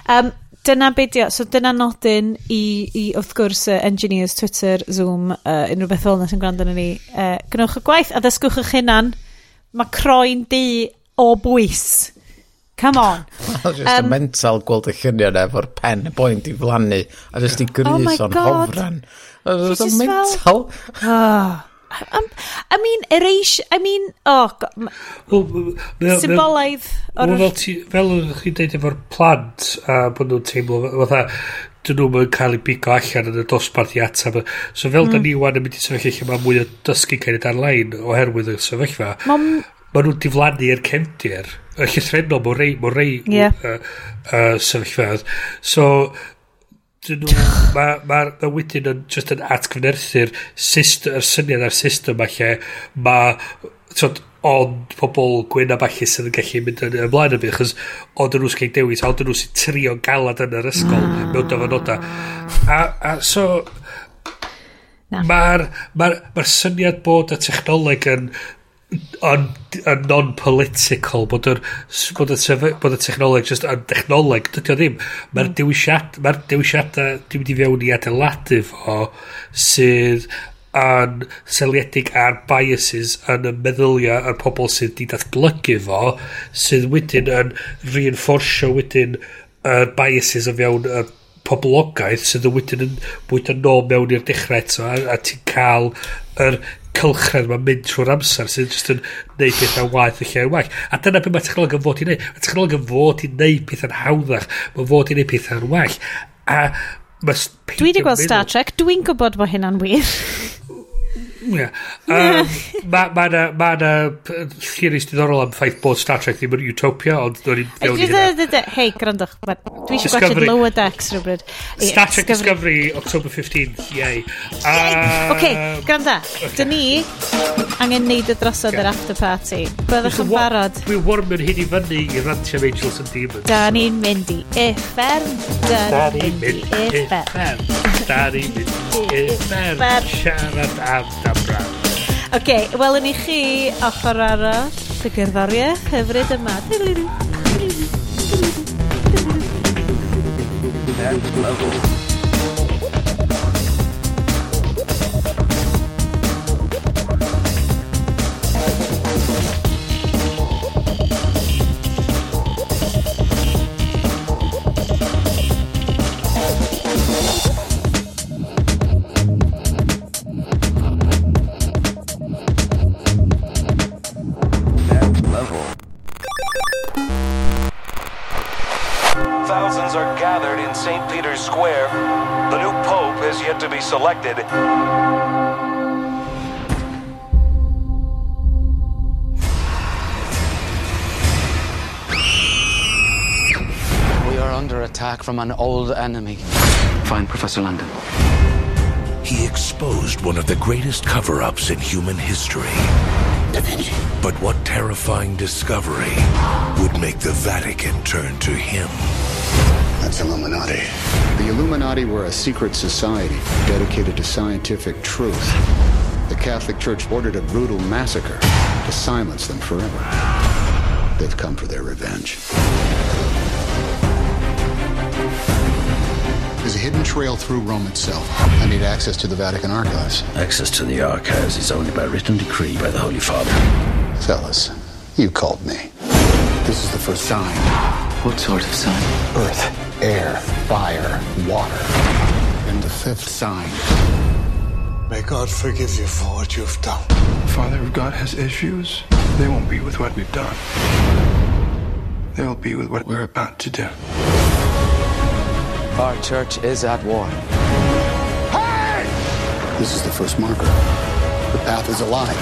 Um, dyna be di, so dyna nodyn i, i wrth gwrs uh, engineers, Twitter, Zoom, uh, unrhyw beth fel yna sy'n gwrando ni. Uh, gwnewch y gwaith a ddysgwch eich hunan. Mae croen di o bwys. Come on. [laughs] Just um, mental gweld y lluniau yna efo'r pen y boint i flannu a just i oh grys oh o'n hofran. Just mental. Fel... Um, I mean, erasure, I mean, oh, God, well, symbolaidd. Wel, fel, ti, fel ydych chi'n deud efo'r plant, a bod nhw'n teimlo, fatha, dyn nhw'n cael eu bigo allan yn y dosbarth i atab. So fel mm. da ni wan yn mynd i sefyllfa lle mae mwy o dysgu cael ei darlain oherwydd y sefyllfa, Mom... mae nhw'n diflannu i'r cefndir. Y llythrenol mae rei, mae rei yeah. uh, uh, sefyllfedd. So, dyn nhw, mae'r [sighs] ma, ma, ma wedyn yn just yn atgyfnerthu'r system, syniad a'r system a lle mae, tyd, ond pobl gwyn a falle sydd yn gallu mynd yn ymlaen yn fi, achos ond yn nhw cael dewis, ond yn nhw sy'n trio galad yn yr ysgol mm. mewn dyfynodau. A, a so, mae'r ma, r, ma, r, ma r syniad bod y technoleg yn ond yn non-political bod y, bod y, bod y technoleg just yn technoleg dydy o ddim mae'r mm. dewisiad mae'r dewisiadau dwi'n mynd i fewn i adeiladu fo sydd yn seliedig ar biases yn y meddylia a'r pobl sydd wedi datblygu fo sydd wedyn yn reinforcio wedyn y biases o fewn y poblogaeth sydd yn wedyn yn bwyta nôl mewn i'r dechrau eto a, a ti'n cael yr cylchred mae'n mynd trwy'r amser sydd just yn neud pethau waith y lle yn waith A dyna beth mae technoleg yn fod i neud Mae technoleg yn fod i neud pethau'n hawddach. Mae'n fod i neud pethau'n well. A Dwi wedi gweld Star Trek, dwi'n gwybod bod hynna'n wir. [laughs] Yeah. Um, mae ma na, ma na theories diddorol am ffaith bod Star Trek ddim yn utopia, ond dwi'n fewn i hynna. Hei, grandwch, dwi eisiau gwachod Lower Decks rhywbryd. Star Trek Discovery, October 15th, yay. Um, Oce, granda, dyn ni angen neud y drosod yr after party. Byddwch yn barod. Dwi'n warm yn hyn i fyny i rantio Angels and Demons. Da ni'n mynd i effern. Da ni'n mynd i effern. Da ni'n mynd i [laughs] effern. Siarad am Oce, okay, welwn i chi ochr arall y gerddoriaeth hyfryd yma. That's lovely. Yet to be selected. We are under attack from an old enemy. Find Professor London. He exposed one of the greatest cover ups in human history. But what terrifying discovery would make the Vatican turn to him? That's Illuminati? The Illuminati were a secret society dedicated to scientific truth. The Catholic Church ordered a brutal massacre to silence them forever. They've come for their revenge. There's a hidden trail through Rome itself. I need access to the Vatican archives. Access to the archives is only by written decree by the Holy Father. Fellas, you called me. This is the first sign. What sort of sign? Earth, air, fire, water. And the fifth sign. May God forgive you for what you've done. Father, of God has issues, they won't be with what we've done. They'll be with what we're about to do. Our church is at war. Hey! This is the first marker. The path is alive.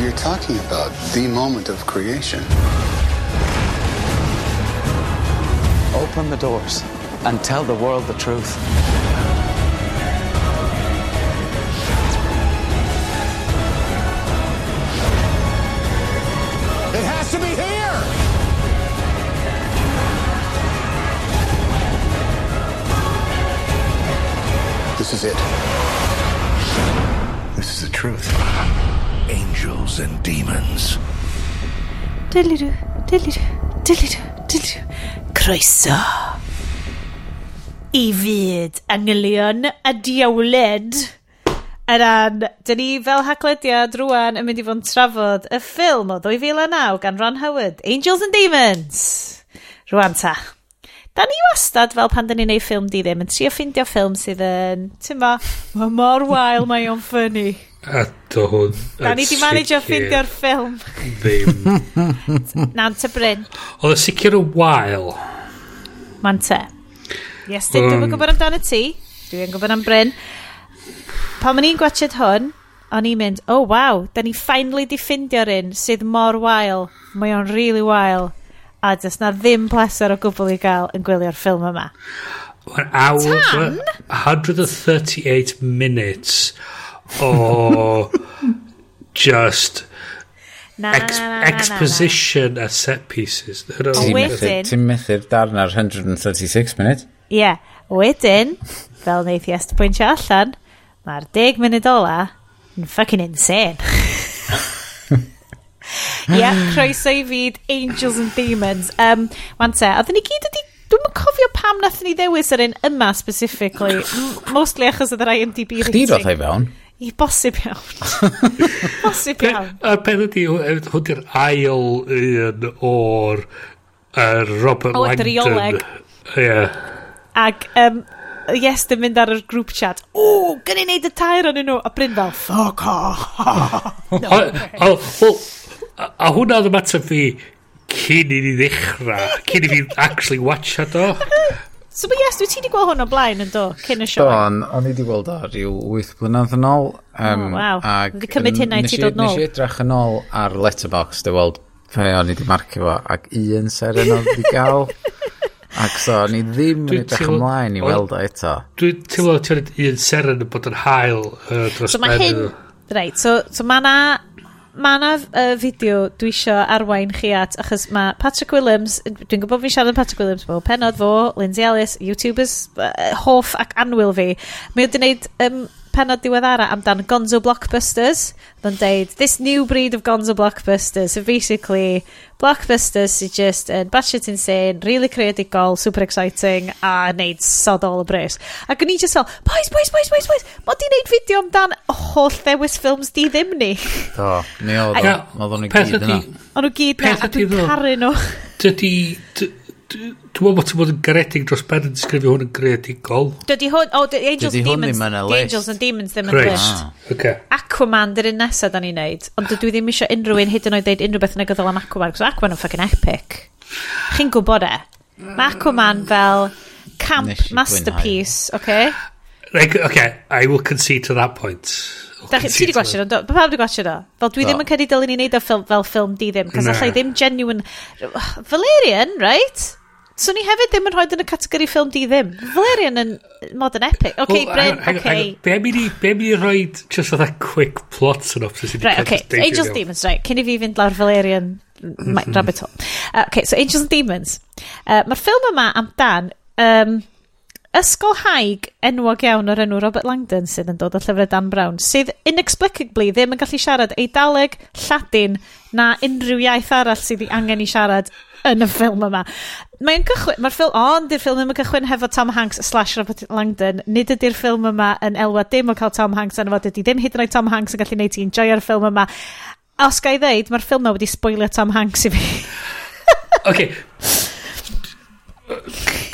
You're talking about the moment of creation. Open the doors and tell the world the truth. It has to be here! This is it. This is the truth. Angels and demons. Diddly-doo, diddly-doo, diddly-doo, diddly-doo. croeso i fyd angylion a diawled. Yn an, dyn ni fel haglediad rwan yn mynd i fod yn trafod y ffilm o 2009 gan Ron Howard, Angels and Demons. Rwan ta. Da ni wastad fel pan da ni'n neud ffilm di ddim yn trio ffeindio ffilm sydd yn, ti'n ma, mae mor wael mae o'n ffynnu. A do hwn... Da ni di manage o ffeindio'r ffilm. Ddim. [laughs] Nant y Bryn. Oedd y sicr yn wael. Ma'n te. Yes, um, dwi'n gwybod amdano ti. Dwi'n gwybod am Bryn. Pan o'n i'n gwachod hwn, o'n i'n mynd, oh wow, da ni finally di ffindio'r un sydd mor wael. Mae o'n really wael. A dys na ddim pleser o gwbl i gael yn gwylio'r ffilm yma. Mae'n awr... Tan? 138 minutes o just na, ex, na, na, exposition a set pieces. Ti'n methu'r darn ar 136 munud? Ie. Yeah. Wedyn, fel wneud i est pwyntio allan, mae'r 10 munud ola yn fucking insane. [laughs] Ie, yeah, croeso i fyd Angels and Demons. Um, Wan te, oedden ni gyd wedi Dwi'n cofio pam nath ni ddewis yr un yma specifically. Mostly achos oedd yr IMDb rating. Chdi roedd ei fewn? I bosib iawn. [laughs] bosib iawn. A pen ydi, hwn di'r ail un o'r uh, Robert o, Langdon. O, drioleg. Ie. Yeah. Ac, um, yes, dim mynd ar y grŵp chat. O, gan i wneud y tair o'n nhw. A Bryn fel, fuck off. [laughs] no, a, a, a, a hwnna oedd y mater fi cyn i ni ddechrau, cyn i fi actually watcha do. [laughs] So, but yes, dwi ti wedi gweld hwn o blaen yn do, cyn y sioe. Do, o'n i wedi gweld o rhyw 8 blynedd yn ôl. Um, oh, wow. Wedi cymryd hynna i ti dod nôl. Nes i edrych yn ôl ar Letterboxd, dy weld pe o'n i wedi marcio fo, ac un seren o'n wedi gael. Ac [laughs] so, o'n i ddim yn edrych ymlaen i weld o eto. Dwi'n teimlo ti'n un seren yn bod yn hael uh, dros so, ben. Hyn, Reit, so, so mae na mae yna uh, fideo dwi isio arwain chi at, achos mae Patrick Williams, dwi'n gwybod fi'n siarad Patrick Williams, bo, penod fo, Lindsay Ellis, YouTubers, uh, hoff ac anwyl fi. Mae wedi gwneud um, penod diweddara amdan Gonzo Blockbusters. Oedd deud, this new breed of Gonzo Blockbusters. So basically, Blockbusters sy'n just yn batshit insane, really creadigol, super exciting, a neud sod all y bres. Ac o'n i just fel, boys, boys, boys, boys, boys, mod i wneud fideo amdan holl ddewis ffilms di ddim ni. [laughs] Do, ni oedd o'n i gyd yna. O'n nhw gyd yna, a dwi'n caru nhw. Dydy, Dwi'n meddwl bod ti'n bod yn garedig dros ben yn disgrifio hwn yn greadigol. Dydy hwn, o, oh, Angels and Demons, the Angels and Demons ddim yn list. Okay. Aquaman, dy'r un nesaf da ni'n neud, ond dwi ddim eisiau unrhyw un hyd yn oed deud unrhyw beth negyddol am Aquaman, cos Aquaman yn fucking epic. Chi'n gwybod e? Mae Aquaman fel camp masterpiece, oce? Okay? Like, okay, I will concede to that point. Da chi ti wedi gwasio nhw? Pa pawb wedi gwasio nhw? Fel dwi ddim yn credu dylun ni wneud o ffil, fel ffilm di ddim, cos allai ddim genuine... Valerian, right? So ni hefyd ddim yn rhoi yn y categori ffilm di ddim. Valerian yn modern epic. Oce, okay, well, Bryn, oce. Okay. Be mi ni, be mi rhoi just oedd quick plot synopsis i ni right, okay. Angels Demons, right. Cyn i fi fynd lawr Valerian mm-hmm. rabbit hole. Uh, okay, so Angels and Demons. Uh, Mae'r ffilm yma amdan... Um, ysgol haig enwog iawn o'r enw Robert Langdon sydd yn dod o llyfrau Dan Brown, sydd inexplicably ddim yn gallu siarad Eidaleg, Lladin na unrhyw iaith arall sydd ei angen i siarad [laughs] yn y ffilm yma. Mae'n cychwyn, mae'r ffilm, ond di'r ffilm yma cychwyn hefo Tom Hanks slash Robert Langdon. Nid ydy'r ffilm yma yn elwa dim o cael Tom Hanks yn fod ydy ddim hyd yn oed Tom Hanks yn gallu neud ti'n joio'r ffilm yma. Os ga i ddeud, mae'r ffilm yma wedi spoilio Tom Hanks i fi. [laughs] okay.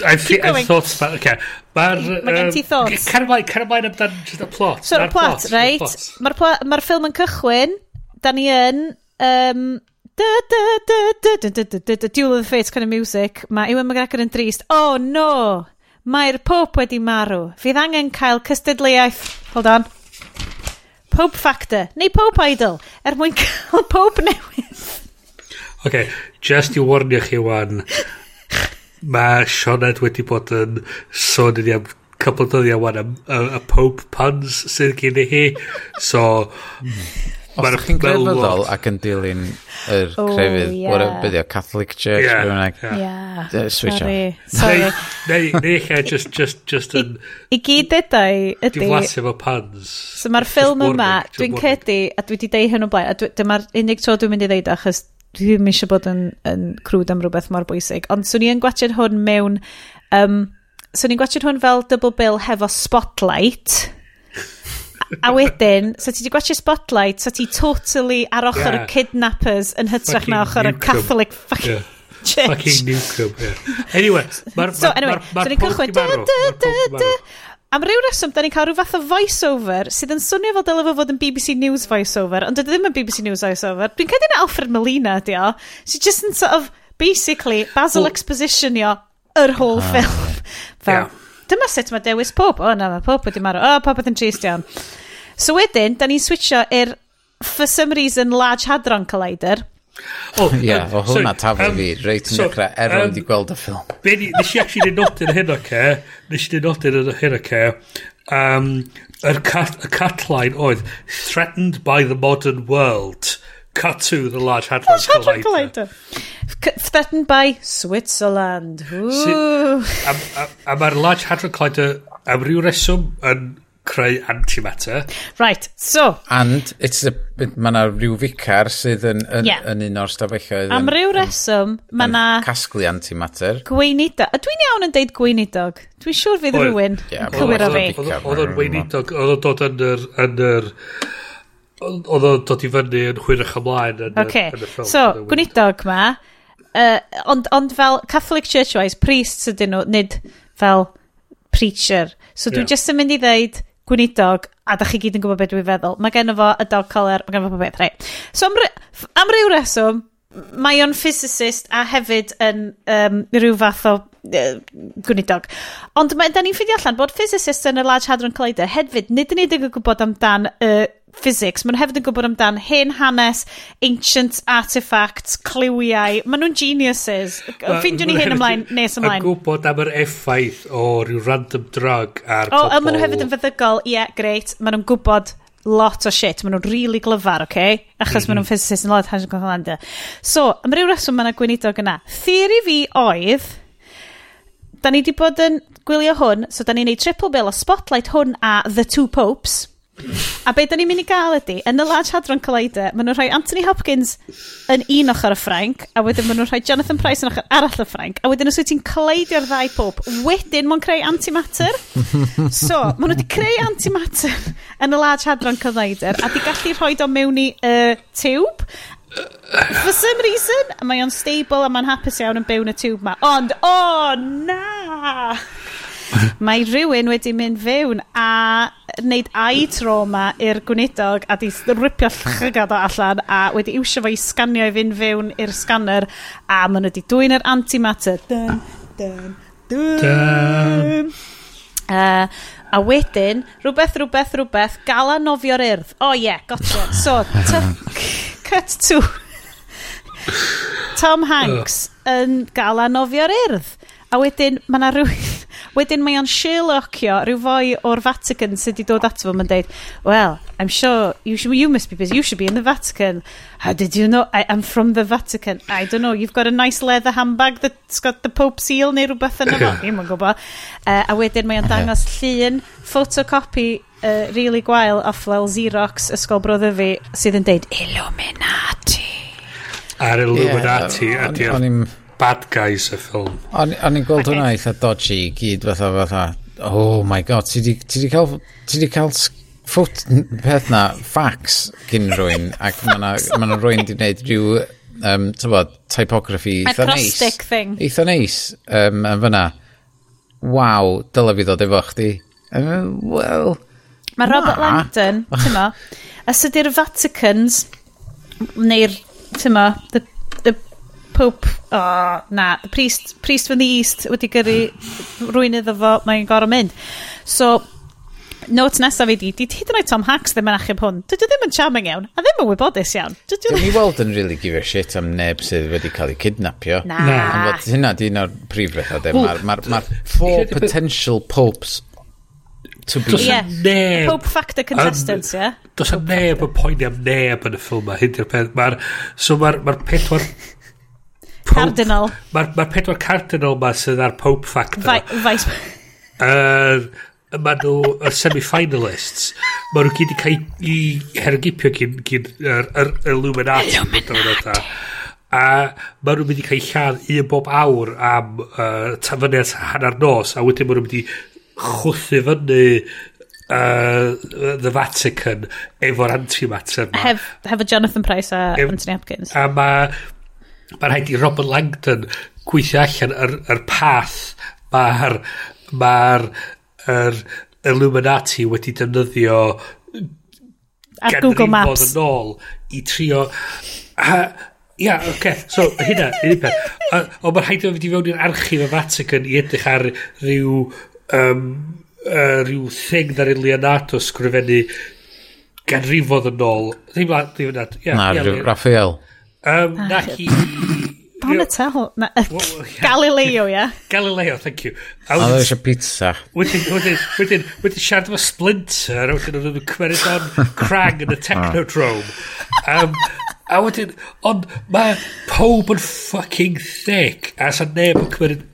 I've, Keep I've thought about, okay. Mae'r... Mae gen um, ti thoughts. Cer ymlaen, cer ymlaen amdan y plot. So, y plot, plot, right? Mae'r ma ffilm yn cychwyn, da ni yn um, Duel of the Fates kind of music. Mae Ewan McGregor yn drist. Oh no! Mae'r Pope wedi marw. Fydd angen cael cystadleuaeth. Hold on. Pope Factor, neu Pope Idol, er mwyn [laughs] cael Pope newydd. OK, just i warnio chi wan, mae Sioned wedi bod yn sôn i ni am couple o wan am y Pope puns sydd gen i hi. So, Os ydych chi'n grefyddol ac yn dilyn yr oh, crefydd, yeah. what a byddio, Catholic Church, yeah, rhywun yeah. yeah. switch sorry, off. Sorry. Neu, neu eich just, just, just yn... I, gyd edau ydy... Diflasio fo pans. So mae'r ffilm yma, dwi'n cedi, a dwi wedi deud hyn o blaen, a dyma'r unig tro dwi'n mynd i ddeud achos dwi ddim eisiau bod yn, yn crwd am rhywbeth mor bwysig. Ond swn i yn gwachod hwn mewn... Um, swn i'n gwachod hwn fel double bill hefo Spotlight. A wedyn, so ti wedi gwachio Spotlight, so ti totally ar ochr yeah. y kidnappers yn hytrach na ochr y Catholic fucking... Yeah. Church. Fucking Newcomb, yeah. Anyway, mae'r so, anyway, ma, ma, so cychwyn, da, da, da, Am ryw reswm, da ni'n cael rhyw fath o voice-over sydd yn swnio fel dylai fo fod yn BBC News voice-over, ond dydy ddim yn BBC News voice-over. Dwi'n cael Alfred Molina, di o. She's just yn sort of, basically, Basil well, Expositionio yr whole ffilm. fel, yeah dyma sut mae dewis pob. O, na, mae pob wedi marw. O, popeth yn trist iawn. So wedyn, da ni'n switcho i'r, for some reason, Large Hadron Collider. O, oh, yeah, um, o hwnna taflu um, fi, reit yn so, dechrau, er um, wedi gweld y ffilm. Be ni, nes i actually nodyn hyn o ce, nes i nodyn hyn o ce, um, yr cat, y catline oedd, threatened by the modern world Cut to the large hadron Large Hadron collider. collider. Threatened by Switzerland. Ooh. A, a, a mae'r large hadron collider am ryw reswm yn creu antimatter. Right, so... And it's a, mae yna rhyw ficar sydd yn, yn, yeah. yn un o'r stafelloedd... Am ryw reswm, mae yna... Casglu antimatter. Gweinidog. A dwi'n iawn yn deud gweinidog. Dwi'n siŵr fydd rhywun yeah, cywir o fi. Oedd o'n weinidog, oedd o'n dod yn yr... Yn yr oedd o'n dod i fyny yn hwyrach ymlaen yn, okay. yn y ffilm. So, gwnidog ma, uh, ond, ond fel Catholic Church-wise, priests ydyn nhw, nid fel preacher. So dwi'n yeah. just yn mynd i ddeud gweinidog, a da chi gyd yn gwybod beth dwi'n feddwl. Mae gen fo y dog color, mae gen fo beth, rei. So am, am ryw reswm, mae o'n physicist a hefyd yn um, rhyw fath o uh, gweinidog. Ond mae, da ni'n ffidio allan bod physicist yn y Large Hadron Collider hefyd nid yn edrych yn gwybod amdan y uh, physics. Maen hefyd yn gwybod amdan hen hanes, ancient artefacts, cliwiau. Maen nhw'n geniuses. Ffindiwn ni hyn ymlaen, nes ymlaen. Yn gwybod am yr effaith o ryw random drug ar o, pobl. Maen nhw hefyd yn feddygol, ie, yeah, greit. Maen nhw'n gwybod lot o shit. Maen nhw'n really glyfar, oce? Okay? Achos mm -hmm. maen nhw'n mhm. physicist yn lot hanes yn Gwynlanda. So, am ryw reswm maen nhw gweinidog yna. Theori fi oedd, da ni wedi bod yn gwylio hwn, so da ni'n neud triple bill o Spotlight hwn a The Two Popes A be da ni'n mynd i gael ydy, yn y Large Hadron Collider, maen nhw'n rhoi Anthony Hopkins yn un ochr y Ffranc, a wedyn maen nhw'n rhoi Jonathan Price yn ochr arall y Ffranc, a wedyn os wyt ti'n collidio'r ddau pob, wedyn maen creu antimatter. so, maen nhw wedi creu antimatter yn y Large Hadron Collider, a di gallu rhoi o mewn i uh, tiwb, For some reason, mae o'n stable a mae'n hapus iawn yn byw yn y tiwb ma. Ond, o oh, na! mae rhywun wedi mynd fewn a wneud eye trauma i'r gwneudog a di ripio llygad o allan a wedi iwsio fo i sganio i fynd fewn i'r scanner a maen nhw wedi dwy'n yr antimatter. Dun, dun, dun. dun. Uh, a wedyn, rhywbeth, rhywbeth, rhywbeth, gala nofio'r urdd. O oh, ie, yeah, gotcha. So, cut to. Tom Hanks yn gala nofio'r urdd. A wedyn, mae yna rhywun Wedyn mae o'n Sherlockio rhyw foi o'r Vatican sydd wedi dod ato fo. yn dweud, well, I'm sure you, should, you must be busy. You should be in the Vatican. How did you know? I, I'm from the Vatican. I don't know. You've got a nice leather handbag that's got the Pope seal neu rhywbeth yn [coughs] fo. Ddim yn gwybod. Uh, eh, a wedyn mae o'n dangos llun, photocopy uh, eh, really gwael off fel Xerox ysgol brother fi sydd yn deud Illuminati. Ar Illuminati. Yeah, ydy bad guys y ffilm. O'n i'n gweld hwnna eitha dodgy i gyd fatha fatha, oh my god, ti di, ti di cael, ti di cael ffwt peth na, fax gyn rwy'n, ac mae na, ma na rwy'n di wneud rhyw, um, tybod, typography eitha neis. Acrostic thing. Eitha neis, um, yn fyna. Waw, dyla fi ddod efo chdi. Um, well, Mae Robert na. Langdon, ti'n mo, [laughs] os ydy'r Vaticans, neu'r, ti'n mo, the Pope, oh, na, the priest, priest from the east wedi gyrru rwy'n iddo fo, mae'n gorau mynd. So, notes nesaf fi di, di hyd yn oed Tom Hanks ddim yn achub hwn. Dydw ddim yn charming iawn, a ddim yn wybodus iawn. Dydw ni weld yn really give a shit am neb sydd wedi cael ei kidnapio. Na. na. Hynna di un o'r prif beth Mae'r ma, ma four potential popes to be. Yeah. Neb. Pope factor contestants, ie. Yeah? Does am neb yn poeni am neb yn y ffilm yma. Hyn di'r peth. Mae'r so ma ma pedwar Cardinal. Mae'r ma pedwar cardinal ma sydd ar Pope Factor. Vice... Yr... Mae nhw y semi-finalists mae nhw gyd i cael i hergipio gyn, gyn yr, yr, yr Illuminati Illuminati a mae nhw'n mynd i cael llan un bob awr am uh, tafyniad hanner nos a wedyn mae nhw'n mynd i chwthu fyny uh, The Vatican efo'r antimatter yma. Hef, hefo Jonathan Price a Ef, Anthony Hopkins. A mae Mae rhaid i Robert Langdon gweithio allan yr, yr path mae'r mae'r yr Illuminati wedi defnyddio ar Google Maps yn ôl i trio ha, Ia, yeah, oce, okay. so hynna, un peth. Ond mae'n rhaid i fi fewn i'r archif y Vatican i edrych ar ryw, um, uh, ryw thing dar Leonardo sgrifennu ganrifodd yn ôl. Ddim la, ddim na. Yeah, Na, yeah, Raphael. Um, na hi... Donatello. Na, Galileo, ia. Galileo, thank you. A oedd eisiau pizza. Wedyn, wedyn, wedyn, wedyn siarad efo Splinter, a wedyn oedd nhw'n cymryd on crag yn y [laughs] ah. Technodrome. Um, a wedyn, ond mae pob yn fucking thick, a sa neb yn cymryd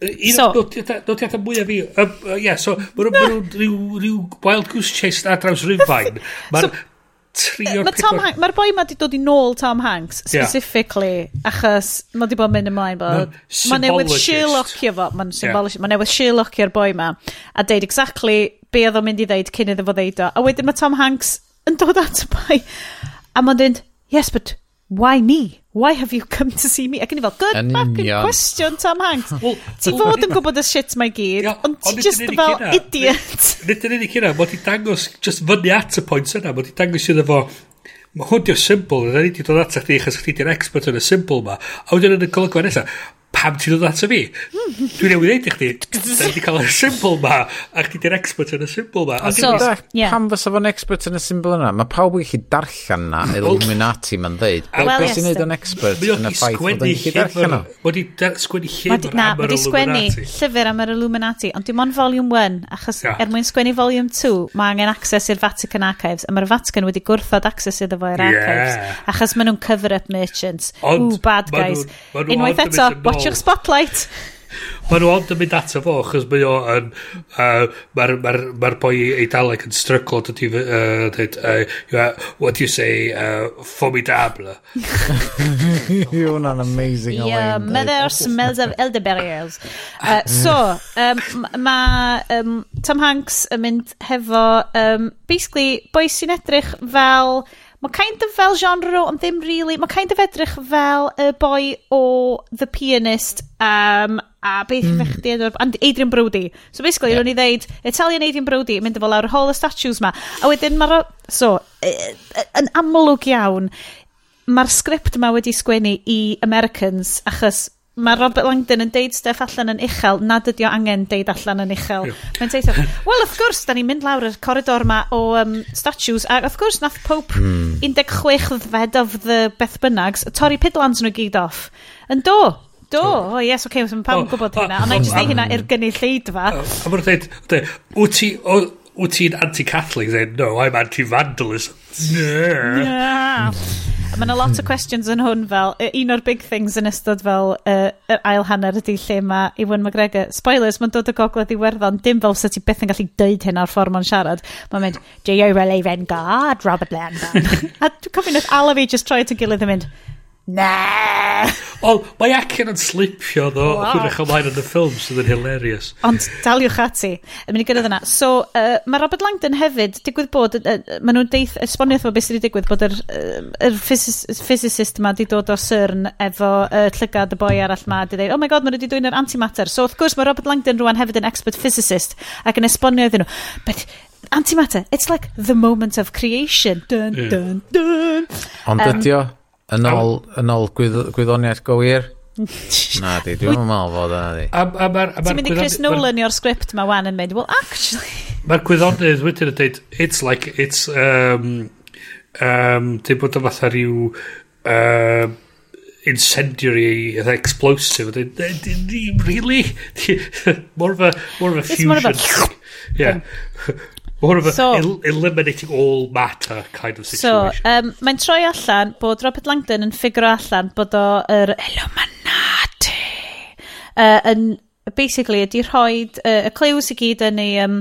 Un so, nodiadau mwyaf fi... Ie, um, uh, yeah, so, mae nhw'n rhyw, rhyw wild goose chase ar draws Rhyfain [laughs] Mae'r so, trio... Mae Tom Hanks, mae'r boi ma di dod i nôl Tom Hanks, specifically, yeah. achos mae di bod yn mynd ymlaen bod... Mae newydd Sherlockio fo, mae'n symbolist, yeah. mae newydd Sherlockio'r boi ma, a deud exactly be oedd o'n mynd i ddeud cyn iddo fo ddeud o. A wedyn mae Tom Hanks yn dod at y boi, a mae'n dweud, yes, but why me? why have you come to see me? Ac yn i fel, good Yn fucking union. question, Tom Hanks. [laughs] Wel, Ti fod yn gwybod y shit mae gyd, Ia, ond ti ond nid just yn unig fel hynna. idiot. Nid yn unig hynna, mae i dangos, just fyny at y pwynt yna, mae i dangos iddo fo, mae hwn di'r symbol, yna ni di dod at chdi, achos chdi di'r expert yn y symbol ma, a wedyn yn y golygfa nesaf, pam ti'n dod at y fi? Dwi'n newydd ddeud i chdi. Da wedi cael y symbol ma, a chdi di'r expert yn y symbol ma. Ond so, yeah. pam fysa fo'n expert yn y symbol yna? Mae pawb yn gallu darllen na, Illuminati ma'n ddeud. Wel, yes. Beth sy'n neud o'n expert yn y ffaith bod yn gallu darllen o? Mae di sgwennu llyfr am yr Illuminati. Na, mae di sgwennu llyfr am yr Illuminati, ond dim ond volume 1, achos er mwyn sgwennu volume 2, mae angen access i'r Vatican Archives, a mae'r Vatican wedi gwrthod access iddo fo i'r archives, achos maen nhw'n cover-up merchants. Ooh, bad guys. Unwaith eto, watch Twtsiwch spotlight. Mae nhw ond yn mynd ato fo, chos mae o yn... Uh, Mae'r ma ma boi eidaleg yn stryglo, dydy... Uh, dweud, uh, what do you say, uh, formidable. [laughs] Yw hwnna'n amazing Yeah, Alain, mother smells of elderberries. Uh, so, um, mae um, Tom Hanks yn mynd hefo, um, basically, boi sy'n edrych fel Mae kind of fel genre o, ond ddim really. Mae kind of edrych fel y boi o The Pianist um, a beth mm. fech di edrych, and Adrian Brody. So basically, yeah. ro'n i ddeud, Italian Adrian Brody, mynd efo lawr y whole y statues ma. A wedyn mae'r... So, yn amlwg iawn, mae'r sgript yma wedi sgwennu i Americans, achos mae Robert Langdon yn deud stuff allan yn uchel, nad ydi o angen deud allan yn uchel. Mae'n teithio, well, of course, da ni'n mynd lawr yr corridor ma o um, statues, a of course, nath Pope mm. 16 ddfed of the Beth Bynnags, torri pidlans nhw gyd off. Yn do, Do, o oh, yes, oce, okay, so pam oh, gwybod hynna, ond oh, i'n just neud hynna i'r gynulleidfa. A mae'n dweud, wyt ti, wyt ti'n anti-Catholic? dweud, No, I'm anti-vandalism. Yeah. Hmm. yeah. Mae yna lot o questions yn hwn fel, un o'r big things yn ystod fel uh, yr ail hanner ydy lle mae Iwan McGregor, spoilers, mae'n dod o gogledd i werddon, dim fel sy'n ti beth yn gallu dweud hyn o'r ffordd mae'n siarad. Mae'n mynd, J.O. Relay Rengar, Robert Langdon. [laughs] a dwi'n cofyn oedd Alafi just troi at y gilydd yn mynd, Na! Ond mae acen yn slipio ddo wow. hwyrach ymlaen yn y ffilm sydd yn hilarious. Ond daliwch ati. Yn mynd i gyrraedd yna. So, uh, mae Robert Langdon hefyd, digwydd bod, uh, maen nhw'n deith, esboniaeth o beth sydd wedi digwydd, bod yr, uh, yr physis, physicist yma wedi dod o CERN efo uh, llygad y boi arall ma, wedi dweud, oh my god, maen nhw wedi dwi'n yr antimatter. So, wrth gwrs, mae Robert Langdon rwan hefyd yn expert physicist ac yn esbonio iddyn nhw. But, antimatter, it's like the moment of creation. Dun, yeah. dun, dun. Ond um, ydio, Yn ôl, yn ôl gwydd, gwyddoniaeth go [laughs] na di, dwi'n meddwl fod yna di. Ti'n mynd i Chris Nolan i o'r sgript ma wan yn mynd, well actually... [laughs] Mae'r gwyddonydd wedyn yn dweud, it's like, it's, um, um, dim bod o fatha rhyw, Um, incendiary, eitha explosive. Really? [laughs] more of a, more of a fusion. It's more of a... yeah. More of a so, el eliminating all matter kind of situation. So, um, mae'n troi allan bod Robert Langdon yn ffigro allan bod o'r er Illuminati uh, yn, basically, ydy rhoi uh, y clews i gyd yn ei um,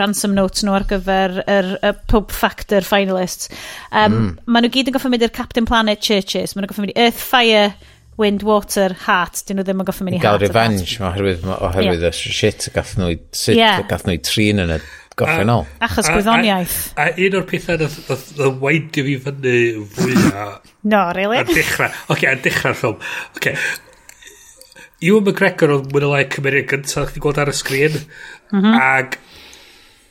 ransom notes nhw ar gyfer yr Pope Factor finalists. Um, mm. Maen nhw gyd yn goffa mynd i'r Captain Planet Churches. Maen nhw goffa mynd i Earth Fire Wind, Water, Heart, dyn nhw ddim yn goffa mynd i Heart. Gael revenge, oherwydd, oherwydd yeah. y shit gath nhw, sut yeah. gath nhw i trin yn y Goffennol. Achos gwyddoniaeth. A, a, a un o'r pethau nath weidio fi fyny fwyaf... [laughs] no, really? Ar dechrau. Oce, okay, ar dechrau'r ffilm. Oce. Okay. Ewan McGregor oedd mwyn o lai cymeriad gyntaf chdi gweld ar y sgrin. Mm -hmm. Ac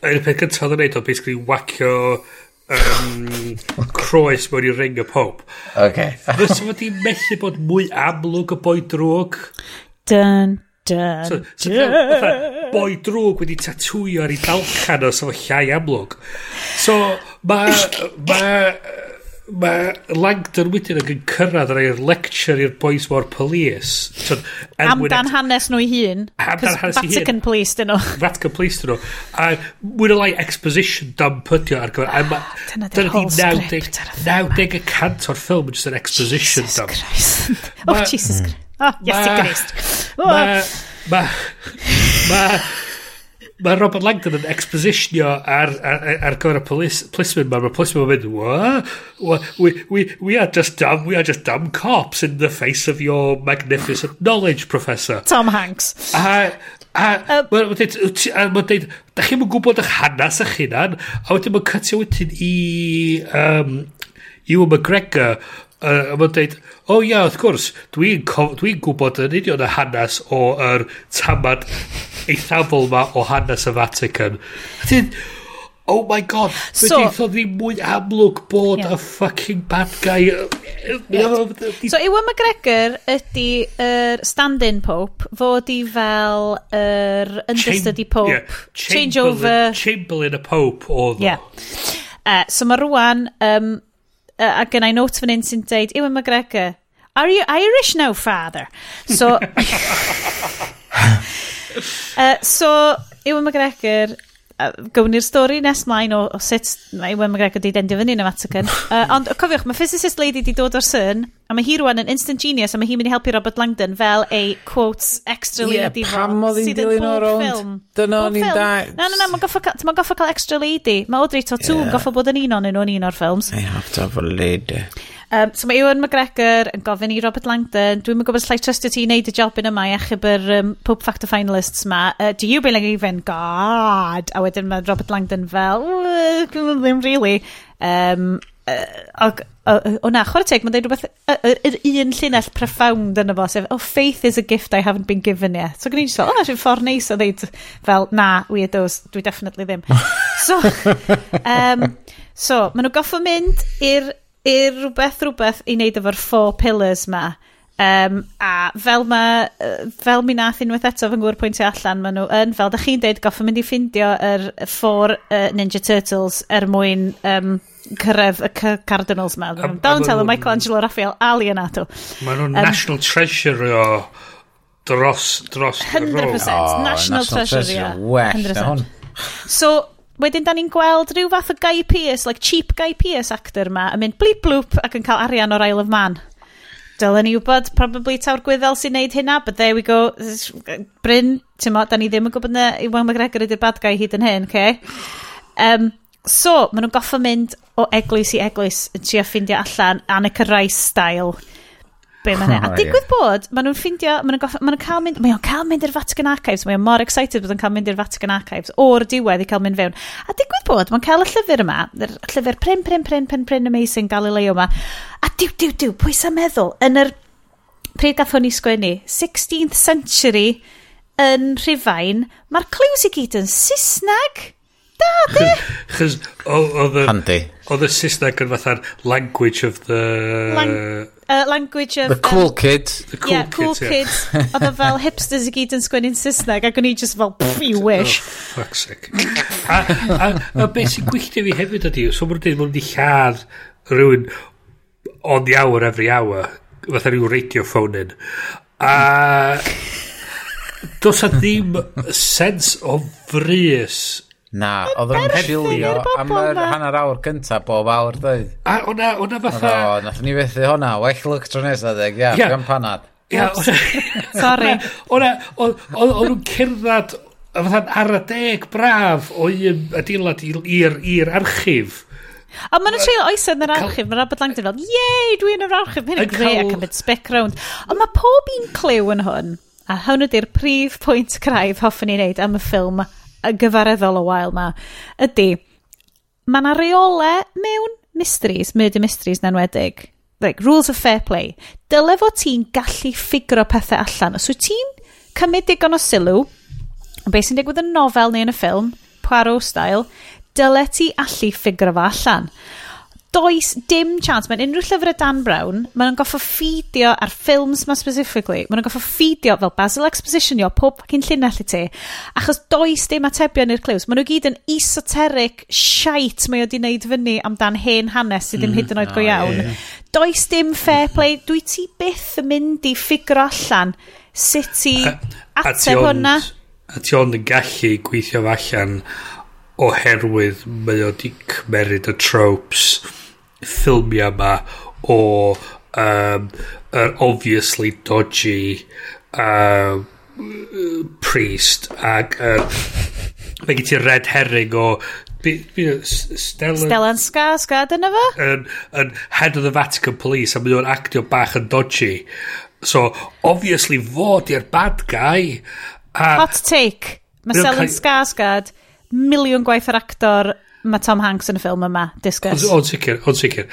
un peth gyntaf oedd yn neud oedd basically wacio um, croes mewn i ring y pob. Oce. Okay. Fysa fod i'n methu bod mwy amlwg y boi drwg. Dun, Dun, so, so dun. Fatha, boi drwg wedi tatwio ar ei dalcan o sefo llai amlwg. So, mae... mae mae Langdon wedyn yn cyrraedd ar eir lecture i'r boys war police. So, er Amdan hanes nhw i hun. Amdan hanes i hun. Vatican Police dyn nhw. [laughs] Vatican Police dyn nhw. A mwy'n o lai exposition dam pydio ar gyfer... Oh, [sighs] dyna di'r whole script ar y ffilm. 90 y cant o'r ffilm yn just an exposition Jesus dam. [laughs] Oh, Jesus Christ. Oh, Jesus Christ. Ah, oh, yes, i grist. Mae... Mae... Mae... Mae Robert Langdon yn expositionio ar, ar, ar gyfer y policeman ma. Mae'r policeman ma'n mynd, what? We, we, we, are just dumb, we are just dumb cops in the face of your magnificent knowledge, Professor. Tom Hanks. A, a, um, mae'n dweud, da chi'n mynd gwybod eich hanes eich hunan, a wedyn mae'n cytio wedyn i um, Ewan McGregor uh, a mae'n dweud, o oh, ia, wrth gwrs, dwi'n dwi, gwybod yn union y hanes o'r tamad eithafol ma o hanes y Vatican. A ti'n, oh my god, so, beth eitho ddim mwy amlwg bod yeah. a fucking bad guy. Yeah. so Iwan McGregor ydy yr er stand-in pope, fod i fel yr er understudy pope. Yeah. Changeover. Chamberlain y pope oedd o. Yeah. Uh, so mae rwan, um, uh, a gynnau note fan hyn sy'n deud, Ewan McGregor, are you Irish now, father? So, [laughs] [laughs] uh, so Ewan McGregor gawn ni'r stori nes mlaen o, o sut mae Iwan McGregor wedi dendio fyny yn y Vatican. [laughs] uh, ond cofiwch, mae physicist lady wedi dod o'r syn, a mae hi rwan yn instant genius, a mae hi'n mynd i helpu Robert Langdon fel ei quotes, extra yeah, lady. Pam oedd hi'n dilyn o'r ond? Dyna o'n i'n da... Na, na, na, mae'n goffa, ma goffa cael extra lady. Mae Audrey Tautou yeah. goffa bod yn un o'n un o'n un o'r ffilms. I have to have a lady. Um, so mae Ewan McGregor yn gofyn i Robert Langdon, dwi'n mynd gwybod slai trustio ti i wneud y job yn yma i achub yr um, Pope Factor finalists ma. Uh, do you believe in God! A wedyn mae Robert Langdon fel, ddim really. Um, uh, o na, chwarae teg, mae'n dweud rhywbeth, yr un llinell profound yn y fo, sef, oh, faith is a gift I haven't been given yet. So, gwneud fel, o, oh, sy'n ffordd neis o ddeud, fel, na, weirdos, dwi definitely ddim. [laughs] so, [laughs] um, so, maen nhw goffo mynd i'r i'r rhywbeth rhywbeth i wneud efo'r four pillars ma. Um, a fel ma, fel mi nath unwaith eto fy ngwyr pwyntio allan, maen nhw yn, fel da chi'n deud, goffa mynd i ffindio yr four uh, Ninja Turtles er mwyn um, cyrraedd y Cardinals ma. Donatello, Michelangelo, Raphael, Alienato. Maen nhw'n um, national treasure o dros, dros 100%, 100% national, oh, national treasure, treasure. Yeah. Well, 100%. So, wedyn da ni'n gweld rhyw fath o Guy Pearce, like cheap Guy Pearce actor ma, yn mynd blip blwp ac yn cael arian o'r Isle of Man. Dylen ni wybod, probably tawr gwyddel sy'n neud hynna, but there we go. Bryn, ti'n mo, da ni ddim yn gwybod na Iwan McGregor ydy'r bad guy hyd yn hyn, okay? Um, so, maen nhw'n goffa mynd o eglwys i eglwys yn trio ffeindio allan Annika Rice style be mae'n oh, A digwydd bod, maen nhw'n ffindio, maen nhw'n cael mynd, maen nhw'n cael mynd i'r Vatican Archives, maen nhw'n mor excited bod nhw'n cael mynd i'r Vatican Archives, o'r diwedd i cael mynd fewn. A digwydd bod, maen cael y llyfr yma, y llyfr Prin, Prin, Prin, Prin, Prin Amazing Galileo yma, a diw, diw, diw, pwysa meddwl, yn yr, pryd gath hwn i sgwennu, 16th century yn Rhyfain, mae'r clywys i gyd yn Saesneg. Da, di? Chos, oedd y... Handi. Oedd y Saesneg yn fatha'r language of the... Lang uh, language of... The cool um, kid. The cool yeah, cool kids. Yeah. [laughs] Oedd o fel hipsters i gyd yn sgwennu'n Saesneg ac o'n i just fel, pff, you oh, wish. Oh, fuck's sake. a, a, a beth sy'n gwylltio fi hefyd ydi, so mae'n dweud, mae'n di lladd rhywun on the hour every hour, fatha rhyw radio phone in. A... Does a ddim sens o frys Na, oedd yn chilio am yr hanner awr cyntaf bob awr dweud. A hwnna, hwnna fatha... O, nath ni fethu hwnna, well look tro nesaf ddeg, ia, yeah. gan panad. Ia, [laughs] Sorry. Hwnna, oedd nhw'n cerdded fatha ar y deg braf o un adeilad i'r archif. A mae'n nhw'n treulio oesau yn yr archif, mae'n rhaid lang fel, yey, dwi yn yr archif, hyn yn greu ac yn mynd spec round. Ond mae pob un clyw yn hwn, a hwn ydy'r prif pwynt craif hoffwn i wneud am y ffilm y gyfareddol o wael ma, ydy, mae yna reole mewn mysteries, murder mysteries yn enwedig, like, rules of fair play, dyle fod ti'n gallu ffigro pethau allan. Os wyt ti'n cymryd digon o sylw, beth sy'n digwydd yn nofel neu yn y ffilm, Poirot style, dyle ti allu ffigro fo allan does dim chance. Mae'n unrhyw llyfr y Dan Brown, mae'n goffa ffidio ar ffilms ma specifically, mae'n goffa ffidio fel Basil Expositionio pob fucking llinell i ti, achos does dim atebion i'r cliws. Mae nhw gyd yn esoteric shite mae o di wneud fyny amdan hen hanes sydd ddim mm, hyd yn oed go iawn. Yeah, yeah. Does dim fair play, dwi ti byth yn mynd i ffigro allan sut i ateb hwnna. A ti ond yn gallu gweithio allan oherwydd mae o di cymeryd y tropes ffilmiau yma o um, yr obviously dodgy um, priest ac um, mae gen ti red herring o Stellan... Stellan Ska, Ska fo? Yn, yn head of the Vatican Police a mae o'n actio bach yn dodgy. So, obviously, fo di'r bad guy. A Hot take. Mae Stellan Skarsgård miliwn gwaith yr actor Mae Tom Hanks yn y ffilm yma, discuss. O'n sicr, o'n sicr.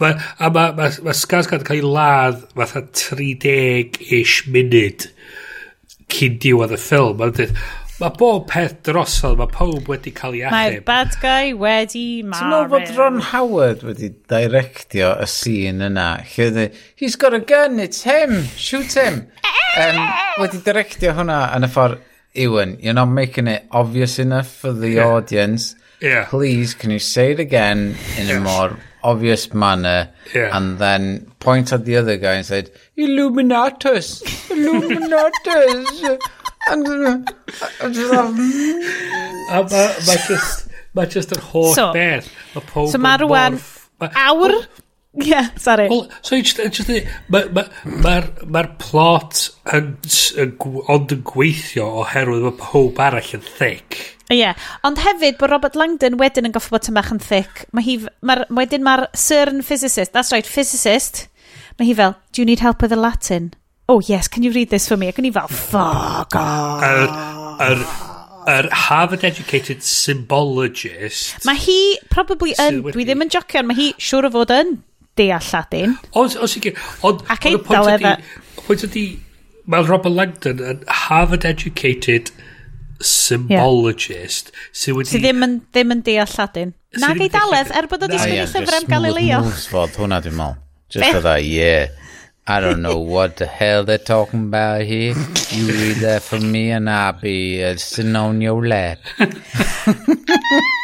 Ma, a mae ma, ma Skarsgård yn cael ei ladd fatha 30-ish munud cyn diwedd y ffilm. Mae'n dweud, mae bob peth drosodd, mae pob wedi cael ei achub. Mae'r bad guy wedi marw. Ti'n meddwl bod Ron Howard wedi directio y scene yna? E, He's got a gun, it's him, shoot him. um, wedi directio hwnna yn y ffordd Ewan, you're not making it obvious enough for the yeah. audience yeah. please, can you say it again in yes. a more obvious manner yeah. and then point at the other guy and said, Illuminatus, Illuminatus. [laughs] and, and, and, and, mae just, mae just yr holl so, beth. Mae pob so mae rwan awr... Yeah, sorry. Well, so it's just mae'r ma, ma, ma plot yn, ond yn gweithio oherwydd mae pob arall yn thick. Ie, yeah. ond hefyd bod Robert Langdon wedyn yn goffo bod tymach yn thic. Mae hi, ma wedyn mae'r CERN physicist, that's right, physicist, mae hi fel, do you need help with the Latin? Oh yes, can you read this for me? Ac yn i fel, fuck off. Yr, yr, yr Harvard-educated symbologist... Mae hi probably yn, dwi ddim yn jocio, mae hi siŵr o fod yn deall Ladin. O, o sicr. Ond, Ac eidl ydi, Pwynt ydi, mae Robert Langdon yn Harvard-educated symbologist symbologist yeah. sydd wedi... Sydd ddim yn, ddim yn deall Lladin. Na di daledd, er bod o di sgwini llyfr am Galileo. Moves fodd hwnna dwi'n mol. Just oedd yeah. I don't know what the hell they're talking about here. You read that for me and I'll be uh, sitting on your lap. [laughs]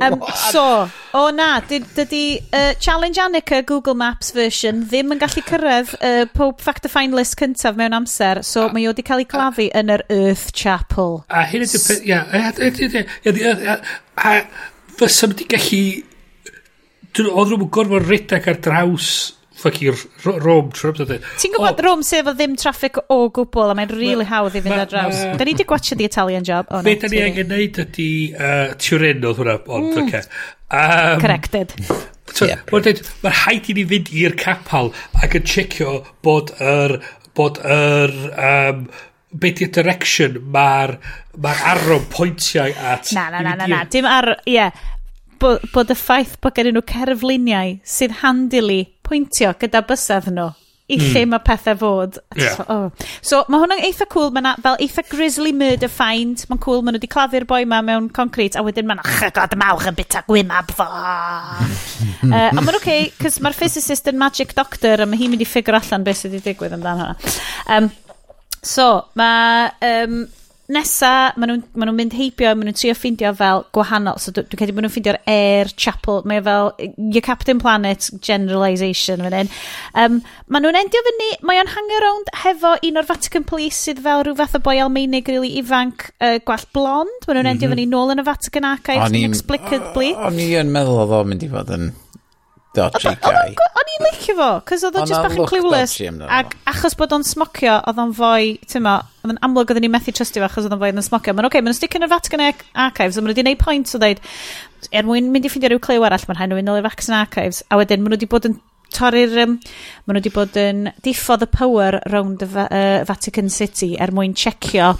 um, so, o oh na, dydy uh, Challenge Annika Google Maps version ddim yn gallu cyrraedd uh, pob Fact of Find list cyntaf mewn amser, so mae o wedi cael ei clafu yn yr Earth Chapel. A hyn ydy'r peth, ia, a fysa nhw wedi gallu, oedd nhw'n gorfod redeg ar draws ffocin Rome trip. E? Ti'n gwybod Rome sef o ddim traffic o gwbl, a mae'n really hawdd i fynd ar draws. Da ni wedi gwachio The Italian Job. Oh, Be da ni angen neud ydi Turin oedd hwnna, ond mm. oce. Corrected. Mae'r haid i ni fynd i'r capal ac yn checio bod yr bod yr um, be di'r direction mae'r ma arwm pwyntiau at... Na, na, na, na, na. Dim ar... Ie. Yeah. Bod y ffaith bod gen nhw cerfluniau sydd handily pwyntio gyda bysedd nhw i mm. lle hmm. mae pethau fod. Yeah. Oh. So mae hwnna'n eitha cool, mae fel eitha grizzly murder find, mae'n cool, mae nhw wedi claddu'r boi ma mewn concrete, a wedyn mae'n chygod mawch yn bita gwymab fo. [laughs] uh, a mae'n oce, okay, cys mae'r physicist yn magic doctor, a mae hi'n mynd i ffigur allan beth sydd wedi digwydd amdano hwnna. Um, so, mae... Um, nesa, maen nhw'n ma nhw mynd heibio, maen nhw'n trio ffeindio fel gwahanol. So dwi'n credu maen nhw'n ffeindio'r Air Chapel, mae fel your Captain Planet generalisation fan hyn. Um, maen nhw'n endio fyny, mae o'n hang around hefo un o'r Vatican Police sydd fel rhyw fath o boi Almeinig really ifanc uh, gwall blond. Maen nhw'n endio mm -hmm. fyny nôl yn y Vatican Archives inexplicably. O'n i yn meddwl oedd o'n mynd i fod yn dodgy guy. O'n i'n licio fo, cos oedd o'n just bach yn clueless. Ac achos bod o'n smocio, oedd o'n fwy, ti'n ma, oedd o'n amlwg oedden ni methu trystio fo achos oedd o'n fwy yn smocio. Mae'n oce, okay, mae'n sticio'n y Vatican Archives, a maen nhw wedi gwneud pwynt o ddeud, er mwyn mynd i ffindio rhyw clyw arall, mae'n rhaid nhw i'r Vatican Archives, a wedyn maen nhw wedi bod yn torri'r... Um, maen nhw wedi bod yn diffodd y power round the uh, Vatican City er mwyn checio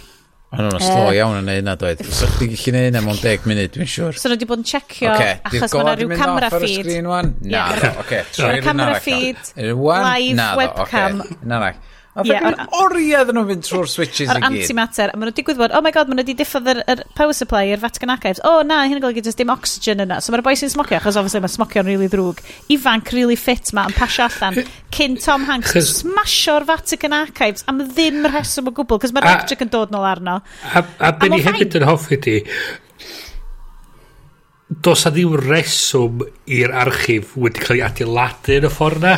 Maen nhw'n slo iawn yn neud na dweud. Fysa chdi gallu neud na mewn 10 munud, dwi'n siŵr. So nhw wedi bod yn checio okay. achos mae yna rhyw camera feed. Na, oce. Camera feed, live webcam. Na, na, A Ie, o'r- oriau iddyn nhw'n fynd trwy'r switches i O'r gyd. antimatter, a maen nhw digwydd bod, oh my god, maen nhw wedi diffodd yr, yr power supply i'r Vatican Archives. O Oh na, hyn yn golygu just dim oxygen yna. So mae'r boi sy'n smocio, achos obviously mae smocio'n really ddrwg. Ifanc, really fit ma, yn pasio allan. Cyn Tom Hanks, Chos- smasio'r Vatican Archives am ddim rheswm o gwbl, cos mae'r A- electric yn dod nôl arno. A, a be ni ma'n hefyd yn hoffi di, dos a ddim reswm i'r archif wedi cael ei adeiladu yn y ffordd na.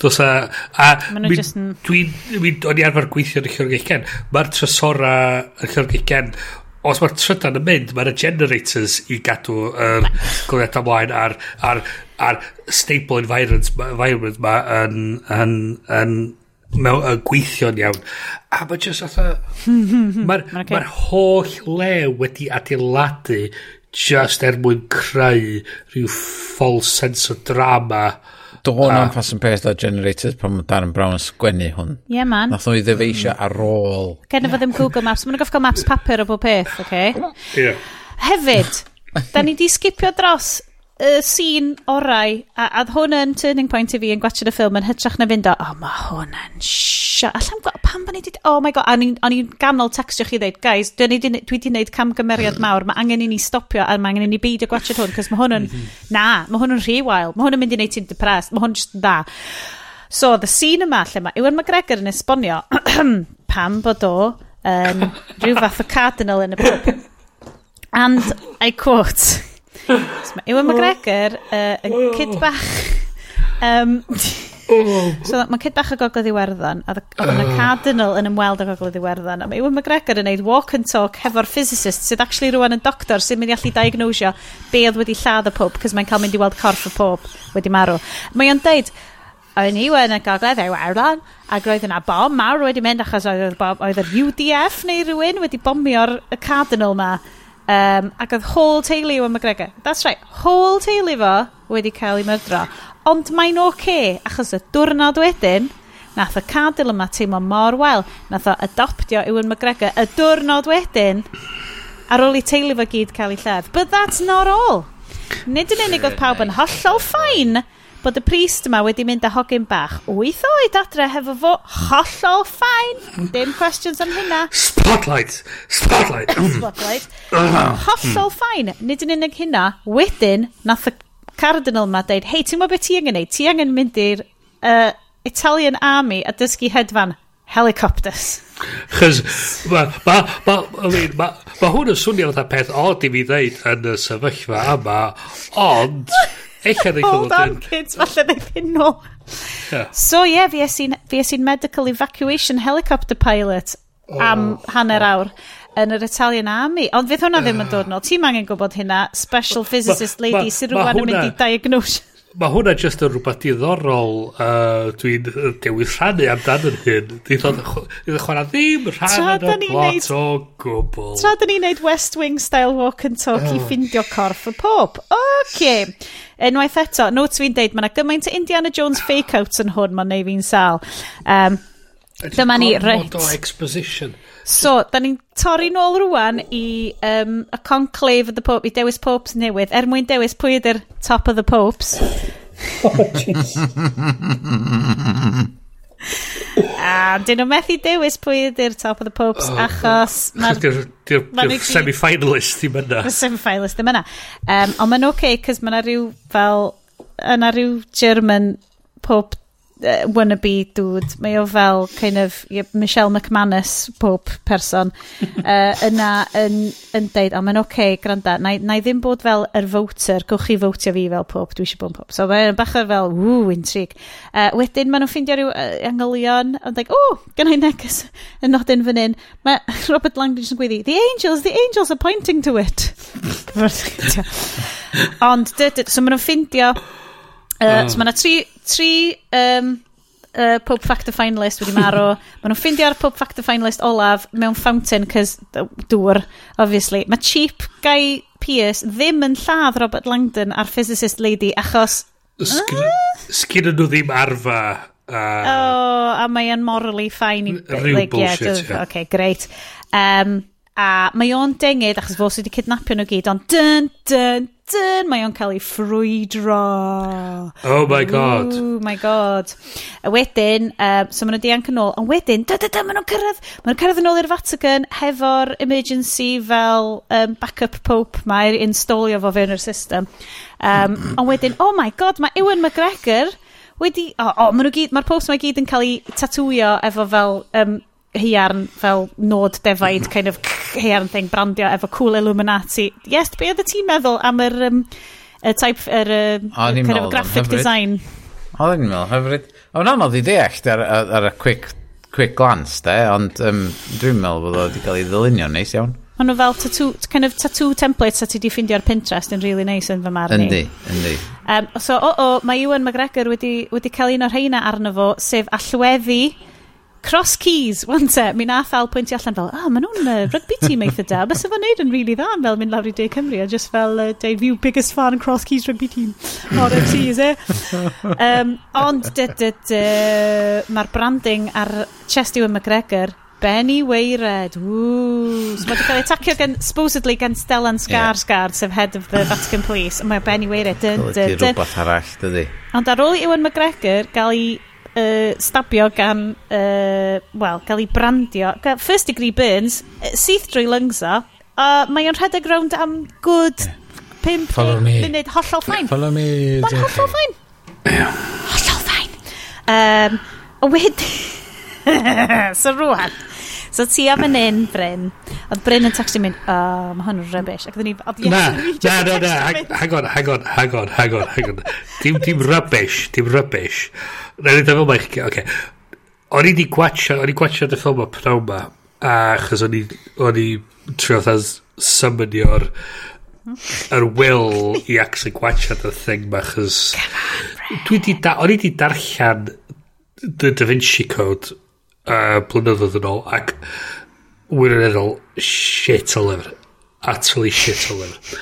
Dos a... a Dwi'n... Just... Dwi, dwi, o'n i arfer gweithio yn y llyfrgell gen. Mae'r trysora yn y llyfrgell gen... Os mae'r trydan yn mynd, mae'r generators i gadw yr um, glwyd ymlaen ar, ar, ar stable environment, environment ma yn, yn, yn, mewn, yn gweithio'n iawn. A mae jyst atho... Mae'r okay. ma holl le wedi adeiladu just er mwyn creu rhyw false sense o drama. Mm hwn o'n ffas yn peth o generators pan mae Darren Brown yn sgwennu hwn. Ie, yeah, man. Nath nhw i ddefeisio ar ôl. Gen i ddim Google Maps. Mae'n gofio maps papur o bob peth, oce? Okay? Yeah. Hefyd, da ni di skipio dros y sîn orau, a, a hwn yn turning point i fi yn gwachod y ffilm yn hytrach na fynd o, oh, mae hwn yn sio. Allam, pam bod ni di... oh my god, a o'n i'n ganol textio chi ddeud, guys, dwi wedi gwneud camgymeriad mm. mawr, mae angen i ni stopio, a mae angen i ni beidio gwachod hwn, cos mae hwn yn, mm-hmm. na, mae hwn yn rhy wael, mae hwn yn mynd i wneud ti'n depressed, mae hwn just da. So, the scene yma, lle mae Ewan McGregor yn esbonio [clears throat] pam bod o yn um, [laughs] rhyw fath o cardinal yn y pub. And I quote... So mae Ewan McGregor uh, yn oh. cyd bach... Um, so mae cyd bach o gogledd Iwerddon, a oedd yna oh. Cardinal yn ymweld â gogledd Iwerddon, a mae Ewan McGregor yn neud walk and talk hefo'r physicist sydd actually rwan yn doctor sy'n mynd i allu diagnosio be oedd wedi lladd y pob, cos mae'n cael mynd i weld corff y pob wedi marw. Mae o'n deud, o'n i yn y gogledd ei werlon, ac roedd yna bom mawr wedi mynd achos oedd, oedd yr UDF neu rhywun wedi bomio'r y Cardinal ma. Um, ac oedd whole teulu Ewan McGregor. That's right, whole teulu fo wedi cael ei myrdro. Ond mae'n oce, okay, achos y diwrnod wedyn, nath y cadel yma teimlo mor wel, nath o adoptio Ewan McGregor y diwrnod wedyn, ar ôl i teulu fo gyd cael ei llef. But that's not all. Nid yn unig oedd pawb yn hollol ffain, bod y priest yma wedi mynd â hogyn bach 8 oed adre hefo fo hollol ffain. Dim questions am hynna. Spotlight! Spotlight! [coughs] Spotlight. hollol ffain. Nid yn unig hynna, wedyn nath y cardinal yma dweud, hei, ti'n gwybod beth ti angen neud? Ti angen mynd i'r uh, Italian Army a dysgu hedfan helicopters. Chos, mae ma, ma, ma, ma, ma hwn yn swnio fatha peth od i mi ddeud yn y sefyllfa yma, ond Eich ar Hold on, kids, falle ddeith hyn nôl. So, ie, yeah, fi i'n medical evacuation helicopter pilot oh. am hanner awr yn yr Italian Army. Ond fydd hwnna ddim yn dod nôl. Ti'n angen gwybod hynna, special physicist ma, lady sy'n rhywun yn mynd i diagnose. Mae hwnna jyst yn rhywbeth diddorol uh, dwi'n dewis rhannu amdano hyn. Dwi'n dod chwarae ddim rhan yn y plot o gwbl. Tra dyn ni'n neud West Wing style walk and talk oh. i ffindio corff y pob. Oce. Okay. Unwaith eto, notes fi'n deud, mae yna gymaint o Indiana Jones fake-outs yn hwn, mae'n neud fi'n sal. Um, Dyma ni, reit. o exposition. So, da ni'n torri nôl rwan i um, a conclave of the Pope, i dewis popes newydd, er mwyn dewis pwy ydy'r top of the popes. [laughs] oh, jeez. [laughs] a dyn nhw methu dewis pwy ydy'r top of the popes oh, achos oh. mae'r semi-finalist ddim yna. Y semi-finalist ddim yna. Um, ond mae'n oce okay, cos mae rhyw fel yna rhyw German pop uh, wannabe dude. Mae o fel kind of Michelle McManus pob person [laughs] uh, yna yn, yn deud, o, mae'n oce, okay, granda, na, na i ddim bod fel yr voter, gwch chi fowtio fi fel pob, dwi eisiau bod yn pob. So mae'n bach o'r fel, ww, intrig. Uh, wedyn maen nhw'n ffeindio rhyw uh, angylion, ond dweud, o, oh, gen i neges [laughs] yn nodyn fan hyn. Mae [laughs] Robert Langdon yn gwyddi, the angels, the angels are pointing to it. ond, dy, dy, so maen nhw'n ffeindio, uh, so maen yna tri tri um, uh, Pope Factor Finalist wedi marw. Maen nhw'n ffindio'r Pope Factor Finalist olaf mewn fountain, cys dŵr, obviously. Mae cheap Guy Pearce ddim yn lladd Robert Langdon a'r physicist lady, achos... Sgyn nhw ddim arfa. Uh, oh, a mae yn morally fine. Rhyw like, bullshit, yeah. yeah. Okay, great. Um, a mae o'n dengid achos fos wedi cydnapio nhw gyd, ond dyn, dyn, dyn, mae o'n cael ei ffrwydro. Oh my god. Oh my god. A wedyn, um, so maen nhw dianc yn ôl, ond wedyn, da da da, maen nhw'n cyrraedd, maen nhw'n cyrraedd yn ôl i'r Vatican hefo'r emergency fel um, backup pope mae'r installio fo fewn yr system. Um, ond wedyn, oh my god, mae Ewan McGregor wedi, o, oh, oh, maen nhw gyd, mae'r post mae gyd yn cael ei tatwio efo fel um, hiarn fel nod defaid kind of hair thing brandio efo cool Illuminati. Yes, be oedd y ti'n meddwl am yr um, y type, yr of graphic design? Oedd yn meddwl hyfryd. O'n anodd i ddeall ar, ar, ar, y quick, quick glance de, ond um, dwi'n meddwl bod o wedi cael ei ddilynio neis iawn. Ond nhw fel tattoo, kind of tattoo templates a ti di ffindio ar Pinterest yn really nice yn fy marn i. Yndi, yndi. Um, so, o, oh, o, oh, mae Ewan McGregor wedi, wedi cael un o'r rheina arno fo, sef allweddi Cross Keys, wan te, mi nath Al pwyntio allan fel, ah, maen nhw'n uh, rugby team eitha da, bys efo'n neud yn really dda am fel mynd lawr i De Cymru, a just fel, uh, Dave, you biggest fan Cross Keys rugby team, o'r FC, is e? [laughs] Um, ond, dy, dy, dy, mae'r branding ar chest Ewan McGregor, Benny Weired, ww. So mae wedi cael ei tacio gen, supposedly gen Stellan Skarsgård, yeah. sef head of the Vatican Police, a mae Benny Weired... Dyn, dyn, dyn. Rhywbeth arall, dydy. Ond ar ôl i Ewan McGregor gael ei uh, stabio gan, uh, wel, gael ei brandio. First degree burns, syth drwy lungs o, a mae o'n rhedeg rownd am good 5 munud hollol ffain. Follow me. Mae'n hollol ffain. Hollol ffain. Um, a wedyn... [laughs] so rwan, So ti am yn un, Bryn, oedd Bryn yn textio mynd, o, oh, mae hwn yn rybys. Ac oedd ni, oedd Na, na, na, na, hang on, hang on, hang on, hang on, hang on. Dim, dim rybys, dim rybys. Na, ni dyfel mae chi, oce. O'n i di gwatcha, o'n i gwatcha dy ffilm o Pnauma, achos o'n i, o'n i trio summonio'r yr will i actually gwachod y thing ma chys dwi di da, o'n i di darllen the Da Vinci Code uh, blynyddoedd yn ôl ac wirioneddol shit o lyfr utterly shit o lyfr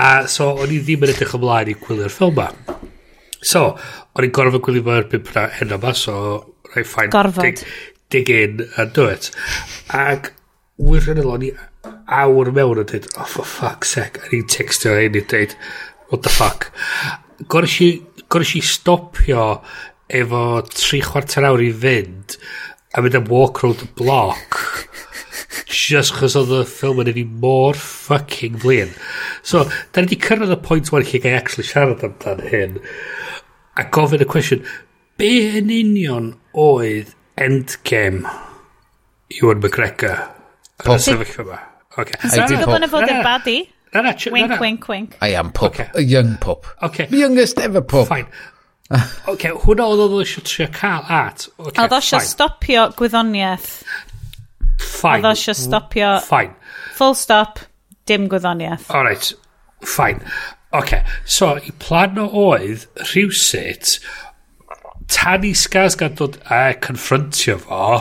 a so o'n i ddim yn edrych ymlaen i gwylio'r ffilm ma so o'n i'n gorfod gwylio fo'r bimp na hyn ma, so rai ffain gorfod. dig, in and do it. Ac wirioneddol o'n i awr mewn yn dweud oh for fuck's sake. A ni'n textio hyn i dweud what the fuck? Gorys i gorys i stopio efo tri chwarter awr i fynd a mynd am walk round the block just chos oedd y ffilm yn ei mor fucking flin. So, da ni wedi cyrraedd y pwynt wan lle gai actually siarad amdan hyn a gofyn y cwestiwn, be yn union oedd Endgame Ewan McGregor yn y sefyllfa yma? Okay. I did hope. fod yn badi. Na, na, wink, wink, wink. I am pup. Okay. A young pup. Okay. The youngest ever pup. Fine. [laughs] OK, hwnna oedd oedd eisiau trio cael at. Okay, oedd eisiau stopio gwyddoniaeth. Fine. Oedd eisiau stopio... Fine. Full stop, dim gwyddoniaeth. All right, fine. OK, so i plan o oedd rhywsut tan i Skarsgård dod a confrontio fo,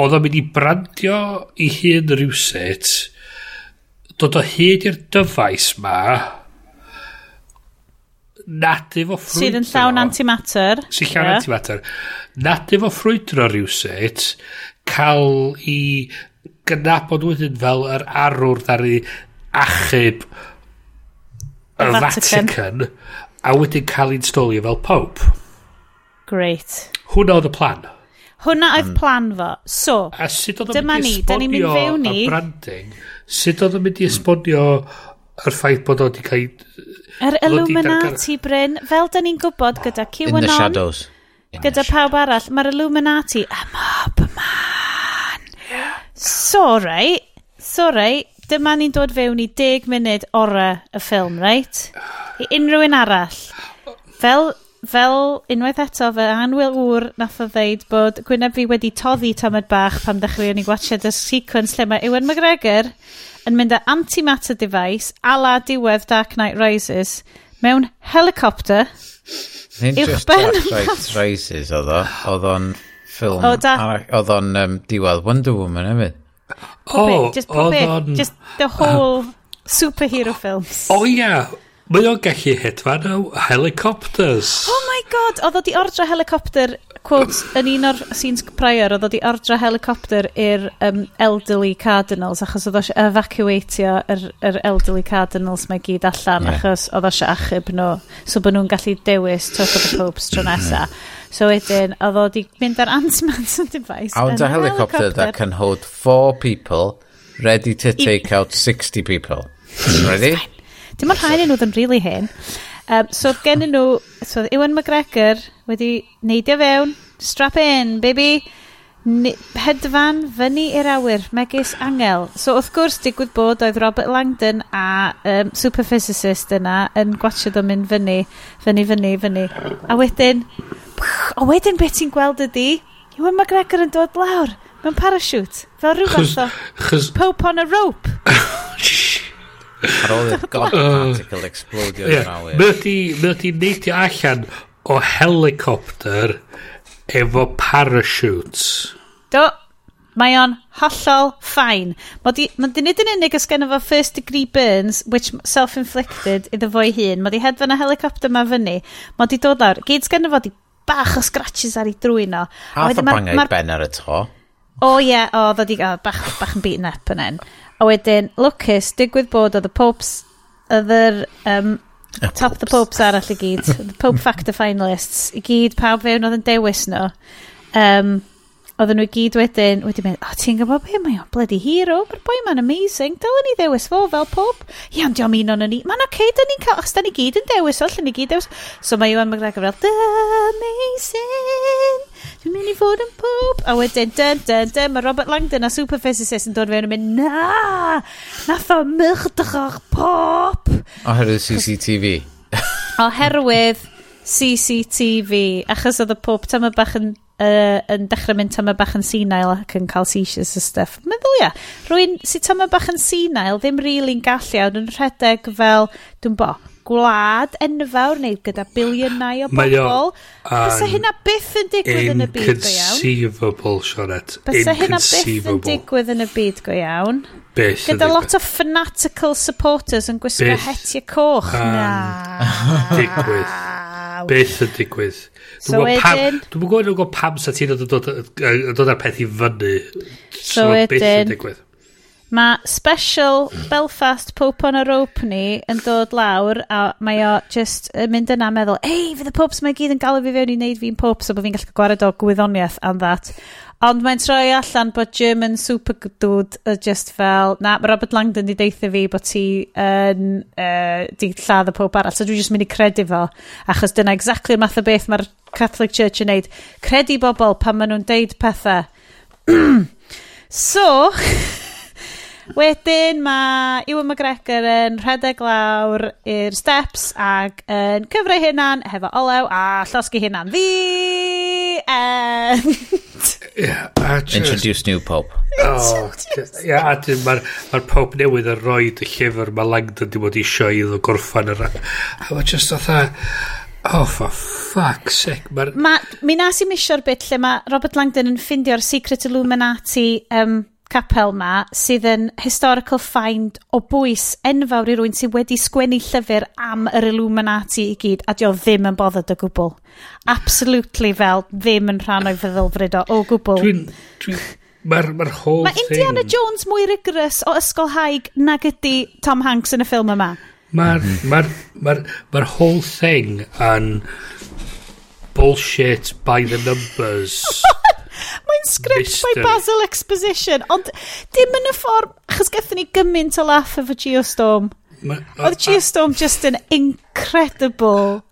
oedd o'n mynd i brandio i hun rhywsut, dod o hyd i'r dyfais ma, nad efo ffrwydro. Sydd yn llawn antimatter. Sydd llawn yeah. antimatter. Nad efo ffrwydro rhywsut, cael i gynabod wedyn fel yr arwr ddari achub y Vatican. Vatican a wedyn cael i'n stolio fel Pope. Great. Hwna oedd y plan. Hwna oedd mm. plan fo. So, a sut oedd dyma ni, da ni'n mynd fewn ni. branding, sut oedd yn mynd i hmm. esbonio yr ffaith bod oedd wedi cael Yr er Illuminati, Bryn, fel da ni'n gwybod gyda QAnon... In the shadows. Gyda pawb arall, mae'r Illuminati... A mob man. Yeah. So, right, so, right, dyma ni'n dod fewn i 10 munud ora y ffilm, right? I unrhyw un arall. Fel, fel unwaith eto, fe Anwyl Wr nath o ddeud bod Gwyneb fi wedi toddi tamad bach pam dechreuon ni gwachod y sequence lle mae Ewan McGregor yn mynd â antimatter device a la diwedd Dark Knight Rises mewn helicopter. Uwch ben. Dark Knight Rises oedd o. Oedd o'n ffilm oedd o'n um, diwedd Wonder Woman hefyd oh, just, just the whole uh, superhero films. O oh, ia yeah. Mae o'n gallu hedfan o helicopters. Oh my god, oedd o di ordra helicopter, quotes, yn un o'r scenes prior, oedd o di ordra helicopter i'r um, elderly cardinals, achos oedd o eisiau evacuatio yr, yr elderly cardinals mae gyd allan, yeah. achos oedd o eisiau achub nhw, so bod nhw'n gallu dewis Tuck of the Popes tro nesa. So wedyn, oedd o di mynd ar Ant-Man's device. A a helicopter that can hold four people ready to take out 60 people. Ready? Dim ond rhaid nhw oedd yn really hen. Um, so gen nhw, so oedd Ewan McGregor wedi neidio fewn, strap in, baby, Ni, hedfan fyny i'r awyr, megis angel. So wrth gwrs digwydd bod oedd Robert Langdon a um, superphysicist yna yn gwachod o'n mynd fyny, fyny, fyny, fyny. A wedyn, pwch, a wedyn beth ti'n gweld ydi, Ewan McGregor yn dod lawr mewn parachute, fel rhyw fath o pope on a rope. [laughs] Ar ôl i'r [laughs] oh. god particle explodio yeah. awyr. Mae wedi neidio allan o helicopter efo parachutes. Do, mae o'n hollol ffain. Mae di, ma di nid yn unig os gennym fo first degree burns, which self-inflicted iddo fo'i hun. Mae di hedfan y helicopter ma fyny. Mae di dod lawr. Gyd sgennym fo di bach o scratches ar ei drwy'n o. Half a bangau ben ar y to. O ie, o, ddod i gael bach, bach yn beaten up yn en. A wedyn, lwcus, digwydd bod oedd y popes, oedd yr um, a top popes. the popes arall i gyd, the pope factor finalists, i gyd pawb fewn oedd yn dewis nhw. Um, oedden nhw gyd wedyn, wedi mynd, o, oh, ti'n gwybod be, mae o'n bloody hero, mae'r boi ma'n amazing, dylen ni ddewis fo fel pob. Iawn, diolch un o'n ni, mae'n oce, okay, dyn ni'n cael, os da ni gyd yn dewis, o, ni gyd dewis. So mae Iwan McGregor fel, the amazing, dwi'n mynd i fod yn pob. A wedyn, dyn, dyn, dyn, mae Robert Langdon a Superphysicist yn dod fewn yn mynd, na, nath o myrdro'r pop. Oherwydd CCTV. Oherwydd CCTV, achos oedd y pob tam bach yn uh, yn dechrau mynd tama bach yn senile ac yn cael seizures a stuff. Meddwl ia, rwy'n sy'n tama bach yn senile ddim really'n gallu a yn rhedeg fel, dwi'n bo, gwlad enfawr neu gyda biliynau o bobl. Bysa hynna byth yn digwydd yn y byd go iawn. Inconceivable, Sionet. Bysa hynna byth yn digwydd yn y byd go iawn. Byth gyda lot o fanatical supporters yn gwisgo hetiau coch. Um, na. Digwydd iawn. Beth yn digwydd. So wedyn... Dwi'n gwybod nhw'n gwybod pam sa ti'n dod, dod ar peth i fyny. So wedyn... Mae special Belfast Pope on a Rope ni yn dod lawr a mae o just yn mynd yna meddwl ei, fydd y popes mae gyd yn galw fi fewn i wneud fi'n popes so bod fi'n gallu gwared o gwyddoniaeth am that. Ond mae'n troi allan bod German super Superdud uh, just fel, na, mae Robert Langdon di deitha fi bod ti yn, uh, di lladd y pob arall, so dwi'n just mynd i credu fo, achos dyna exactly math o beth mae'r Catholic Church yn neud. Credu bobl pan maen nhw'n deud pethau. [clears throat] so, [laughs] Wedyn mae Ewan McGregor yn rhedeg lawr i'r steps ac yn cyfrau hynna'n hefo olew a llosgu hynna'n The end! [laughs] Yeah, just, Introduce new pope. Oh, yeah, a dyn mae'r ma pope newydd yn rhoi y llyfr mae Langdon di bod isio iddo gorffan yr... A mae just otha... Oh, for fuck's sake. Ma, mi nas i misio'r bit lle mae Robert Langdon yn ffindio'r Secret Illuminati um, capel ma sydd yn historical find o bwys enfawr i rwy'n sydd wedi sgwennu llyfr am yr Illuminati i gyd a dio ddim yn bothered o gwbl. Absolutely fel ddim yn rhan o'i feddylfryd o, o gwbl. Dwi'n... Dwi, Mae'r ma whole Mae Indiana thing. Jones mwy rigorous o ysgol haig nag ydy Tom Hanks yn y ffilm yma. Mae'r ma ma ma whole thing yn bullshit by the numbers. [laughs] Mae'n sgript by Basil Exposition, ond dim yn y ffordd, achos gathon ni gymaint o laff efo Geostorm. Ma, Oedd Geostorm just yn incredible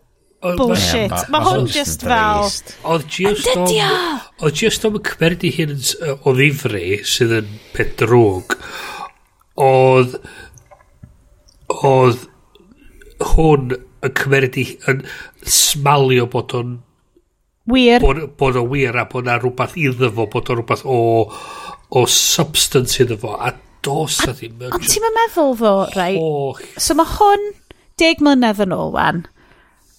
o, bullshit. Mae ma, ma hwn just fel... Oedd Geostorm... Oedd Geostorm yn cymeryd i hyn o ddifri sydd yn pedrwg. Oedd... Oedd hwn yn cymeryd i... yn smalio bod o'n Wir. Bod, bod o wir a bod na rhywbeth iddo fo, bod o rhywbeth o, o substance iddo fo, a dos a ddim... Ond ti'n meddwl fo, rai? Oh. So mae hwn deg mlynedd yn ôl, wan,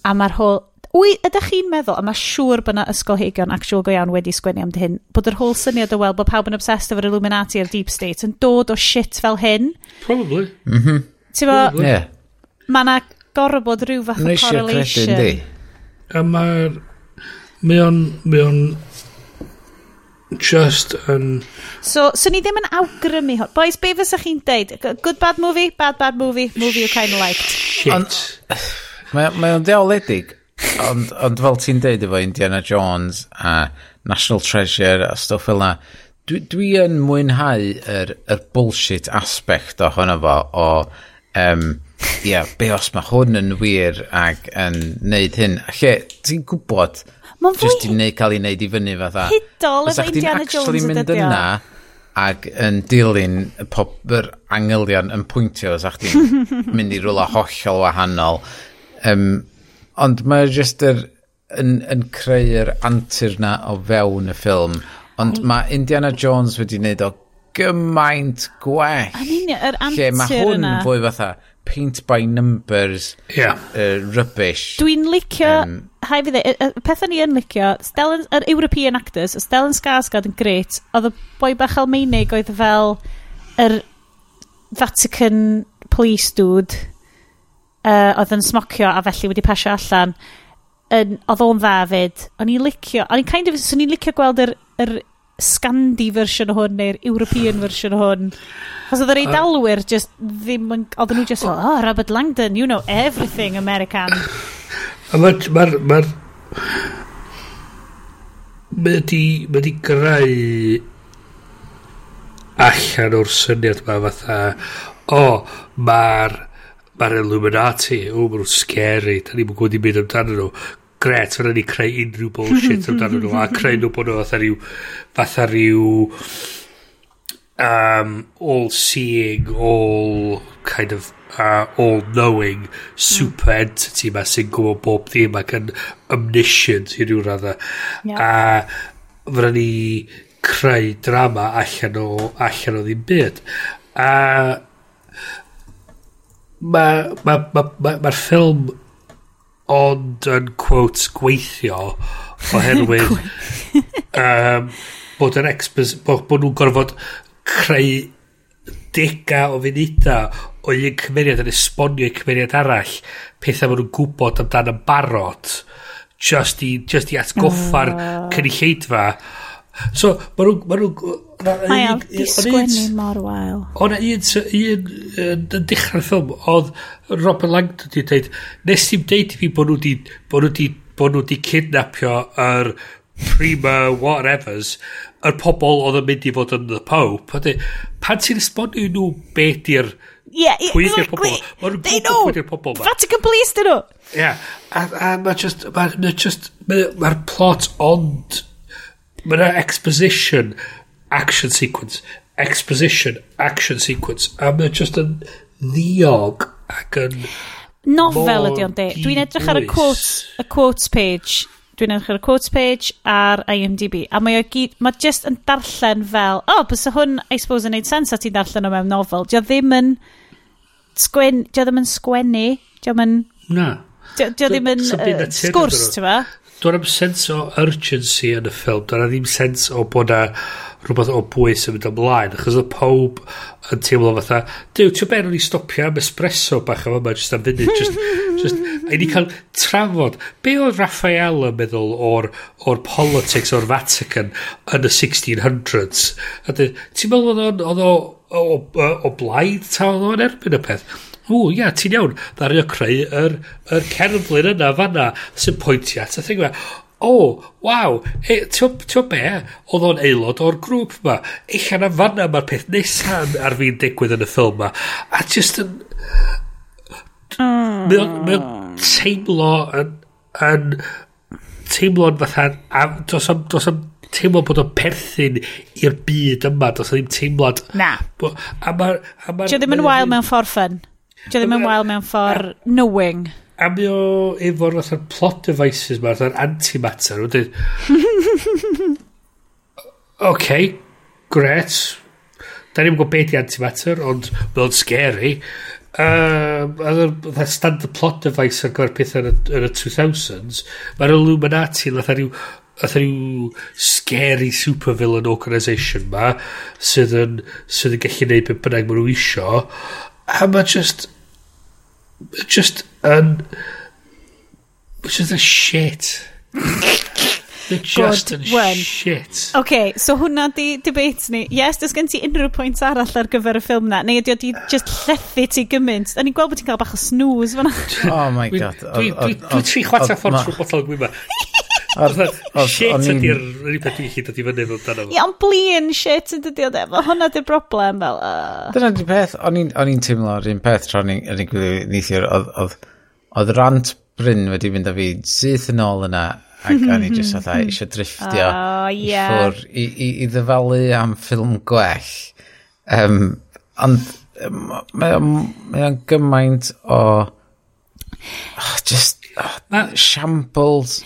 a mae'r holl... Wy, ydych chi'n meddwl, a mae siŵr bod yna ysgolheigion actual go iawn wedi sgwennu am hyn, bod yr holl syniad o weld bod pawb yn obsessed efo'r Illuminati a'r Deep State yn dod o shit fel hyn. Probably. Mm -hmm. Ti'n fo, yeah. mae yna gorfod rhyw fath o correlation. Nes i'r credyn, A Mae'r Mae o'n... Mae o'n... Just yn... So, so ni ddim yn awgrymu hwn. Boys, be fysa chi'n deud? Good bad movie, bad bad movie, movie you kind of liked. Shit. [sighs] Mae mae o'n ddiawledig. Ond, ond fel ti'n deud efo Indiana Jones a National Treasure a stwff fel na, dwi, dwi yn mwynhau yr, yr bullshit aspect ohono fo o, um, ia, yeah, be os mae hwn yn wir ac yn neud hyn. Lle, ti'n gwybod Mae'n fwy... Just i neud cael ei wneud i fyny fatha. Hidol efo Indiana Jones yn dydio. Yna, ac yn dilyn y pop, yr angylion yn pwyntio, sa'ch ti'n [laughs] mynd i rwla hollol wahanol. Um, ond mae just yr, yn, yn creu'r antur na o fewn y ffilm. Ond mae Indiana Jones wedi wneud o gymaint gwell. Yn union, yr antur yna. Lle mae hwn yna. fwy fatha, paint by numbers yeah. uh, rubbish. Dwi'n licio, um, hai fi dde, y, y pethau ni yn licio, Stellan, yr European actors, Stellan Skarsgård yn gret, oedd y boi bach Almeinig oedd fel yr Vatican police dude, uh, oedd yn smocio a felly wedi pasio allan, yn, oedd o'n dda fyd. O'n i'n licio, o'n i'n kind of, so i'n licio gweld yr, yr Scandi version o hwn neu'r European version o hwn. Chos oedd yr eidalwyr just ddim yn... Oedden nhw just, oh, Robert Langdon, you know everything American. Mae'r... Mae'r... Mae'r... Mae di, ma di greu allan o'r syniad ma fatha o, oh, mae'r mae'r Illuminati, o, oh, maen nhw'n scary, da ni'n gwybod i mynd amdano nhw gret fyddwn ni creu unrhyw bullshit [laughs] amdano nhw a creu nhw bod nhw fatha rhyw fatha rhyw um, all seeing all kind of uh, all knowing super hmm. entity ma sy'n gwybod bob ddim ac yn omniscient i ryw radda yeah. a fyddwn ni creu drama allan o allan o ddim byd. A mae'r ma, ma, ma, ma ffilm ond yn quotes gweithio oherwydd [laughs] um, bod yr experts bod, bod nhw'n gorfod creu dega o funuda o un cymeriad yn esbonio i cymeriad arall pethau maen nhw'n gwybod amdano barod just i, just i atgoffa'r uh. cynulleidfa So, ma nhw... Ma nhw Mae o'n disgwennu mor wael. O'na un, un yn dechrau'r ffilm, oedd Robert Langdon wedi dweud, nes ti'n deud i fi bod nhw wedi bod nhw wedi bod nhw wedi cydnapio yr prima whatevers yr pobol oedd yn mynd i fod yn the pope ydy pan ti'n esbonio nhw beth di'r Yeah, pwy ydy'r pobol mae nhw'n gwybod pwy ydy'r pobol ma Vatican Police dyn nhw yeah. a, a mae just mae'r ma, ma plot ond Mae yna exposition, action sequence, exposition, action sequence, a mae just yn ddiog ac yn... Nofel ydy ond de. Dwi'n edrych ar y quotes, y quotes page. Dwi'n edrych ar y quotes page ar IMDb. A mae o gyd, mae just yn darllen fel, o, oh, bys hwn, I suppose, yn neud sens a ti'n darllen o mewn nofel. Dio ddim yn sgwen, dio ddim yn sgwennu, dio ddim yn... Na. Dio ddim yn sgwrs, ti'n fa? Dwi'n am sens o urgency yn y ffilm. Dwi'n am ddim sens o bod na rhywbeth o bwys yn mynd ymlaen. Achos oedd pob yn teimlo fatha, diw, ti'n ben o'n i stopio am espresso bach am yma, just am funud, just, just, a ni cael trafod. Be oedd Raphael yn meddwl o'r, or politics o'r Vatican yn y 1600s? Ti'n meddwl oedd o, o, o, o blaid ta oedd o'n erbyn y peth? o ia, ti'n iawn. Ddari o creu yr, yr cerflun yna fanna sy'n pwyntio at y thing yma. O, waw, e, ti'n be, oedd o'n aelod o'r grŵp yma. Eich na fanna mae'r peth nesaf ar fi'n digwydd yn y ffilm yma. A just yn... Mae o'n teimlo yn... yn teimlo'n fatha... Does am, dos am teimlo bod o'n perthyn i'r byd yma, does am ddim teimlad... Na. Bo, A mae'r... Ma, ma ddim yn wael mewn ffordd ffyn. Dio ddim yn wael mewn ffordd knowing. A mi o efo'r fatha'r plot devices ma, fatha'r antimatter, o dyn... [laughs] OK, gret. Da ni'n gwybod beth i antimatter, ond mae o'n scary. Um, a dda standard plot device ar gyfer pethau yn, yn y 2000s, mae'r Illuminati yn rhyw Ath rhyw scary supervillain organisation ma sydd yn, sydd yn gallu neud beth bynnag maen nhw isio a mae just just yn... Just a shit. They're just God, yn when. shit. OK, so hwnna di debate ni. Yes, does gen ti unrhyw pwynt arall ar gyfer y ffilm na, neu ydi o di just llethu ti gymaint. Da ni'n gweld bod ti'n cael bach o snooze fan'na. Oh my god. Dwi tri chwata ffordd trwy botol gwyma. [laughs] Shit ydy'r rhywbeth dwi'n gallu dod i fyny fel dan Ie, ond blin shit yn dydio de. Mae hwnna di'r broblem fel... Dyna di peth, o'n i'n teimlo yr un peth tra o'n i'n gwybod neithiwr, oedd rant Bryn wedi mynd â fi syth yn ôl yna ac o'n i jyst fatha [laughs] eisiau driftio oh, yeah. i ffwr i, i, i ddyfalu am ffilm gwell um, ond mae um, o'n gymaint o oh, just oh, shambles.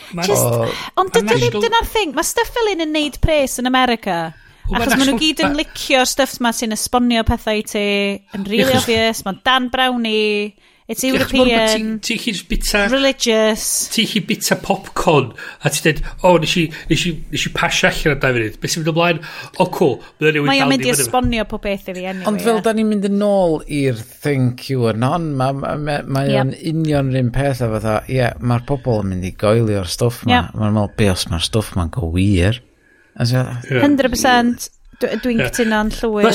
Ond dyna'r thing, mae stuff fel un yn neud pres yn America. Achos maen nhw gyd yn licio'r stuff ma sy'n esbonio pethau i ti, yn really obvious, mae'n Dan Brownie, It's European. Ti'n chi um, bita... Religious. Ti'n chi bita popcorn. A ti'n dweud, o, oh, nes i, nes i, nes i pasio allan am 2 munud. Beth sy'n mynd ymlaen? O, oh, cool. Mae'n mynd Mae'n mynd i esbonio pob beth i fi, anyway. Ond fel da ni'n mynd yn ôl i'r thank you and on, mae'n ma, ma, ma yep. union rhywun peth a fatha, ie, yeah, mae'r pobl yn mynd i goelio'r stwff ma. Yep. Mae'n meddwl, be os mae'r stwff ma'n go wir? 100%. Dwi'n yeah. cytuno'n llwyr.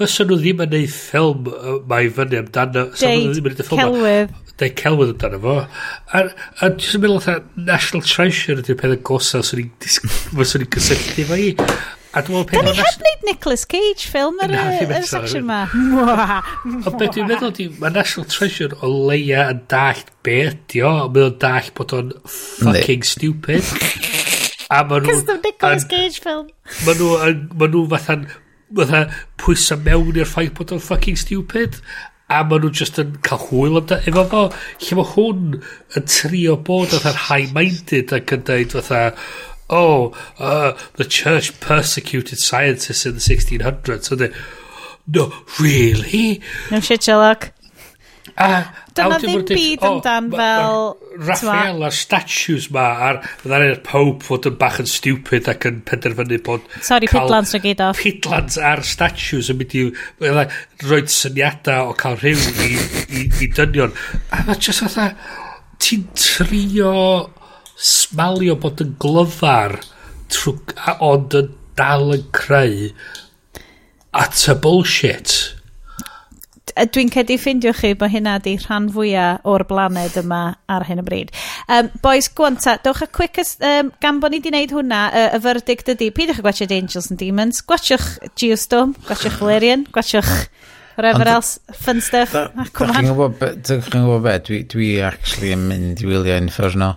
Fysa nhw ddim yn neud ffilm mae fyny amdano. Deud celwydd. Deud celwydd amdano fo. A, a jyst yn meddwl atho National Treasure ydy'r peth yn gosa os ni'n cysylltu fo i. A dwi'n meddwl peth... Da ni heb wneud Nicolas Cage ffilm ar y section ma. Ond beth dwi'n meddwl di, mae National Treasure o leia yn dallt beth, dio, ond o'n dallt bod o'n fucking stupid. A ma nhw... Cos ddim Nicolas Cage film. Ma nhw, ma nhw fatha'n fatha pwysa mewn i'r ffaith bod o'n fucking stupid a ma nhw just yn cael hwyl am da. efo fo lle mae hwn yn trio bod fatha'n high-minded ac yn dweud fatha oh uh, the church persecuted scientists in the 1600s so they no really no shit Sherlock A Dyna ddim byd oh, amdan fel... Raphael a statues ma, a'r fydda'n er pope fod yn bach yn stupid ac yn penderfynu bod... Sorry, pidlans o gyd off. Pidlans ar statues yn mynd i roi syniadau o cael rhyw i, i, i dynion. A mae jyst fatha, ti'n trio smalio bod yn glyfar trwy, ond yn dal yn creu at y bullshit dwi'n cedi ffindio chi bod hynna di rhan fwyaf o'r blaned yma ar hyn o bryd. Um, boys, gwanta, dewch a quickest, um, gan bod ni wedi gwneud hwnna, uh, y verdict ydy, peidiwch a gwachod Angels and Demons, gwachwch Geostorm, gwachwch Valerian, gwachwch whatever And else, fun stuff. Dwi'n gwybod be, dwi, dwi actually yn mynd i wylio Inferno.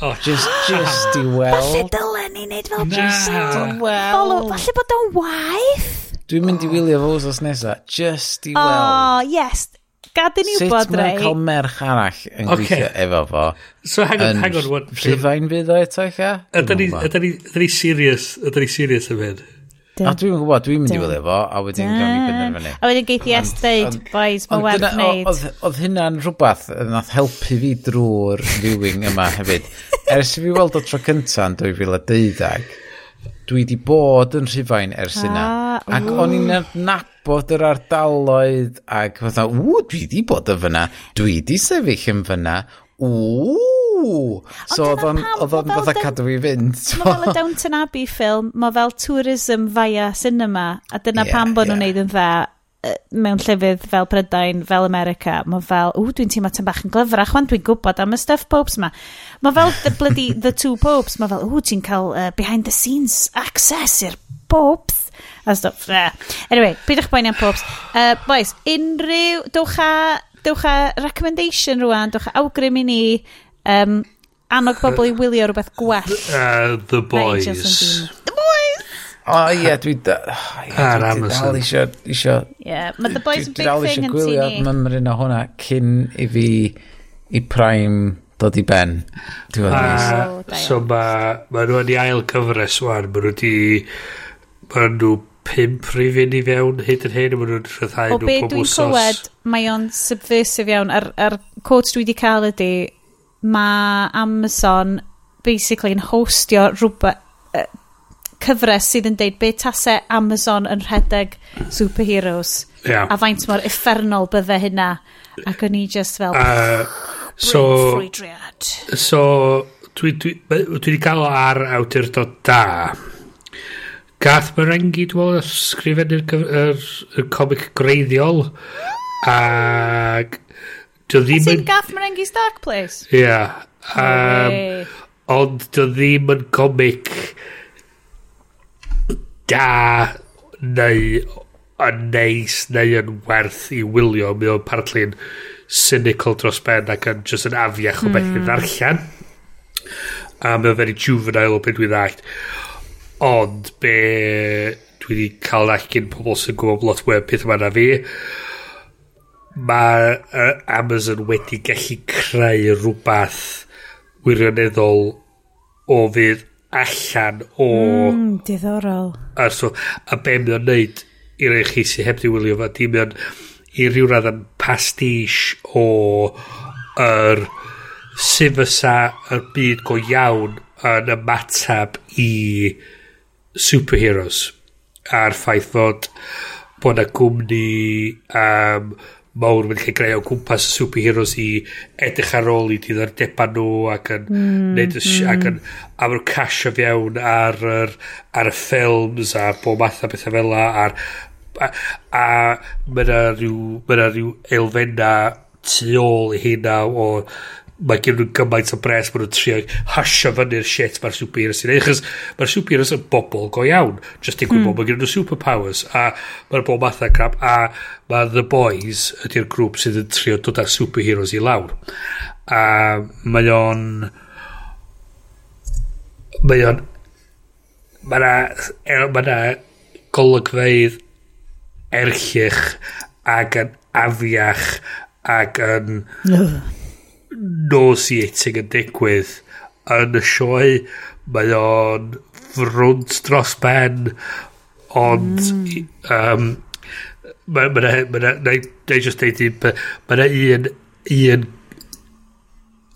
Oh, just, just i weld. Falle dylen ni wneud fel Jason. Falle bod o'n waith. Dwi'n mynd i oh. wylio fo wrthos nesa, just i oh, weld. Oh, yes. Gadyn ni wybod, rei. Sut mae cael merch arall yn okay. gweithio efo fo. So, hang on, hang on. What, Rhyfain fydd o eto eich a? Ydy ni serious, ydy ni serious am hyn. A dwi'n gwybod, dwi'n mynd i wylio fo, a wedyn gawn ni penderfynu. Ah. A wedyn geithi es dweud, boys, mae werth wneud. Oedd hynna'n rhywbeth, yn nath helpu fi drwy'r viewing yma hefyd. [laughs] Ers i fi weld o tro cyntaf yn 2012, dwi di bod yn Rhyfain ers ah, yna. Ah, ac o'n i'n nabod yr ardaloedd ac fatha, ww, dwi di bod yn fyna, dwi di sefyll yn fyna, ww. So oedd o'n fatha cadw fi fynd. Mae fel y Downton Abbey ffilm, mae fel tourism via cinema, a dyna yeah, pam bod nhw'n yeah. neud yn dda mewn llyfydd fel Prydain, fel America, mae fel, ww, dwi'n teimlo tyn bach yn glyfrach, wan dwi'n gwybod am y stuff popes ma. Mae fel the bloody the two popes, mae fel, ww, ti'n cael uh, behind the scenes access i'r popes. A stuff, uh. Anyway, peidiwch boi'n am popes. Uh, boys, unrhyw, dwch a, dwch a recommendation rwan, dwch a awgrym i ni, um, annog bobl i wylio rhywbeth gwell. Uh, the boys. The boys! O ie, dwi Ar Amazon Dwi dal isio... isio yeah, mae The Boys a Big Thing yn tini. Dwi dal o hwnna cyn i fi i Prime dod i ben. A, so ma ma nhw yn i ail cyfres wan, Ma nhw di Ma nhw pimp rifin i fewn hyd yn hyn, Ma nhw'n rhyddhau nhw pob wsos. O be dwi'n clywed, mae o'n subversive iawn. Ar, ar quotes dwi wedi cael ydy, mae Amazon basically yn hostio rhywbeth cyfres sydd yn deud be tasau Amazon yn rhedeg superheroes. Yeah. A faint mor effernol bydde hynna. Ac o'n i just fel... Uh, so, so dwi, dwi, dwi wedi cael ar awdurdod da. Gath Merengi, dwi'n meddwl, sgrifennu'r comic greiddiol. Ac... Dio ddim yn... Gath Marengi's Dark Place? Ie. Yeah. Um, ond dio ddim yn comic da neu yn neis neu yn werth i wylio mi o'n partly'n cynical dros ben ac yn just yn afiach o beth mm. i hmm. ddarllen a mae o'n very juvenile o beth dwi'n ddallt ond be dwi wedi cael ac gyn pobl sy'n gwybod lot mwy peth yma na fi mae uh, Amazon wedi gallu creu rhywbeth wirioneddol o fydd allan o... Mm, diddorol. A, so, a be mae o'n neud i rei chi sy'n heb di wylio fa, di mae o'n i ryw radd yn pastiche o yr er, fysa yr byd go iawn yn ymatab i superheroes a'r ffaith fod bod na gwmni um, mawr wedi cael greu o gwmpas y superheroes i edrych ar ôl i diddordeba nhw ac yn mm, neud y mm. ac yn am yr nhw'n casio fiewn ar, ar, ar y ffilms a bob math o bethau fel a'r a, a mae yna rhyw, mae rhyw elfenna tu ôl i hynna o mae gen nhw gymaint o bres bod nhw'n trio hasio fyny'r shit mae'r superheroes sy'n ei. achos mae'r superheroes yn bobl go iawn. Just digwydd mm. mae gen nhw superpowers. A mae'r bob matha crap. A mae The Boys ydy'r grŵp sydd yn trio dod â'r superheroes i lawr. A mae o'n... Mae o'n... Mae na... E, mae na golygfeidd erllych ac yn afiach ac yn nauseating yn digwydd yn y sioe. Mae o'n frwnt dros ben, ond... Mm. Um, Mae yna, mae yna, na i just deud un, mae yna un, un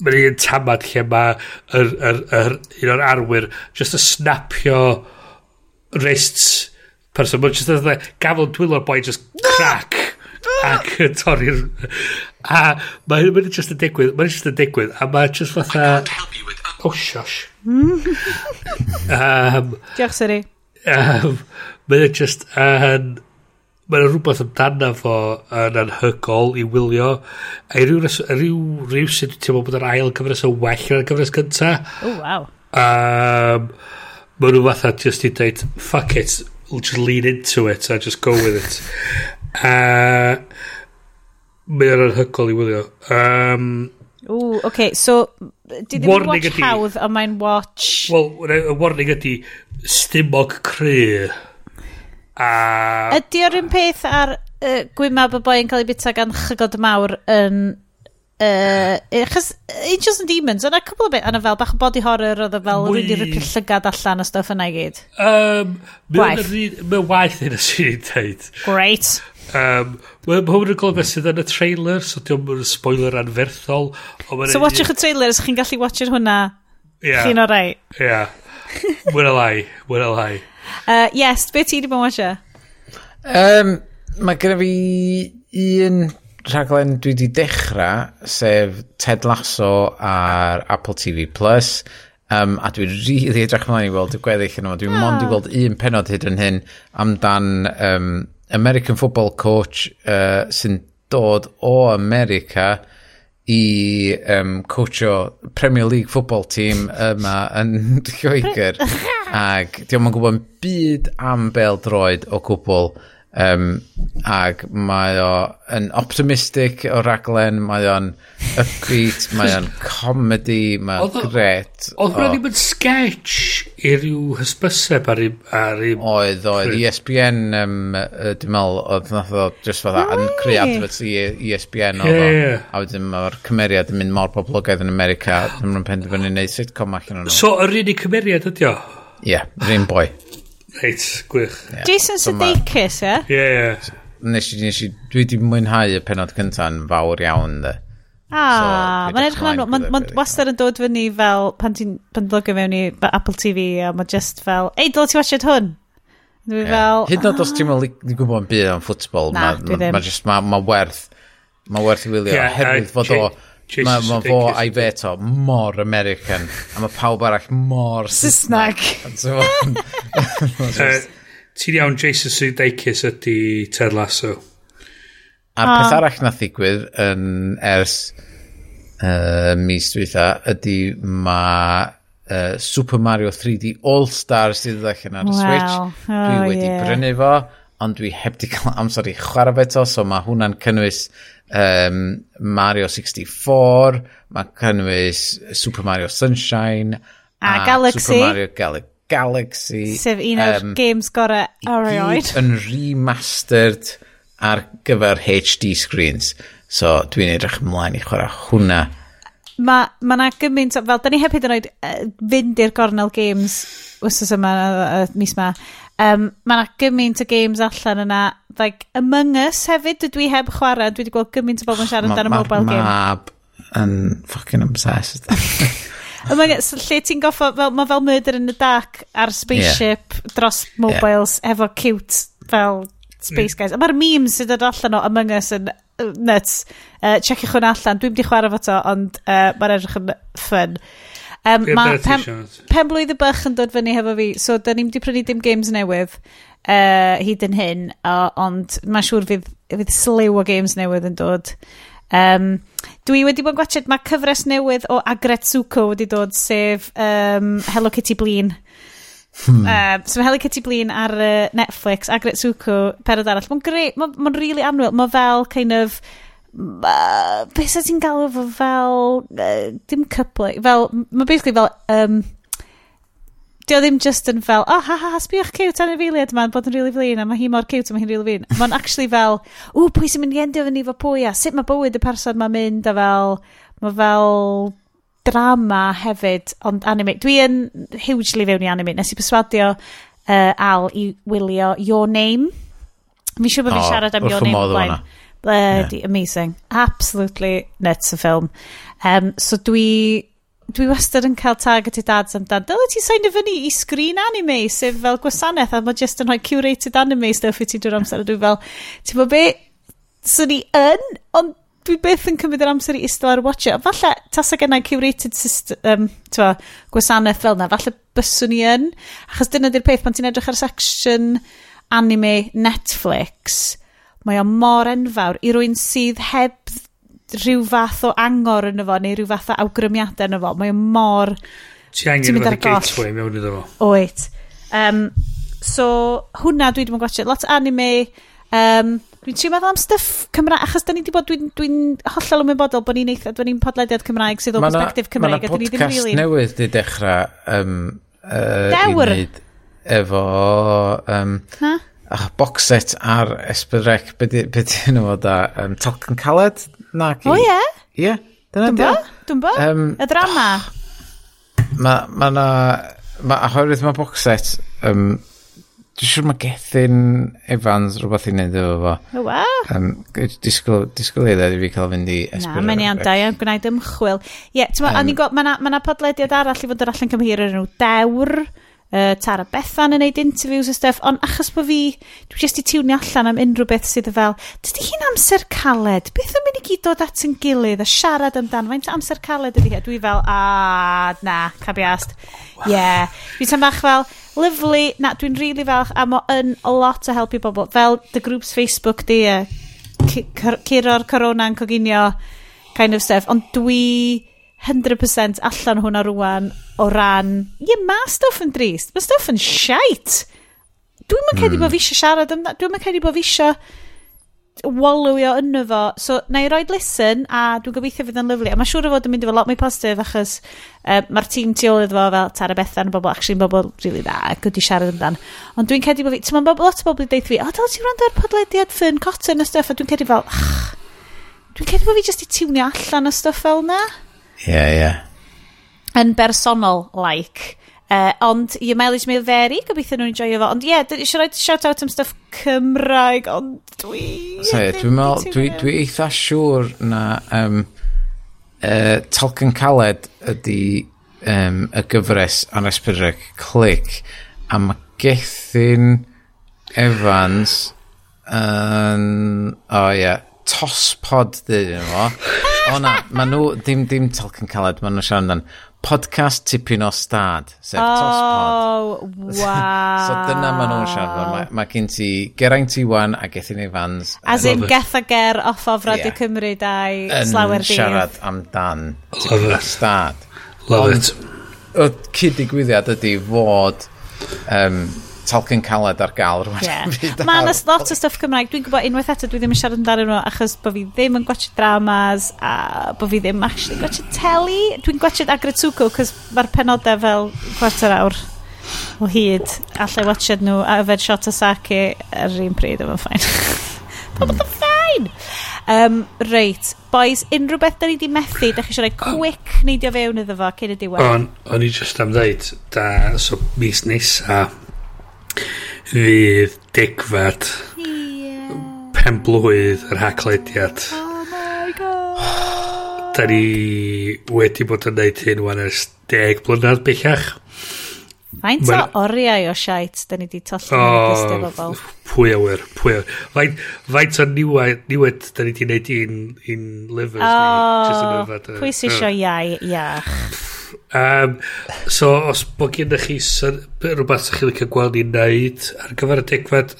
mae'n un tamad lle mae yr, yr, yr, un o'r arwyr just a snapio wrists person, mae'n just a gafel dwylo'r boi just crack ac yn torri'r... A mae'n ma just yn digwydd, mae'n just yn digwydd, a mae just fatha... Oh, shush. um, Diolch, Siri. Um, mae'n just yn... Uh, mae'n rhywbeth amdana fo yn anhygol i wylio a i ryw, ryw, ryw sydd ti'n meddwl bod yr ail gyfres yn well na'r gyfres gynta. oh wow um, mae nhw fatha just i dweud fuck it we'll just lean into it and just go with it A mae o'n anhygol i wylio. Um, o, oce, okay, so di ddim yn watch ydi, hawdd, ond mae'n watch... Wel, y warning ydi stymog cry. A... Ydy o'r un peth ar uh, gwymab y boi yn cael ei bita gan chygod mawr yn... Uh, achos Angels and Demons, yna cwbl o beth, yna fel bach o body horror oedd e fel Mwy... rydyn ripio llygad allan o stuff yna i gyd. Um, waith. Mae'n waith hyn y sy'n ei dweud. Great. Um, Mae ma hwn yn golygu beth sydd yn y trailer, so diolch yn spoiler anferthol. So watchwch y trailer, ych chi'n gallu watcher hwnna. Yeah. Chi'n o rai. Yeah. Mwyn a lai, mwyn a lai. Uh, yes, beth ti wedi bod yn watcher? Um, mae gyda fi un rhaglen dwi wedi dechrau, sef Ted Lasso ar Apple TV+. Plus. Um, a dwi'n rili really edrych ymlaen i weld y gweddill yno. Dwi'n oh. mond i ah. weld un penod hyd yn hyn amdan um, American football coach uh, sy'n dod o America i um, coachio Premier League football team yma yn [laughs] Lloegr. ac diolch yn gwybod byd am bel droed o gwbl. Um, ac mae o yn optimistic o raglen, mae o'n upbeat, mae o'n comedy, mae o'n gret. Oedd hwnna ddim yn sketch i ryw hysbyseb ar ei... Oedd, oedd. ESPN, um, uh, dwi'n meddwl, oedd nath o just fatha yn creu adverts i ESPN oedd o. A wedyn mae'r cymeriad yn mynd mor poblogaidd yn America, dwi'n penderfynu wneud sitcom allan o'n nhw. So, yr unig cymeriad ydi o? Ie, yr un boi. Reit, gwych. Yeah. Jason so Sudeikis, ie? Ie, ie. Nes i, nes i, dwi wedi mwynhau y penod cyntaf fawr iawn, dde. Ah, so, mae'n edrych yn Mae'n ma wastad yn dod fyny fel pan ti'n dod mewn i Apple TV a mae just fel, ei, dod ti wasiad hwn? Dwi fel... Hyd yn oed os ah. ti'n gwybod yn byd am ffwtbol, mae ma, ma, ma, ma werth, ma werth i wylio, yeah, oherwydd fod o Mae ma fo a'i fe to mor American, a mae pawb arall mor [laughs] Saesneg. [laughs] Uh, ti'n iawn, Jason Sudeikis ydi Ted Lasso. A um, peth arall na ddigwydd yn ers uh, mis dwytha ydy mae uh, Super Mario 3D All-Stars sydd ddech yn ar y wow. Switch. Dwi wedi yeah. brynu fo ond dwi heb di cael amser i chwarae fe so mae hwnna'n cynnwys um, Mario 64, mae cynnwys Super Mario Sunshine, a, a Galaxy. Super Mario Gal Galaxy. Sef un o'r um, games gorau erioed. yn remastered ar gyfer HD screens. So dwi'n edrych ymlaen i chwarae hwnna. Mae ma na ma gymaint, fel da ni heb hyd yn oed uh, fynd i'r gornel games wrth yma, uh, mis ma. Um, mae yna gymaint o games allan yna. Like, Among Us hefyd, dwi i heb chwarae, dwi wedi gweld gymaint o bobl yn siarad amdano ma, mobile game. Mab yn fucking obsessed. [laughs] Among Us, lle ti'n goffo, fel, mae fel Murder in the Dark ar spaceship yeah. dros mobiles yeah. efo cute fel Space mm. Guys. A mae'r memes sydd yn allan o Among Us yn nuts. Uh, checiwch hwn allan. Dwi'n di chwarae fo to, ond uh, mae'n edrych yn fun. Um, mae pen, pen blwydd y bych yn dod fyny hefo fi, so da ni'n wedi prynu dim games newydd uh, hyd yn hyn, uh, ond mae'n siŵr fydd, fydd slew o games newydd yn dod. Um, dwi wedi bod yn gwachod, mae cyfres newydd o Agretsuko wedi dod, sef um, Hello Kitty Blin. Hmm. Uh, so mae Hello Kitty Blin ar uh, Netflix, Agretsuko, perod arall. Mae'n greu, mae'n ma, ma really anwyl. Mae fel kind of uh, beth sydd ti'n galw fo fel... Uh, dim cyplu. Fel, mae basically fel... Um, Dio ddim just yn fel, oh, ha, ha, ha sbiwch cute anifeiliad ma'n bod yn rili really flin, a mae hi mor cute a mae hi'n rili really flin. Mae'n actually fel, ww, pwy sy'n mynd i endio fyny fo pwy, a sut mae bywyd y person ma'n mynd, a fel, mae fel drama hefyd, ond anime. Dwi yn hugely fewn i anime. Nes i perswadio uh, Al i wylio Your Name. Mi'n siŵr bod fi'n siarad am Your Name blaen. Bloody yeah. amazing. Absolutely nuts y ffilm. Um, so dwi dwi wastad yn cael targeted ads amdan. Dyla ti sain fyny i screen anime sef fel gwasanaeth a mae jyst yn rhoi curated anime stuff i ti drwy'r amser. a Dwi fel, ti'n bod be? swn i yn, ond dwi beth yn cymryd yr amser i istel ar watcha. Falle, tas ag yna curated system, um, twa, gwasanaeth fel na, falle byswn ni yn. Achos dyna di'r peth, pan ti'n edrych ar section anime Netflix, mae o mor enfawr i rwy'n sydd heb rhyw fath o angor yn fo, neu rhyw fath o awgrymiadau yn fo. Mae o mor... Ti angen fath o gateway mewn iddo fo. Oet. Um, so, hwnna dwi ddim yn gwachio. Lot anime. Um, dwi'n trio meddwl am stuff Cymraeg, achos da ni wedi bod, dwi'n dwi, hollol yn ymwybodol bod ni'n eitha, dwi'n podlediad Cymraeg sydd o perspektif Cymraeg. Mae yna podcast really... newydd di dechrau um, uh, Dewr. i wneud efo... Um, ha? ach, box set ar S4C, beth yw'n nhw da, um, Talcan Caled? Na, O ie? Ie, dyna di. Dwi'n bo? Um, y drama? Ah, mae ma na, ma, oherwydd mae box set, um, dwi'n siŵr mae Gethin Evans rhywbeth i wneud efo fo. O, wa? Um, disgwyl, disgwyl i fi cael fynd i S4C. Na, mae'n iawn da, iawn gwneud ymchwil. Ie, yeah, ti'n ma, um, mae na, ma na podlediad arall i fod yr allan cymhyr yn nhw, dewr uh, Tara Bethan yn neud interviews a stuff, ond achos bod fi, dwi jyst i tiwnio allan am unrhyw beth sydd y fel, dydy hi'n amser caled, beth yn mynd i gyd dod at yn gilydd a siarad amdan, faint amser caled ydy hi, dwi fel, a na, cabiast, ie. Yeah. Dwi tan bach fel, lyflu, na, dwi'n rili really falch, a mo yn a lot o helpu bobl, fel the group's Facebook di, uh, curo'r corona'n coginio, kind of stuff, ond dwi 100% allan hwnna rwan o ran, ie, yeah, mae stuff yn drist, mae stuff yn shite. Dwi'n mynd cedi mm. bod fi eisiau siarad am dwi'n mynd cedi bod fi eisiau walwio yno fo. So, na i roed listen, a dwi'n gobeithio fydd yn lyflu. A mae siŵr o fod yn mynd i fod lot mwy positif, achos uh, mae'r tîm tu ôl iddo fo fel Tara Bethan, bobl, actually, bobl really dda, ac i siarad amdan. Ond dwi'n cedi bod fi, ti'n mynd lot o bobl i deith fi, o, dal ti'n rand o'r podlediad ffyn, Cotton a stuff, a dwi'n cedi fel, ach, dwi'n cedi bod fi jyst i tiwnio allan y stuff fel na. Ie, yeah, ie. Yeah. Yn bersonol, like. Uh, ond, your mileage may vary, gobeithio nhw'n joio fo. Ond ie, yeah, eisiau rhoi shout-out am stuff Cymraeg, ond dwi... Dwi'n meddwl, dwi, dwi eitha siŵr na um, uh, Talcan Caled ydy um, y gyfres ar Pyrrheg Click, a mae Gethin Evans yn... Um, o, oh, ie. Yeah tospod dyn nhw. O na, ma nhw, dim, dim talcan caled, ma nhw siarad amdan. Podcast tipyn o stad, sef oh, tospod. [laughs] wow. so dyna ma nhw'n siarad amdan. Mae ma gen ti Geraint Iwan a Gethin Evans. As in Geth a Ger off of Radio yeah. Cymru dau slawer dydd. Yn siarad amdan tipyn o stad. Love Ond, it. O cyd digwyddiad ydy fod um, Talcyn Caled ar gael rhywun. Yeah. Mae yna lot o stuff Cymraeg. Dwi'n gwybod unwaith eto, dwi ddim yn siarad amdano nhw achos bod fi ddim yn gwachio dramas a bod fi ddim actually gwachio teli. Dwi'n gwachio Agretsuko cos mae'r penodau fel quarter awr o hyd. Allai i watched nhw a yfed shot o sake ar un pryd yma'n ffain. Pobl yn ffain! Um, reit, boys, unrhyw beth da ni di methu, da chi eisiau rhoi quick neidio fewn iddo fo cyn y diwedd? O'n, o'n i just am ddeud, da, so mis nesa, fydd degfad yeah. pen blwydd yr haclediad. Oh my god. Da ni wedi bod yn neud hyn wan ers deg blynedd bellach. Faint o oriau o siait da ni wedi tollu oh, yn bobl? Pwy awyr, pwy awyr. Faint, faint o niwed, niwed da ni wedi gwneud un, un livers oh, ni. Oh, pwy sy'n sio iau iach. Um, so, os bod gen chi rhywbeth sy'ch chi'n licio gweld ni'n neud ar gyfer y degfad,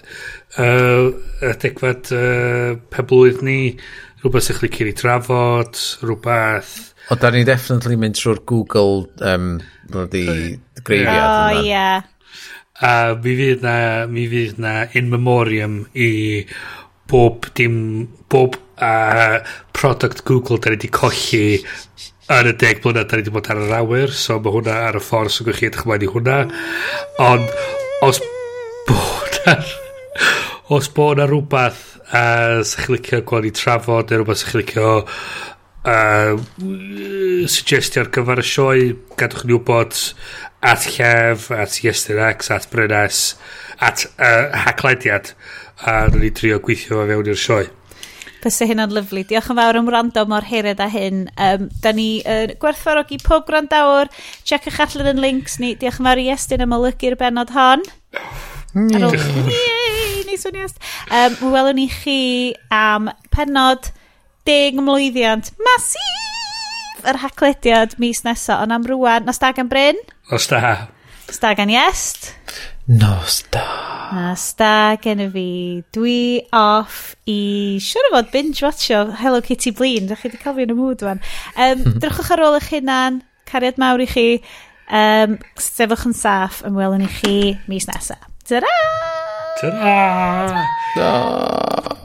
uh, y degfad uh, peblwydd ni, rhywbeth sy'ch licio ni trafod, rhywbeth... O, da ni definitely mynd trwy'r Google um, bloody greifiad. O, ie. A mi fydd na, mi fydd na in memoriam i bob dim, bob uh, product Google da ni wedi colli yn y deg blynedd, da ni wedi bod ar yr awyr, so mae hwnna ar y ffordd sy'n gwych chi edrych ymlaen i hwnna. Ond, os bod ar... [laughs] Os bod na rhywbeth a sa'ch licio gweld i trafod neu rhywbeth sa'ch licio uh, suggestio ar gyfer y sioe gadwch ni wybod at llef at Iestyn X at brynes at uh, haglediad a uh, rydyn ni trio gweithio fe fewn i'r sioe Bysa hynna'n lyflu. Diolch yn fawr am wrando mor hered a hyn. Um, da ni yn uh, gwerthfarogi pob gwrandawr. Checiwch allan yn links ni. Diolch yn fawr i Estyn am olygu'r benod hon. Ar ôl, yey, ni swnio est. Um, welwn ni chi am penod deg mlwyddiant masif yr haclediad mis nesaf. Ond am rwan, nos da gan Bryn? Nos da. Nos da gan Iest? Nos da. Nos da gen i fi. Dwi off i siwr o fod binge-watcho Hello Kitty Blin. Dach chi wedi cael fi yn y mood fan. Um, hmm. drwchwch ar ôl eich hunan. Cariad mawr i chi. Um, sefwch yn saff. Ymwelwn i chi mis nesaf. Ta-ra! Ta-ra! Ta-ra!